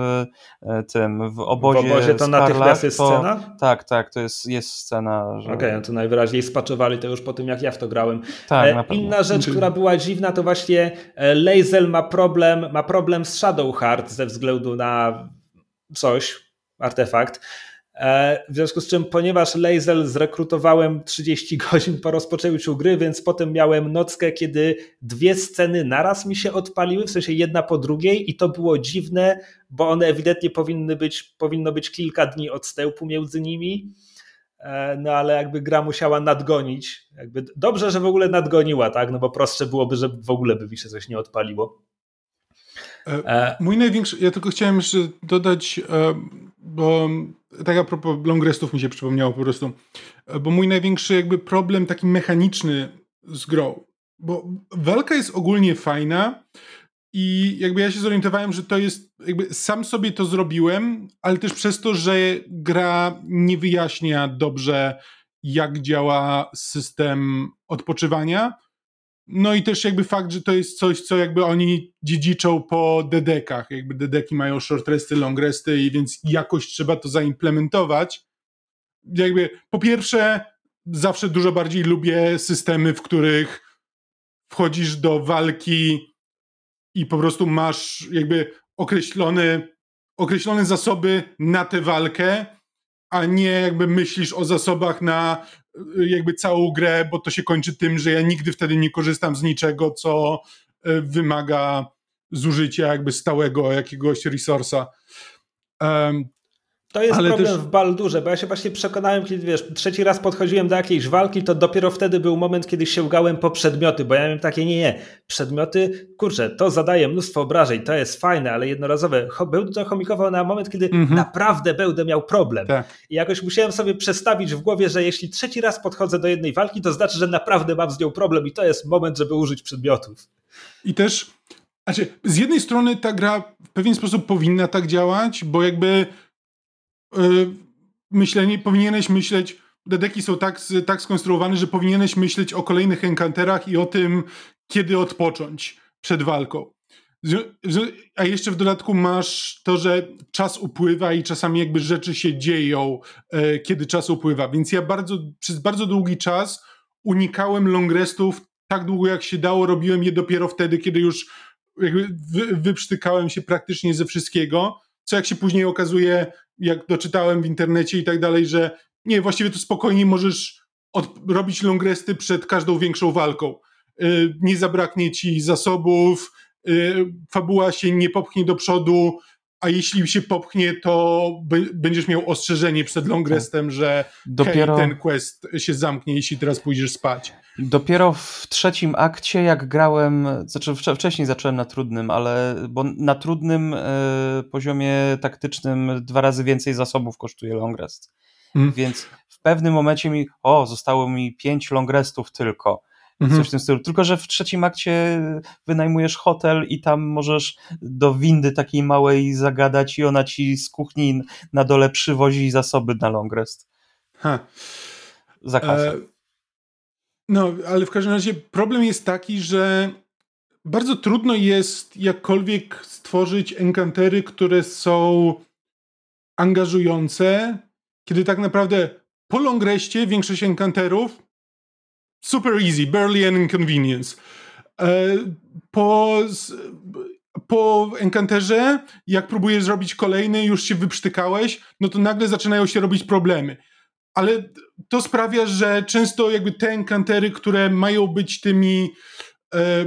Speaker 3: e, tym, w obozie, w obozie
Speaker 2: to natychmiast jest
Speaker 3: to,
Speaker 2: scena?
Speaker 3: Tak, tak, to jest, jest scena.
Speaker 2: Że... Okej, okay, no to najwyraźniej spaczowali to już po tym, jak ja w to grałem.
Speaker 3: Tak,
Speaker 2: e, Inna rzecz, która była dziwna, to właśnie e, Lazel ma problem, ma problem z Shadowheart ze względu na coś, artefakt. E, w związku z czym, ponieważ Lazel zrekrutowałem 30 godzin po rozpoczęciu gry, więc potem miałem nockę, kiedy dwie sceny naraz mi się odpaliły, w sensie jedna po drugiej i to było dziwne, bo one ewidentnie powinny być, powinno być kilka dni odstępu między nimi, e, no ale jakby gra musiała nadgonić. Jakby dobrze, że w ogóle nadgoniła, tak? No bo prostsze byłoby, że w ogóle by mi się coś nie odpaliło.
Speaker 5: E, mój największy, ja tylko chciałem jeszcze dodać, bo tak a propos long restów mi się przypomniało po prostu, bo mój największy jakby problem taki mechaniczny z grą, bo walka jest ogólnie fajna i jakby ja się zorientowałem, że to jest jakby sam sobie to zrobiłem, ale też przez to, że gra nie wyjaśnia dobrze jak działa system odpoczywania, no i też jakby fakt, że to jest coś, co jakby oni dziedziczą po dedekach. Jakby dedeki mają short resty, long resty i więc jakoś trzeba to zaimplementować. Jakby po pierwsze zawsze dużo bardziej lubię systemy, w których wchodzisz do walki i po prostu masz jakby określone, określone zasoby na tę walkę, a nie jakby myślisz o zasobach na jakby całą grę, bo to się kończy tym, że ja nigdy wtedy nie korzystam z niczego, co y, wymaga zużycia jakby stałego jakiegoś resursa.
Speaker 2: To jest Ale problem też... w Baldurze, bo ja się właśnie przekonałem, kiedy wiesz, trzeci raz podchodziłem do jakiejś walki, to dopiero wtedy był moment, kiedy sięgałem po przedmioty, bo ja miałem takie, nie, nie, przedmioty, kurczę, to zadaje mnóstwo obrażeń, to jest fajne, ale jednorazowe. Będę to chomikował na moment, kiedy mm -hmm. naprawdę będę miał problem. Tak. I jakoś musiałem sobie przestawić w głowie, że jeśli trzeci raz podchodzę do jednej walki, to znaczy, że naprawdę mam z nią problem i to jest moment, żeby użyć przedmiotów.
Speaker 5: I też, znaczy, z jednej strony ta gra w pewien sposób powinna tak działać, bo jakby myślenie, powinieneś myśleć, dedeki są tak, tak skonstruowane, że powinieneś myśleć o kolejnych enkanterach i o tym, kiedy odpocząć przed walką. A jeszcze w dodatku masz to, że czas upływa i czasami jakby rzeczy się dzieją, e, kiedy czas upływa. Więc ja bardzo, przez bardzo długi czas unikałem long restów tak długo jak się dało, robiłem je dopiero wtedy, kiedy już jakby wy, wyprztykałem się praktycznie ze wszystkiego, co jak się później okazuje jak doczytałem w internecie i tak dalej, że nie, właściwie to spokojnie możesz od, robić longresty przed każdą większą walką. Yy, nie zabraknie ci zasobów, yy, fabuła się nie popchnie do przodu, a jeśli się popchnie, to będziesz miał ostrzeżenie przed longrestem, tak. że Dopiero... hej, ten quest się zamknie, jeśli teraz pójdziesz spać.
Speaker 3: Dopiero w trzecim akcie, jak grałem, znaczy wcześniej zacząłem na trudnym, ale bo na trudnym y, poziomie taktycznym dwa razy więcej zasobów kosztuje long rest. Mm. Więc w pewnym momencie mi, o, zostało mi pięć long restów tylko. Mhm. Coś w tym stylu. Tylko, że w trzecim akcie wynajmujesz hotel i tam możesz do windy takiej małej zagadać i ona ci z kuchni na dole przywozi zasoby na long rest. Ha. Za kasę. E
Speaker 5: no, ale w każdym razie problem jest taki, że bardzo trudno jest jakkolwiek stworzyć enkantery, które są angażujące, kiedy tak naprawdę po longreście większość enkanterów super easy, barely an inconvenience. E, po, po enkanterze, jak próbujesz zrobić kolejny, już się wyprztykałeś, no to nagle zaczynają się robić problemy. Ale to sprawia, że często jakby te enkantery, które mają być tymi e,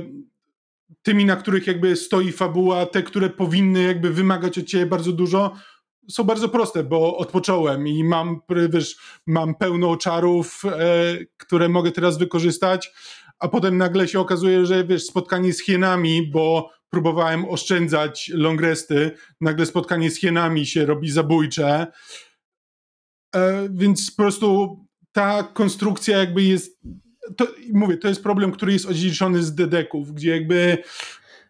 Speaker 5: tymi, na których jakby stoi fabuła, te, które powinny jakby wymagać od ciebie bardzo dużo, są bardzo proste, bo odpocząłem i mam, wiesz, mam pełno czarów, e, które mogę teraz wykorzystać, a potem nagle się okazuje, że wiesz, spotkanie z hienami, bo próbowałem oszczędzać longresty, nagle spotkanie z hienami się robi zabójcze, e, więc po prostu ta konstrukcja jakby jest to, mówię, to jest problem, który jest odziedziczony z dedeków, gdzie jakby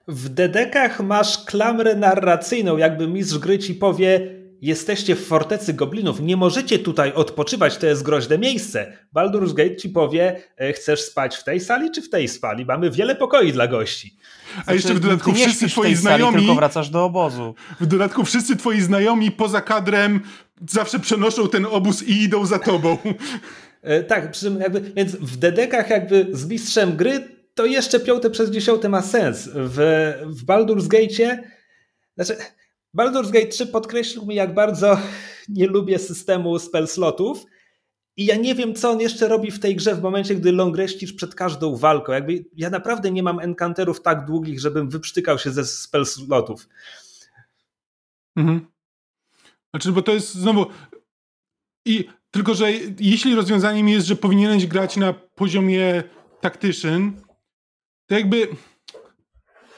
Speaker 2: w dedekach masz klamrę narracyjną, jakby mistrz gry ci powie jesteście w fortecy goblinów, nie możecie tutaj odpoczywać, to jest groźne miejsce. Baldur's Gate ci powie, e, chcesz spać w tej sali czy w tej sali? Mamy wiele pokoi dla gości.
Speaker 5: A jeszcze w dodatku wszyscy twoi znajomi... Sali,
Speaker 3: tylko wracasz do obozu.
Speaker 5: W dodatku wszyscy twoi znajomi poza kadrem zawsze przenoszą ten obóz i idą za tobą.
Speaker 2: E, tak, przy czym jakby, więc w dedekach jakby z mistrzem gry to jeszcze piąte przez dziesiąte ma sens. W, w Baldur's Gate'cie znaczy Baldur's Gate 3 podkreślił mi, jak bardzo nie lubię systemu spell slotów. I ja nie wiem, co on jeszcze robi w tej grze w momencie, gdy longreścisz przed każdą walką. Jakby ja naprawdę nie mam enkanterów tak długich, żebym wyprztykał się ze spell slotów.
Speaker 5: Mhm. Znaczy, bo to jest znowu. I tylko, że jeśli rozwiązaniem jest, że powinieneś grać na poziomie taktycznym, to jakby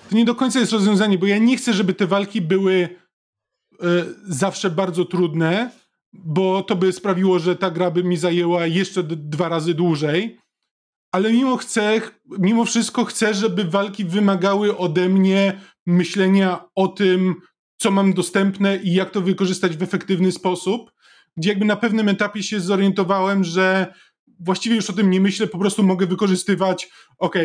Speaker 5: to nie do końca jest rozwiązanie, bo ja nie chcę, żeby te walki były zawsze bardzo trudne, bo to by sprawiło, że ta gra by mi zajęła jeszcze dwa razy dłużej. Ale mimo, chcę, mimo wszystko chcę, żeby walki wymagały ode mnie myślenia o tym, co mam dostępne i jak to wykorzystać w efektywny sposób. Gdzie jakby na pewnym etapie się zorientowałem, że właściwie już o tym nie myślę, po prostu mogę wykorzystywać, ok,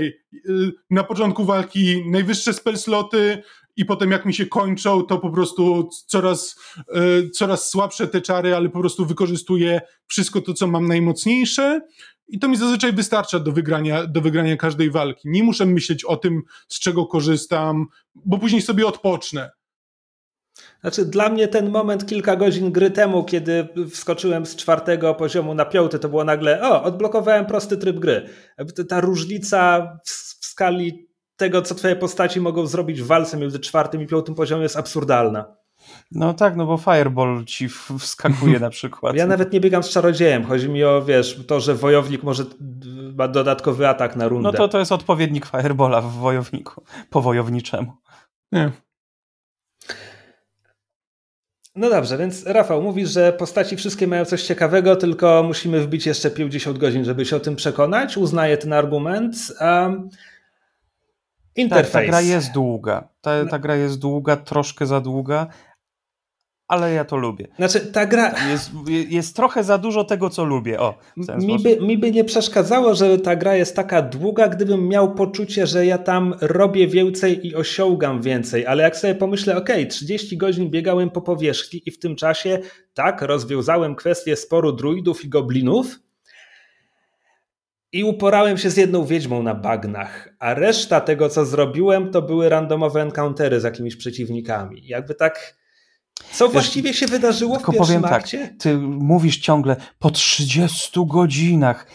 Speaker 5: na początku walki najwyższe spell sloty, i potem jak mi się kończą, to po prostu coraz, e, coraz słabsze te czary, ale po prostu wykorzystuję wszystko to, co mam najmocniejsze i to mi zazwyczaj wystarcza do wygrania, do wygrania każdej walki. Nie muszę myśleć o tym, z czego korzystam, bo później sobie odpocznę.
Speaker 2: Znaczy, dla mnie ten moment kilka godzin gry temu, kiedy wskoczyłem z czwartego poziomu na piąty, to było nagle, o, odblokowałem prosty tryb gry. Ta różnica w skali tego, co twoje postaci mogą zrobić w walce między czwartym i piątym poziomem jest absurdalna.
Speaker 3: No tak, no bo Fireball ci wskakuje na przykład.
Speaker 2: Ja nawet nie biegam z czarodziejem. Chodzi mi o, wiesz, to, że wojownik może ma dodatkowy atak na rundę.
Speaker 3: No to to jest odpowiednik Firebola w wojowniku, po wojowniczemu. Nie.
Speaker 2: No dobrze, więc Rafał, mówisz, że postaci wszystkie mają coś ciekawego, tylko musimy wbić jeszcze 50 godzin, żeby się o tym przekonać. Uznaję ten argument. Um,
Speaker 3: Interfejs. Tak, ta gra jest długa. Ta, no. ta gra jest długa, troszkę za długa, ale ja to lubię.
Speaker 2: Znaczy, ta gra.
Speaker 3: Jest, jest trochę za dużo tego, co lubię. O,
Speaker 2: mi, by, mi by nie przeszkadzało, że ta gra jest taka długa, gdybym miał poczucie, że ja tam robię więcej i osiągam więcej. Ale jak sobie pomyślę, ok, 30 godzin biegałem po powierzchni i w tym czasie tak rozwiązałem kwestię sporu druidów i goblinów i uporałem się z jedną wiedźmą na bagnach, a reszta tego, co zrobiłem, to były randomowe encountery z jakimiś przeciwnikami. Jakby tak. Co Wiesz, właściwie się wydarzyło w pierwszym powiem tak, akcie?
Speaker 3: Tak, ty mówisz ciągle po 30 godzinach.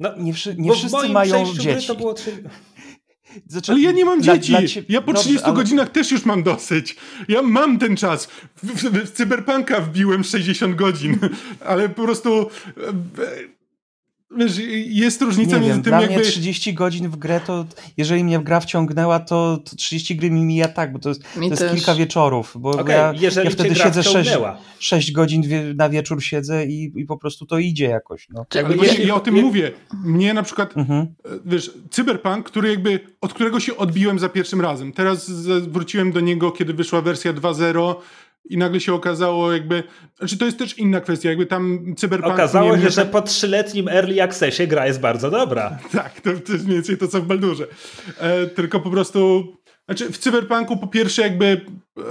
Speaker 3: No, nie, nie wszyscy mają dzieci. to było 3...
Speaker 5: Znaczy, ale ja nie mam dzieci. Dla, dla ja po Dobrze, 30 ale... godzinach też już mam dosyć. Ja mam ten czas. W, w, w Cyberpunka wbiłem 60 godzin, ale po prostu Wiesz, jest różnica
Speaker 3: nie
Speaker 5: między
Speaker 3: wiem,
Speaker 5: tym,
Speaker 3: dla
Speaker 5: jakby...
Speaker 3: mnie 30 godzin w grę, to jeżeli mnie gra wciągnęła, to, to 30 gry mi mija tak, bo to jest, to jest kilka wieczorów, bo okay, ja, ja, wtedy siedzę 6, 6 godzin na wieczór siedzę i, i po prostu to idzie jakoś. No.
Speaker 5: Ale właśnie ja o tym mówię. Mnie na przykład, mhm. E, wiesz, Cyberpunk, który jakby, od którego się odbiłem za pierwszym razem. Teraz wróciłem do niego, kiedy wyszła wersja 2.0 i nagle się okazało jakby, znaczy to jest też inna kwestia, jakby tam cyberpunk...
Speaker 2: Okazało się, że po trzyletnim early accessie gra jest bardzo dobra.
Speaker 5: tak, to, to jest mniej więcej to, co w Baldurze. E, tylko po prostu, znaczy w cyberpunku po pierwsze jakby e,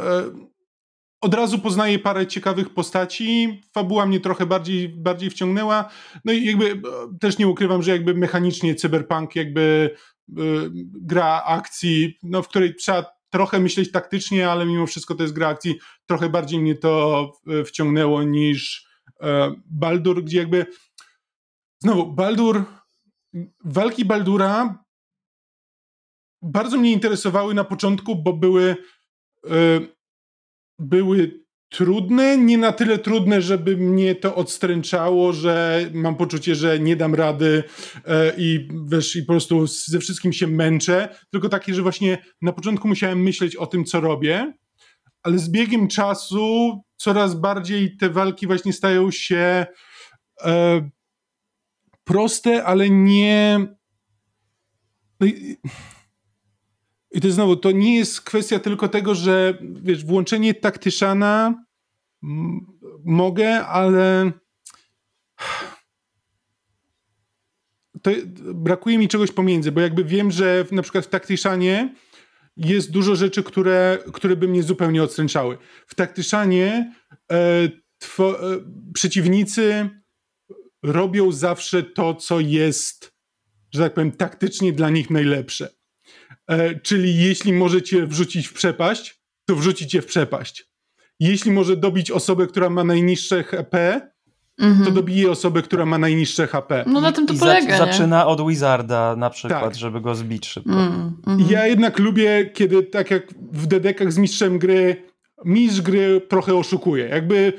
Speaker 5: od razu poznaję parę ciekawych postaci, fabuła mnie trochę bardziej, bardziej wciągnęła, no i jakby e, też nie ukrywam, że jakby mechanicznie cyberpunk jakby e, gra akcji, no w której trzeba trochę myśleć taktycznie, ale mimo wszystko to jest gra akcji. Trochę bardziej mnie to e, wciągnęło niż e, Baldur, gdzie jakby znowu Baldur, walki Baldura bardzo mnie interesowały na początku, bo były e, były trudne, nie na tyle trudne, żeby mnie to odstręczało, że mam poczucie, że nie dam rady e, i wiesz, i po prostu ze wszystkim się męczę, tylko takie, że właśnie na początku musiałem myśleć o tym, co robię, ale z biegiem czasu coraz bardziej te walki właśnie stają się e, proste, ale nie... No i, i to znowu, to nie jest kwestia tylko tego, że wiesz, włączenie taktyszana mogę, ale to brakuje mi czegoś pomiędzy, bo jakby wiem, że w, na przykład w taktyszanie jest dużo rzeczy, które, które by mnie zupełnie odstręczały. W taktyszanie e, two, e, przeciwnicy robią zawsze to, co jest, że tak powiem, taktycznie dla nich najlepsze. E, czyli jeśli możecie wrzucić w przepaść, to wrzucicie w przepaść. Jeśli może dobić osobę, która ma najniższe HP, to dobije osobę, która ma najniższe HP.
Speaker 4: No na tym to I polega.
Speaker 3: Za, zaczyna od Wizarda na przykład, tak. żeby go zbić szybko. Mm,
Speaker 5: mm. Ja jednak lubię, kiedy tak jak w dedekach z mistrzem gry, mistrz gry trochę oszukuje. Jakby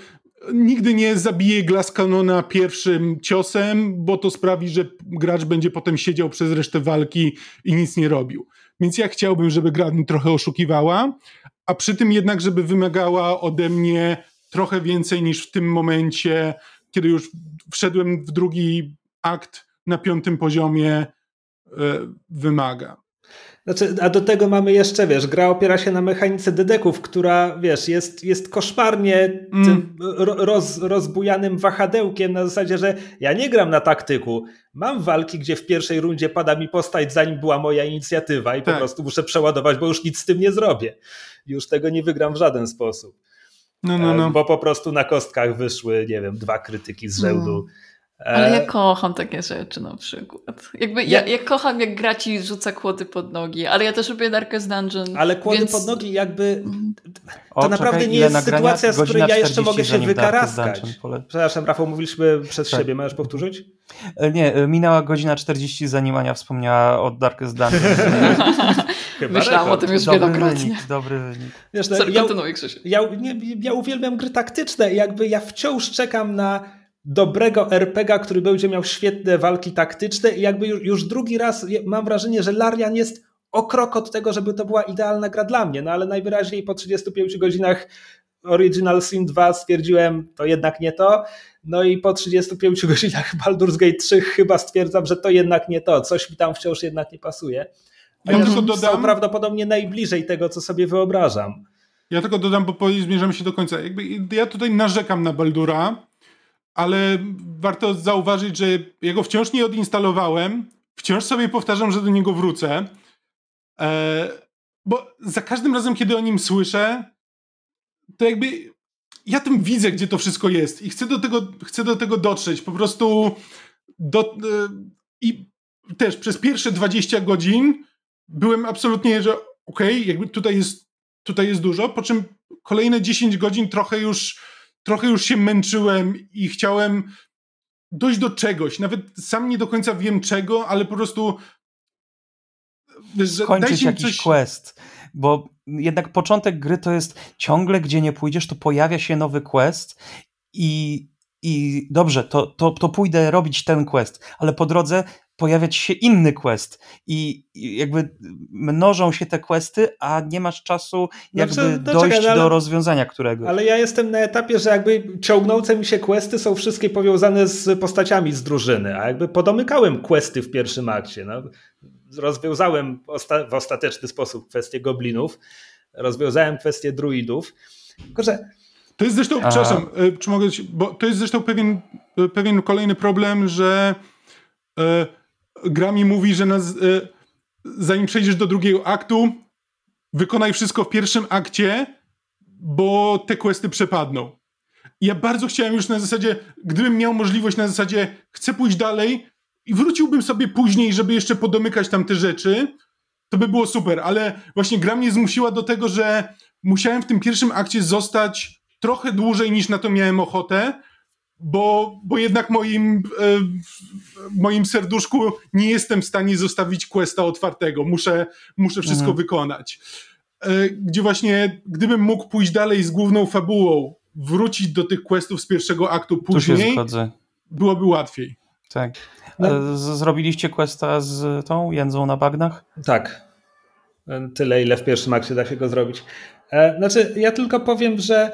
Speaker 5: nigdy nie zabije Glass Canona pierwszym ciosem, bo to sprawi, że gracz będzie potem siedział przez resztę walki i nic nie robił. Więc ja chciałbym, żeby gra mi trochę oszukiwała, a przy tym jednak, żeby wymagała ode mnie trochę więcej niż w tym momencie, kiedy już wszedłem w drugi akt na piątym poziomie, e, wymaga.
Speaker 2: Znaczy, a do tego mamy jeszcze, wiesz, gra opiera się na mechanice dedeków, która, wiesz, jest, jest koszmarnie mm. tym roz, rozbujanym wahadełkiem na zasadzie, że ja nie gram na taktyku. Mam walki, gdzie w pierwszej rundzie pada mi postać, zanim była moja inicjatywa i tak. po prostu muszę przeładować, bo już nic z tym nie zrobię. Już tego nie wygram w żaden sposób. No, no, no. Bo po prostu na kostkach wyszły, nie wiem, dwa krytyki z rzędu. No
Speaker 4: ale ja e, kocham takie rzeczy na przykład. Jakby ja, ja kocham, jak gra ci rzuca kłody pod nogi, ale ja też lubię Darkest Dungeon.
Speaker 2: Ale kłody więc... pod nogi jakby... Mhm. To o, naprawdę czekaj, nie jest nagrania? sytuacja, z której ja jeszcze mogę się wykaraskać. Przepraszam, Rafał, mówiliśmy przez tak. siebie. Możesz powtórzyć?
Speaker 3: E, nie, e, minęła godzina 40 zanim Ania wspomniała o Darkest Dungeon.
Speaker 4: Myślałam o tym już dobry wielokrotnie.
Speaker 3: Wynik, dobry wynik.
Speaker 2: Wiesz, no, ja, ja, ja, ja uwielbiam gry taktyczne jakby ja wciąż czekam na dobrego RPGa, który będzie miał świetne walki taktyczne i jakby już, już drugi raz mam wrażenie, że Larian jest o krok od tego, żeby to była idealna gra dla mnie, no ale najwyraźniej po 35 godzinach Original Sin 2 stwierdziłem, to jednak nie to. No i po 35 godzinach Baldur's Gate 3 chyba stwierdzam, że to jednak nie to. Coś mi tam wciąż jednak nie pasuje. A ja tylko dodam, są prawdopodobnie najbliżej tego, co sobie wyobrażam.
Speaker 5: Ja tylko dodam, bo zmierzamy się do końca. Jakby ja tutaj narzekam na Baldura, ale warto zauważyć, że jego wciąż nie odinstalowałem. Wciąż sobie powtarzam, że do niego wrócę. E, bo za każdym razem, kiedy o nim słyszę, to jakby ja tym widzę, gdzie to wszystko jest i chcę do tego, chcę do tego dotrzeć. Po prostu do, e, i też przez pierwsze 20 godzin byłem absolutnie, że okej, okay, jakby tutaj jest, tutaj jest dużo, po czym kolejne 10 godzin trochę już trochę już się męczyłem i chciałem dojść do czegoś. Nawet sam nie do końca wiem czego, ale po prostu
Speaker 3: skończyć jakiś coś... quest. Bo jednak początek gry to jest ciągle, gdzie nie pójdziesz, to pojawia się nowy quest i, i dobrze, to, to, to pójdę robić ten quest, ale po drodze pojawiać się inny quest i jakby mnożą się te questy, a nie masz czasu jakby znaczy, no dojść czekaj, ale, do rozwiązania którego.
Speaker 2: Ale ja jestem na etapie, że jakby ciągnące mi się questy są wszystkie powiązane z postaciami z drużyny, a jakby podomykałem questy w pierwszym akcie. No. Rozwiązałem osta w ostateczny sposób kwestię goblinów, rozwiązałem kwestię druidów, tylko że
Speaker 5: To jest zresztą, przepraszam, e, czy mogę, bo to jest zresztą pewien, e, pewien kolejny problem, że e, gra mi mówi, że nas, e, zanim przejdziesz do drugiego aktu, wykonaj wszystko w pierwszym akcie, bo te questy przepadną. Ja bardzo chciałem już na zasadzie, gdybym miał możliwość na zasadzie, chcę pójść dalej i wróciłbym sobie później, żeby jeszcze podomykać tam te rzeczy, to by było super, ale właśnie gra mnie zmusiła do tego, że musiałem w tym pierwszym akcie zostać trochę dłużej niż na to miałem ochotę, bo, bo jednak moim, e, moim serduszku nie jestem w stanie zostawić questa otwartego. Muszę, muszę wszystko mhm. wykonać. E, gdzie właśnie, gdybym mógł pójść dalej z główną fabułą, wrócić do tych questów z pierwszego aktu później, byłoby łatwiej.
Speaker 3: Tak. No. Zrobiliście questa z tą jędzą na bagnach?
Speaker 2: Tak. Tyle, ile w pierwszym akcie da się go zrobić. E, znaczy, ja tylko powiem, że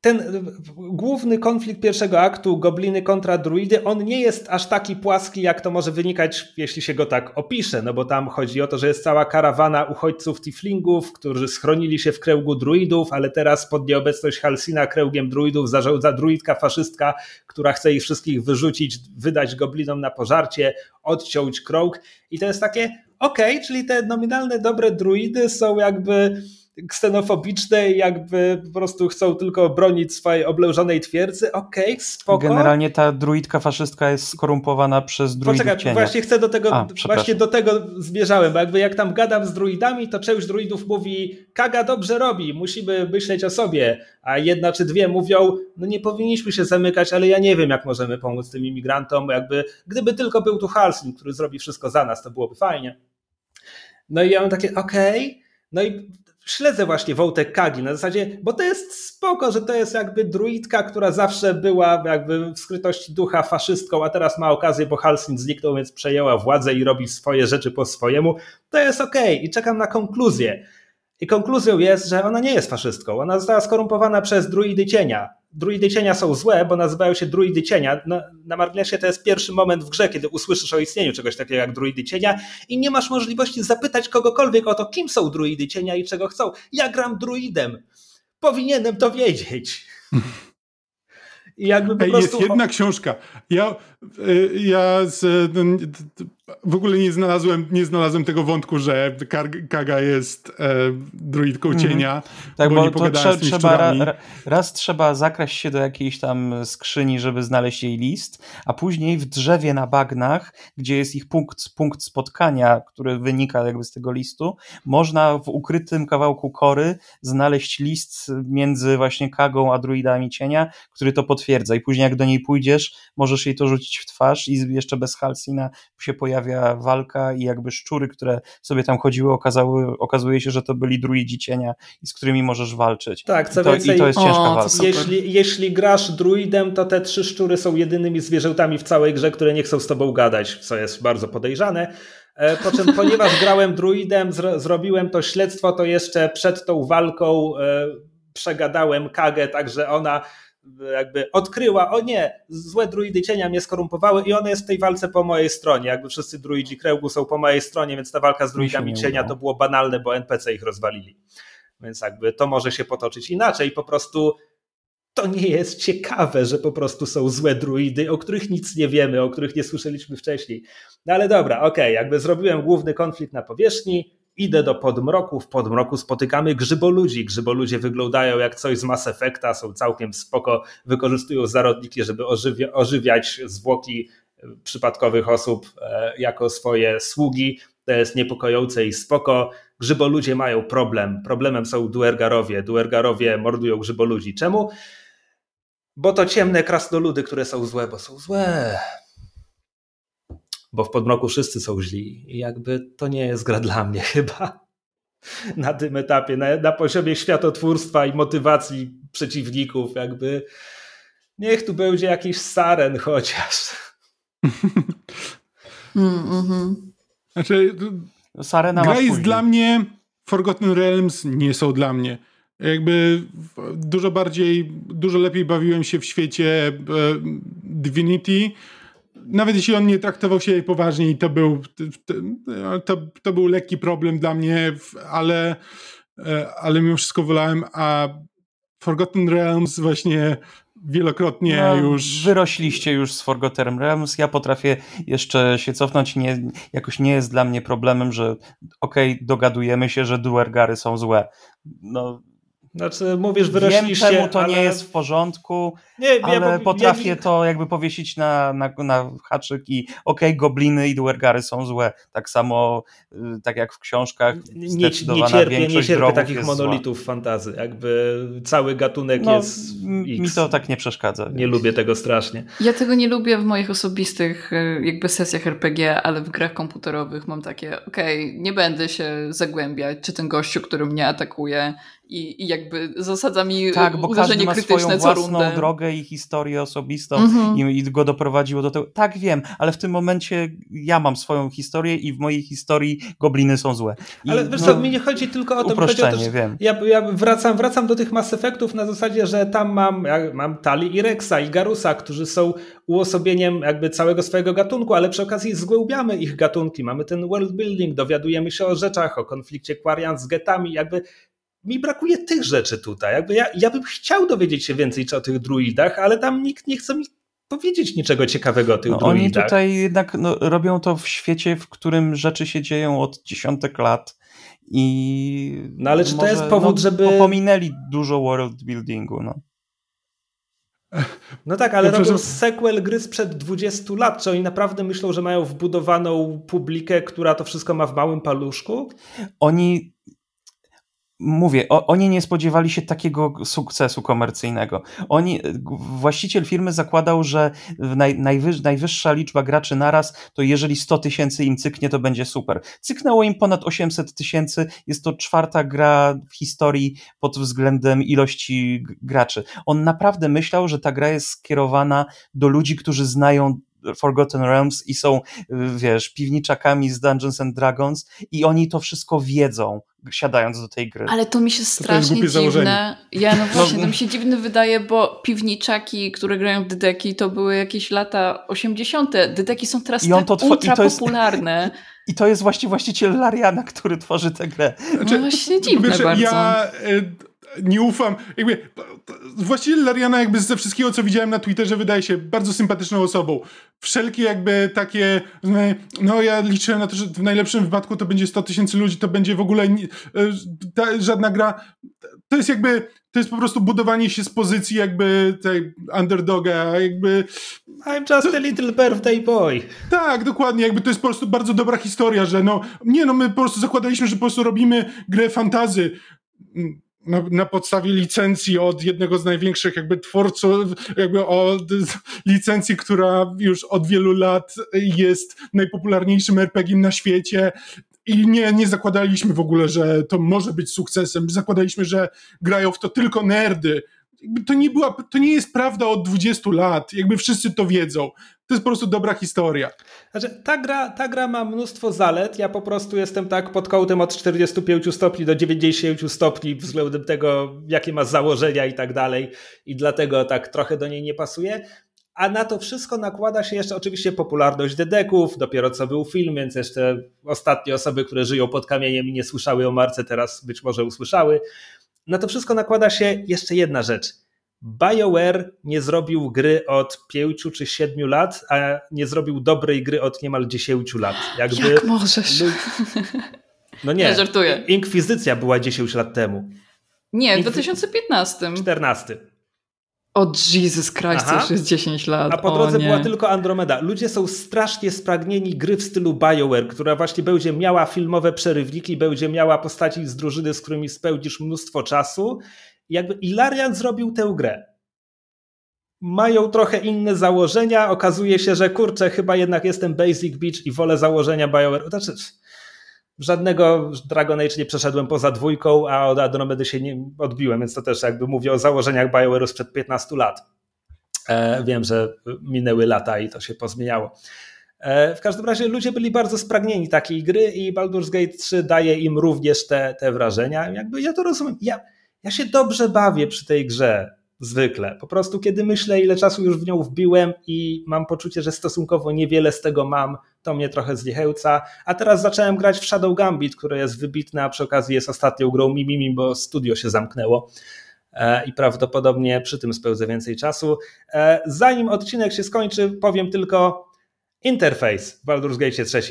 Speaker 2: ten główny konflikt pierwszego aktu, gobliny kontra druidy, on nie jest aż taki płaski, jak to może wynikać, jeśli się go tak opisze, no bo tam chodzi o to, że jest cała karawana uchodźców tiflingów, którzy schronili się w kręgu druidów, ale teraz pod nieobecność Halsina kręgiem druidów zarządza druidka faszystka, która chce ich wszystkich wyrzucić, wydać goblinom na pożarcie, odciąć krąg. I to jest takie, okej, okay, czyli te nominalne dobre druidy są jakby ksenofobiczne i jakby po prostu chcą tylko bronić swojej oblężonej twierdzy, okej, okay, spoko.
Speaker 3: Generalnie ta druidka faszystka jest skorumpowana przez druidów Poczekaj, cienia.
Speaker 2: właśnie chcę do tego, A, właśnie do tego zmierzałem, bo jakby jak tam gadam z druidami, to część druidów mówi, Kaga dobrze robi, musimy myśleć o sobie, a jedna czy dwie mówią, no nie powinniśmy się zamykać, ale ja nie wiem, jak możemy pomóc tym imigrantom, jakby gdyby tylko był tu Halsin, który zrobi wszystko za nas, to byłoby fajnie. No i ja mam takie, okej, okay. no i śledzę właśnie Wołtek Kagi na zasadzie, bo to jest spoko, że to jest jakby druidka, która zawsze była jakby w skrytości ducha faszystką, a teraz ma okazję, bo Halsin zniknął, więc przejęła władzę i robi swoje rzeczy po swojemu. To jest okej okay. i czekam na konkluzję. I konkluzją jest, że ona nie jest faszystką. Ona została skorumpowana przez druidy cienia druidy cienia są złe, bo nazywają się druidy cienia. Na, na marginesie to jest pierwszy moment w grze, kiedy usłyszysz o istnieniu czegoś takiego jak druidy cienia i nie masz możliwości zapytać kogokolwiek o to, kim są druidy cienia i czego chcą. Ja gram druidem. Powinienem to wiedzieć.
Speaker 5: I jakby po prostu... Jest jedna książka. Ja, ja z, w ogóle nie znalazłem, nie znalazłem tego wątku, że Kaga jest e, druidką mhm. cienia.
Speaker 3: Tak, bo, bo to trze trzeba ra, raz trzeba zakraść się do jakiejś tam skrzyni, żeby znaleźć jej list, a później w drzewie na bagnach, gdzie jest ich punkt, punkt spotkania, który wynika jakby z tego listu, można w ukrytym kawałku kory znaleźć list między właśnie Kagą a druidami cienia, który to potwierdza i później jak do niej pójdziesz, możesz jej to rzucić w twarz i jeszcze bez Halsina się pojawi pojawia walka i jakby szczury, które sobie tam chodziły, okazały, okazuje się, że to byli druidzi cienia i z którymi możesz walczyć.
Speaker 2: Tak, co
Speaker 3: I to,
Speaker 2: więcej,
Speaker 3: i to jest ciężka o, walka.
Speaker 2: Jeśli, jeśli grasz druidem, to te trzy szczury są jedynymi zwierzętami w całej grze, które nie chcą z tobą gadać, co jest bardzo podejrzane. E, po czym, ponieważ grałem druidem, zro, zrobiłem to śledztwo, to jeszcze przed tą walką e, przegadałem Kagę, także ona jakby odkryła, o nie, złe druidy cienia mnie skorumpowały i ona jest w tej walce po mojej stronie. Jakby wszyscy druidzi kręgu są po mojej stronie, więc ta walka z druidami cienia to było banalne, bo NPC ich rozwalili. Więc jakby to może się potoczyć inaczej. Po prostu to nie jest ciekawe, że po prostu są złe druidy, o których nic nie wiemy, o których nie słyszeliśmy wcześniej. No ale dobra, okej, okay, jakby zrobiłem główny konflikt na powierzchni, Idę do podmroku, w podmroku spotykamy grzyboludzi. Grzyboludzie wyglądają jak coś z Mass Effecta, są całkiem spoko, wykorzystują zarodniki, żeby ożywia, ożywiać zwłoki e, przypadkowych osób e, jako swoje sługi. To jest niepokojące i spoko. Grzyboludzie mają problem. Problemem są duergarowie. Duergarowie mordują grzyboludzi. Czemu? Bo to ciemne krasnoludy, które są złe, bo są złe bo w podmroku wszyscy są źli i jakby to nie jest gra dla mnie chyba na tym etapie, na, na poziomie światotwórstwa i motywacji przeciwników, jakby niech tu będzie jakiś saren chociaż.
Speaker 5: Mm, mm-hmm. Znaczy, Sarena gra jest dla mnie, Forgotten Realms nie są dla mnie. Jakby dużo bardziej, dużo lepiej bawiłem się w świecie e, Divinity, nawet jeśli on nie traktował się poważnie i to był, to, to był lekki problem dla mnie, ale, e, ale mimo wszystko wolałem, a Forgotten Realms właśnie wielokrotnie no, już.
Speaker 3: Wyrośliście już z Forgotten Realms. Ja potrafię jeszcze się cofnąć. Nie, jakoś nie jest dla mnie problemem, że okej, okay, dogadujemy się, że Duergary są złe. No,
Speaker 2: znaczy, mówisz, wyrośliście,
Speaker 3: Wiem, czemu to ale... nie jest w porządku, nie, ale ja, potrafię ja... to jakby powiesić na, na, na haczyk i okej, okay, gobliny i duergary są złe. Tak samo, y, tak jak w książkach
Speaker 2: nie, nie cierpię, nie cierpię takich monolitów zła. fantazy. Jakby cały gatunek no, jest X.
Speaker 3: Mi to tak nie przeszkadza.
Speaker 2: Nie lubię tego strasznie.
Speaker 4: Ja tego nie lubię w moich osobistych y, jakby sesjach RPG, ale w grach komputerowych mam takie, okej, okay, nie będę się zagłębiać, czy ten gościu, który mnie atakuje i, i jakby zasadza mi tak, bo uderzenie
Speaker 3: ma
Speaker 4: krytyczne
Speaker 3: swoją
Speaker 4: co
Speaker 3: własną
Speaker 4: rundę.
Speaker 3: drogę i historię osobistą mm-hmm. i, i, go doprowadziło do tego. Tak, wiem, ale w tym momencie ja mam swoją historię i w mojej historii gobliny są złe. I,
Speaker 2: ale wiesz no, co, mi nie chodzi tylko o to,
Speaker 3: uproszczenie,
Speaker 2: chodzi o to,
Speaker 3: wiem.
Speaker 2: Ja, ja wracam, wracam do tych Mass Effectów na zasadzie, że tam mam, ja mam Tali i Rexa i Garusa, którzy są uosobieniem jakby całego swojego gatunku, ale przy okazji zgłębiamy ich gatunki. Mamy ten world building, dowiadujemy się o rzeczach, o konflikcie Quarian z getami, jakby mi brakuje tych rzeczy tutaj. Jakby ja, ja bym chciał dowiedzieć się więcej o tych druidach, ale tam nikt nie chce mi powiedzieć niczego ciekawego o tych
Speaker 3: no,
Speaker 2: druidach.
Speaker 3: Oni tutaj jednak no, robią to w świecie, w którym rzeczy się dzieją od dziesiątek lat i
Speaker 2: no ale czy może, to jest powód, no, żeby...
Speaker 3: Pominęli dużo world buildingu, no.
Speaker 2: No tak, ale ja robią sequel gry sprzed 20 lat. Czy oni naprawdę myślą, że mają wbudowaną publikę, która to wszystko ma w małym paluszku?
Speaker 3: Oni mówię, o, oni nie spodziewali się takiego sukcesu komercyjnego. Oni, właściciel firmy zakładał, że naj, najwyż, najwyższa liczba graczy naraz, to jeżeli 100 tysięcy im cyknie, to będzie super. Cyknęło im ponad 800 tysięcy, jest to czwarta gra w historii pod względem ilości graczy. On naprawdę myślał, że ta gra jest skierowana do ludzi, którzy znają Forgotten Realms i są, wiesz, piwniczakami z Dungeons and Dragons i oni to wszystko wiedzą, siadając do tej gry.
Speaker 4: Ale to mi się strasznie dziwne. Założenie. Ja no właśnie, to mi się dziwne wydaje, bo piwniczaki, które grają w Dydeki, to były jakieś lata 80. Dydeki są teraz I on tak to ultra popularne.
Speaker 3: I to jest właśnie właściciel Lariana, który tworzy tę grę.
Speaker 4: Znaczy, no właśnie dziwne wiesz, bardzo.
Speaker 5: Ja y, nie ufam. Jakby, właściciel Lariana jakby ze wszystkiego, co widziałem na Twitterze, wydaje się bardzo sympatyczną osobą. Wszelkie jakby takie, no ja liczę na to, że w najlepszym wypadku to będzie 100 tysięcy ludzi, to będzie w ogóle nie, ta, żadna gra. To jest jakby, to jest po prostu budowanie się z pozycji jakby tej underdoga, jakby...
Speaker 2: I'm just a little birthday boy.
Speaker 5: Tak, dokładnie, jakby to jest po prostu bardzo dobra historia, że no, nie no, my po prostu zakładaliśmy, że po prostu robimy grę fantazy na, na, podstawie licencji od jednego z największych jakby twórców, jakby od licencji, która już od wielu lat jest najpopularniejszym RPG na świecie. I nie, nie zakładaliśmy w ogóle, że to może być sukcesem. Zakładaliśmy, że grają w to tylko nerdy. To nie, była, to nie jest prawda od 20 lat. Jakby wszyscy to wiedzą. To jest po prostu dobra historia.
Speaker 2: Znaczy, ta, gra, ta gra ma mnóstwo zalet. Ja po prostu jestem tak pod kątem od 45 stopni do 90 stopni względem tego, jakie ma założenia i tak dalej. I dlatego tak trochę do niej nie pasuje. A na to wszystko nakłada się jeszcze oczywiście popularność dedeków. Dopiero co był film, więc jeszcze ostatnie osoby, które żyją pod kamieniem i nie słyszały o marce, teraz być może usłyszały. Na to wszystko nakłada się jeszcze jedna rzecz – BioWare nie zrobił gry od pięciu czy siedmiu lat, a nie zrobił dobrej gry od niemal dziesięciu lat.
Speaker 4: Jakby, Jak możesz?
Speaker 2: No nie, nie żartuję. Inkwizycja była 10 lat temu.
Speaker 4: Nie, w 2015.
Speaker 2: 14.
Speaker 4: O Jesus Christ, Aha. to już jest 10 lat.
Speaker 2: A po drodze była tylko Andromeda. Ludzie są strasznie spragnieni gry w stylu BioWare, która właśnie będzie miała filmowe przerywniki, będzie miała postaci z drużyny, z którymi spędzisz mnóstwo czasu jakby Ilarian zrobił tę grę. Mają trochę inne założenia. Okazuje się, że kurczę, chyba jednak jestem Basic Beach i wolę założenia BioWare. Znaczy, żadnego Dragon Age nie przeszedłem poza dwójką, a od Andromedy się nie odbiłem, więc to też jakby mówię o założeniach BioWare'u sprzed 15 lat. E, wiem, że minęły lata i to się pozmieniało. E, w każdym razie ludzie byli bardzo spragnieni takiej gry i Baldur's Gate 3 daje im również te, te wrażenia. Jakby ja to rozumiem. Ja, ja się dobrze bawię przy tej grze, zwykle. Po prostu, kiedy myślę, ile czasu już w nią wbiłem i mam poczucie, że stosunkowo niewiele z tego mam, to mnie trochę zniechęca. A teraz zacząłem grać w Shadow Gambit, które jest wybitne, a przy okazji jest ostatnią grą Mimimi, bo studio się zamknęło. e, i prawdopodobnie przy tym spełzę więcej czasu. E, zanim odcinek się skończy, powiem tylko interfejs w Baldur's Gate 3.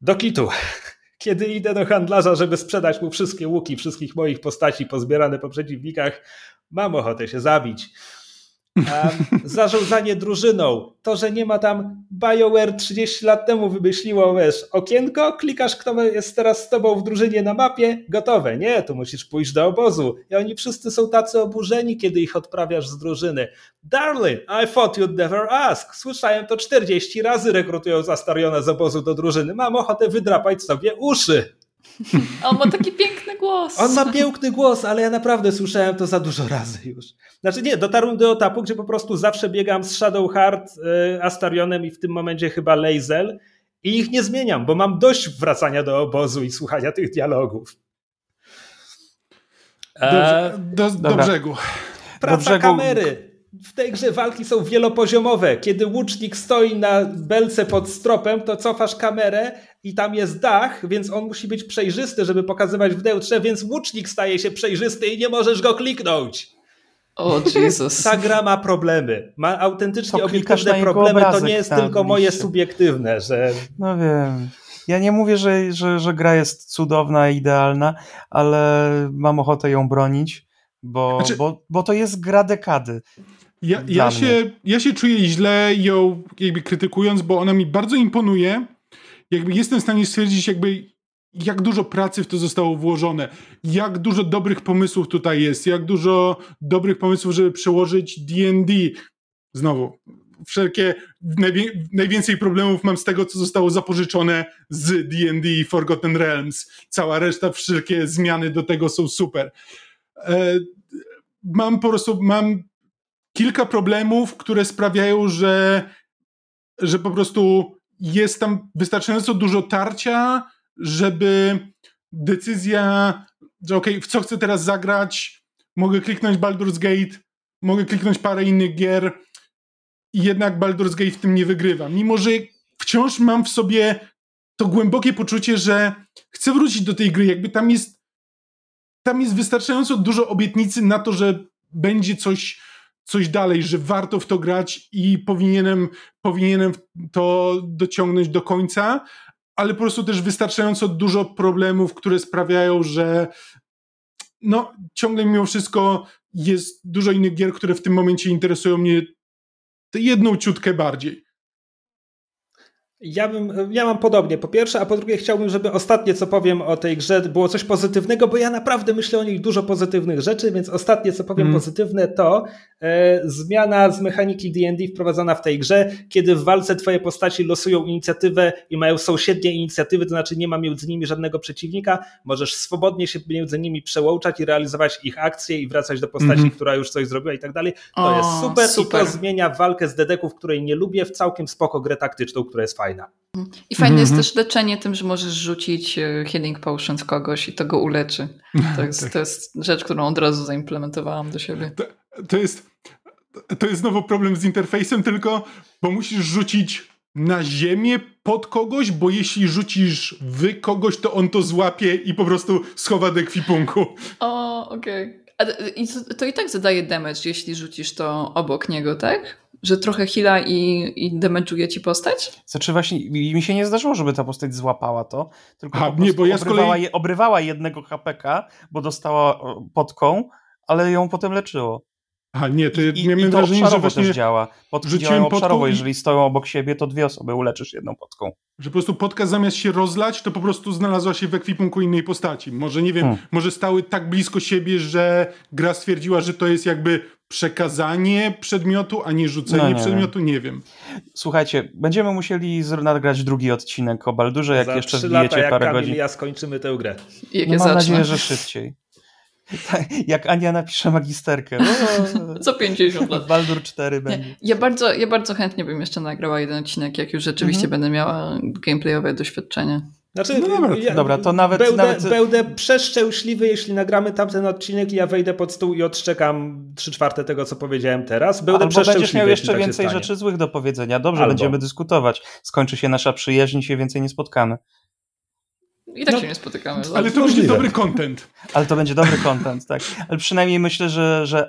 Speaker 2: Do kitu. Kiedy idę do handlarza, żeby sprzedać mu wszystkie łuki wszystkich moich postaci pozbierane po przeciwnikach, mam ochotę się zabić. Zarządzanie drużyną. To, że nie ma tam BioWare 30 lat temu wymyśliło, wiesz, okienko, klikasz, kto jest teraz z tobą w drużynie na mapie, gotowe. Nie, tu musisz pójść do obozu. I oni wszyscy są tacy oburzeni, kiedy ich odprawiasz z drużyny. Darling, I thought you'd never ask. Słyszałem to 40 razy rekrutując Astariona z obozu do drużyny. Mam ochotę wydrapać sobie uszy.
Speaker 4: On ma taki piękny głos.
Speaker 2: On ma piękny głos, ale ja naprawdę słyszałem to za dużo razy już. Znaczy nie, dotarłem do etapu, gdzie po prostu zawsze biegam z Shadowheart, y, Astarionem i w tym momencie chyba Lazel i ich nie zmieniam, bo mam dość wracania do obozu i słuchania tych dialogów.
Speaker 5: Do, do, do brzegu.
Speaker 2: Praca do brzegu... kamery. W tej grze walki są wielopoziomowe. Kiedy łucznik stoi na belce pod stropem, to cofasz kamerę i tam jest dach, więc on musi być przejrzysty, żeby pokazywać w deutrze, więc łucznik staje się przejrzysty i nie możesz go kliknąć.
Speaker 4: O Jezus.
Speaker 2: Ta gra ma problemy. Ma autentycznie obiektywne problemy. To nie jest tylko moje subiektywne, że.
Speaker 3: No wiem. Ja nie mówię, że, że, że gra jest cudowna i idealna, ale mam ochotę ją bronić, bo, znaczy... bo, bo to jest gra dekady.
Speaker 5: Ja, ja się, ja się czuję źle ją jakby krytykując, bo ona mi bardzo imponuje. Jakby jestem w stanie stwierdzić, jakby jak dużo pracy w to zostało włożone, jak dużo dobrych pomysłów tutaj jest, jak dużo dobrych pomysłów, żeby przełożyć D&D. Znowu, wszelkie, najwięcej problemów mam z tego, co zostało zapożyczone z D&D i Forgotten Realms. Cała reszta, wszelkie zmiany do tego są super. E, mam po prostu, mam kilka problemów, które sprawiają, że, że po prostu jest tam wystarczająco dużo tarcia, żeby decyzja, że ok, w co chcę teraz zagrać, mogę kliknąć Baldur's Gate, mogę kliknąć parę innych gier i jednak Baldur's Gate w tym nie wygrywa. Mimo, że wciąż mam w sobie to głębokie poczucie, że chcę wrócić do tej gry, jakby tam jest tam jest wystarczająco dużo obietnicy na to, że będzie coś coś dalej, że warto w to grać i powinienem, powinienem to dociągnąć do końca, ale po prostu też wystarczająco dużo problemów, które sprawiają, że no, ciągle mimo wszystko jest dużo innych gier, które w tym momencie interesują mnie jedną ciutkę bardziej.
Speaker 2: Ja, bym, ja mam podobnie, po pierwsze, a po drugie chciałbym, żeby ostatnie co powiem o tej grze było coś pozytywnego, bo ja naprawdę myślę o niej dużo pozytywnych rzeczy, więc ostatnie co powiem mm. pozytywne to e, zmiana z mechaniki D&D wprowadzona w tej grze, kiedy w walce twoje postaci losują inicjatywę i mają sąsiednie inicjatywy, to znaczy nie ma między nimi żadnego przeciwnika, możesz swobodnie się między nimi przełączać i realizować ich akcje i wracać do postaci, mm. która już coś zrobiła i tak dalej. To o, jest super, super i to zmienia walkę z dedeków, której nie lubię, w całkiem spoko grę taktyczną, która jest fajna fajna.
Speaker 4: I fajne mm -hmm. jest też leczenie tym, że możesz rzucić e, healing potion w kogoś i to go uleczy. To jest, tak. to jest rzecz, którą od razu zaimplementowałam do siebie.
Speaker 5: To, to, jest, to jest znowu problem z interfejsem, tylko bo musisz rzucić na ziemię pod kogoś, bo jeśli rzucisz wy kogoś, to on to złapie i po prostu schowa do ekwipunku.
Speaker 4: O, okej. Okay. I to, to i tak zadaje damage, jeśli rzucisz to obok niego, tak? Że trochę hila i, i damage'uje ci postać?
Speaker 3: Znaczy właśnie mi się nie zdarzyło, żeby ta postać złapała to, tylko A, po nie, bo ja obrywała, kolei... je, obrywała jednego HPK, bo dostała podką, ale ją potem leczyło.
Speaker 5: A nie, to I, miałem i to wrażenie, że właśnie
Speaker 3: też działa. Podki działają obszarowo, i... jeżeli stoją obok siebie, to dwie osoby uleczysz jedną podką.
Speaker 5: Że po prostu podka zamiast się rozlać, to po prostu znalazła się w ekwipunku innej postaci. Może nie wiem, hmm. może stały tak blisko siebie, że gra stwierdziła, że to jest jakby przekazanie przedmiotu, a nie rzucenie no, nie przedmiotu, wiem. nie wiem.
Speaker 3: Słuchajcie, będziemy musieli nagrać drugi odcinek o Baldurze, jak Za jeszcze wbijecie
Speaker 2: lata,
Speaker 3: parę
Speaker 2: jak
Speaker 3: godzin.
Speaker 2: ja skończymy tę grę.
Speaker 3: Jak no, mam zacznę. nadzieję, że szybciej. Tak, jak Ania napisze magisterkę.
Speaker 4: No, Co 50 lat.
Speaker 3: Baldur 4 będzie.
Speaker 4: Ja bardzo, ja bardzo chętnie bym jeszcze nagrała jeden odcinek, jak już rzeczywiście mhm. będę miała gameplayowe doświadczenie.
Speaker 2: Znaczy, no dobra, ja,
Speaker 3: dobra, to nawet
Speaker 2: będę,
Speaker 3: nawet...
Speaker 2: będę przeszczęśliwy, jeśli nagramy tamten odcinek i ja wejdę pod stół i odczekam trzy czwarte tego, co powiedziałem teraz. Będę
Speaker 3: Albo będziesz miał jeszcze tak więcej rzeczy złych do powiedzenia. Dobrze, Albo. będziemy dyskutować. Skończy się nasza przyjaźń i się więcej nie spotkamy.
Speaker 4: I tak no, się nie spotykamy.
Speaker 5: Ale to będzie dobry content.
Speaker 3: Ale to będzie dobry content, tak. Ale przynajmniej myślę, że, że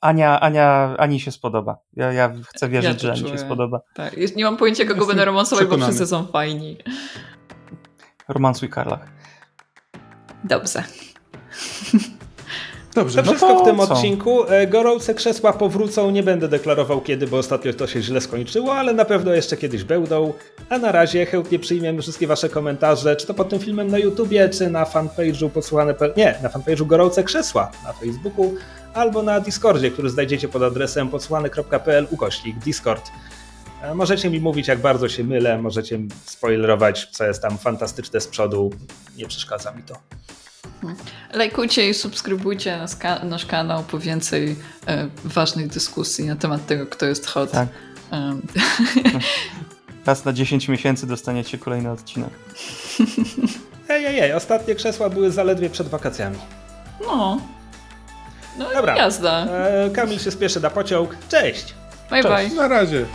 Speaker 3: Ania, Ania, Ani się spodoba. Ja, ja chcę wierzyć, ja że Ani się spodoba.
Speaker 4: Tak. Nie mam pojęcia, kogo Jestem będę romansować, bo wszyscy są fajni.
Speaker 3: Romansuj Karlach.
Speaker 4: Dobrze.
Speaker 2: Dobrze, to no wszystko to w tym co? odcinku. E, gorące krzesła powrócą, nie będę deklarował kiedy, bo ostatnio to się źle skończyło, ale na pewno jeszcze kiedyś będą. A na razie chętnie przyjmiemy wszystkie wasze komentarze, czy to pod tym filmem na YouTubie, czy na fanpage'u podsłuchane... Nie, na fanpage'u Gorące Krzesła na Facebooku, albo na Discordzie, który znajdziecie pod adresem podsłuchane.pl ukośnik Discord. E, możecie mi mówić, jak bardzo się mylę, możecie spoilerować, co jest tam fantastyczne z przodu. Nie przeszkadza mi to.
Speaker 4: Lajkujcie i subskrybujcie nasz, nasz kanał po więcej e, ważnych dyskusji na temat tego, kto jest hot. Tak. Um.
Speaker 3: Raz na 10 miesięcy dostaniecie kolejny odcinek.
Speaker 2: Ej, ej, ej, ostatnie krzesła były zaledwie przed wakacjami.
Speaker 4: No. No Dobra. jazda.
Speaker 2: E, Kamil się spieszy na pociąg. Cześć!
Speaker 4: Bye
Speaker 5: Cześć.
Speaker 4: bye.
Speaker 5: Na razie.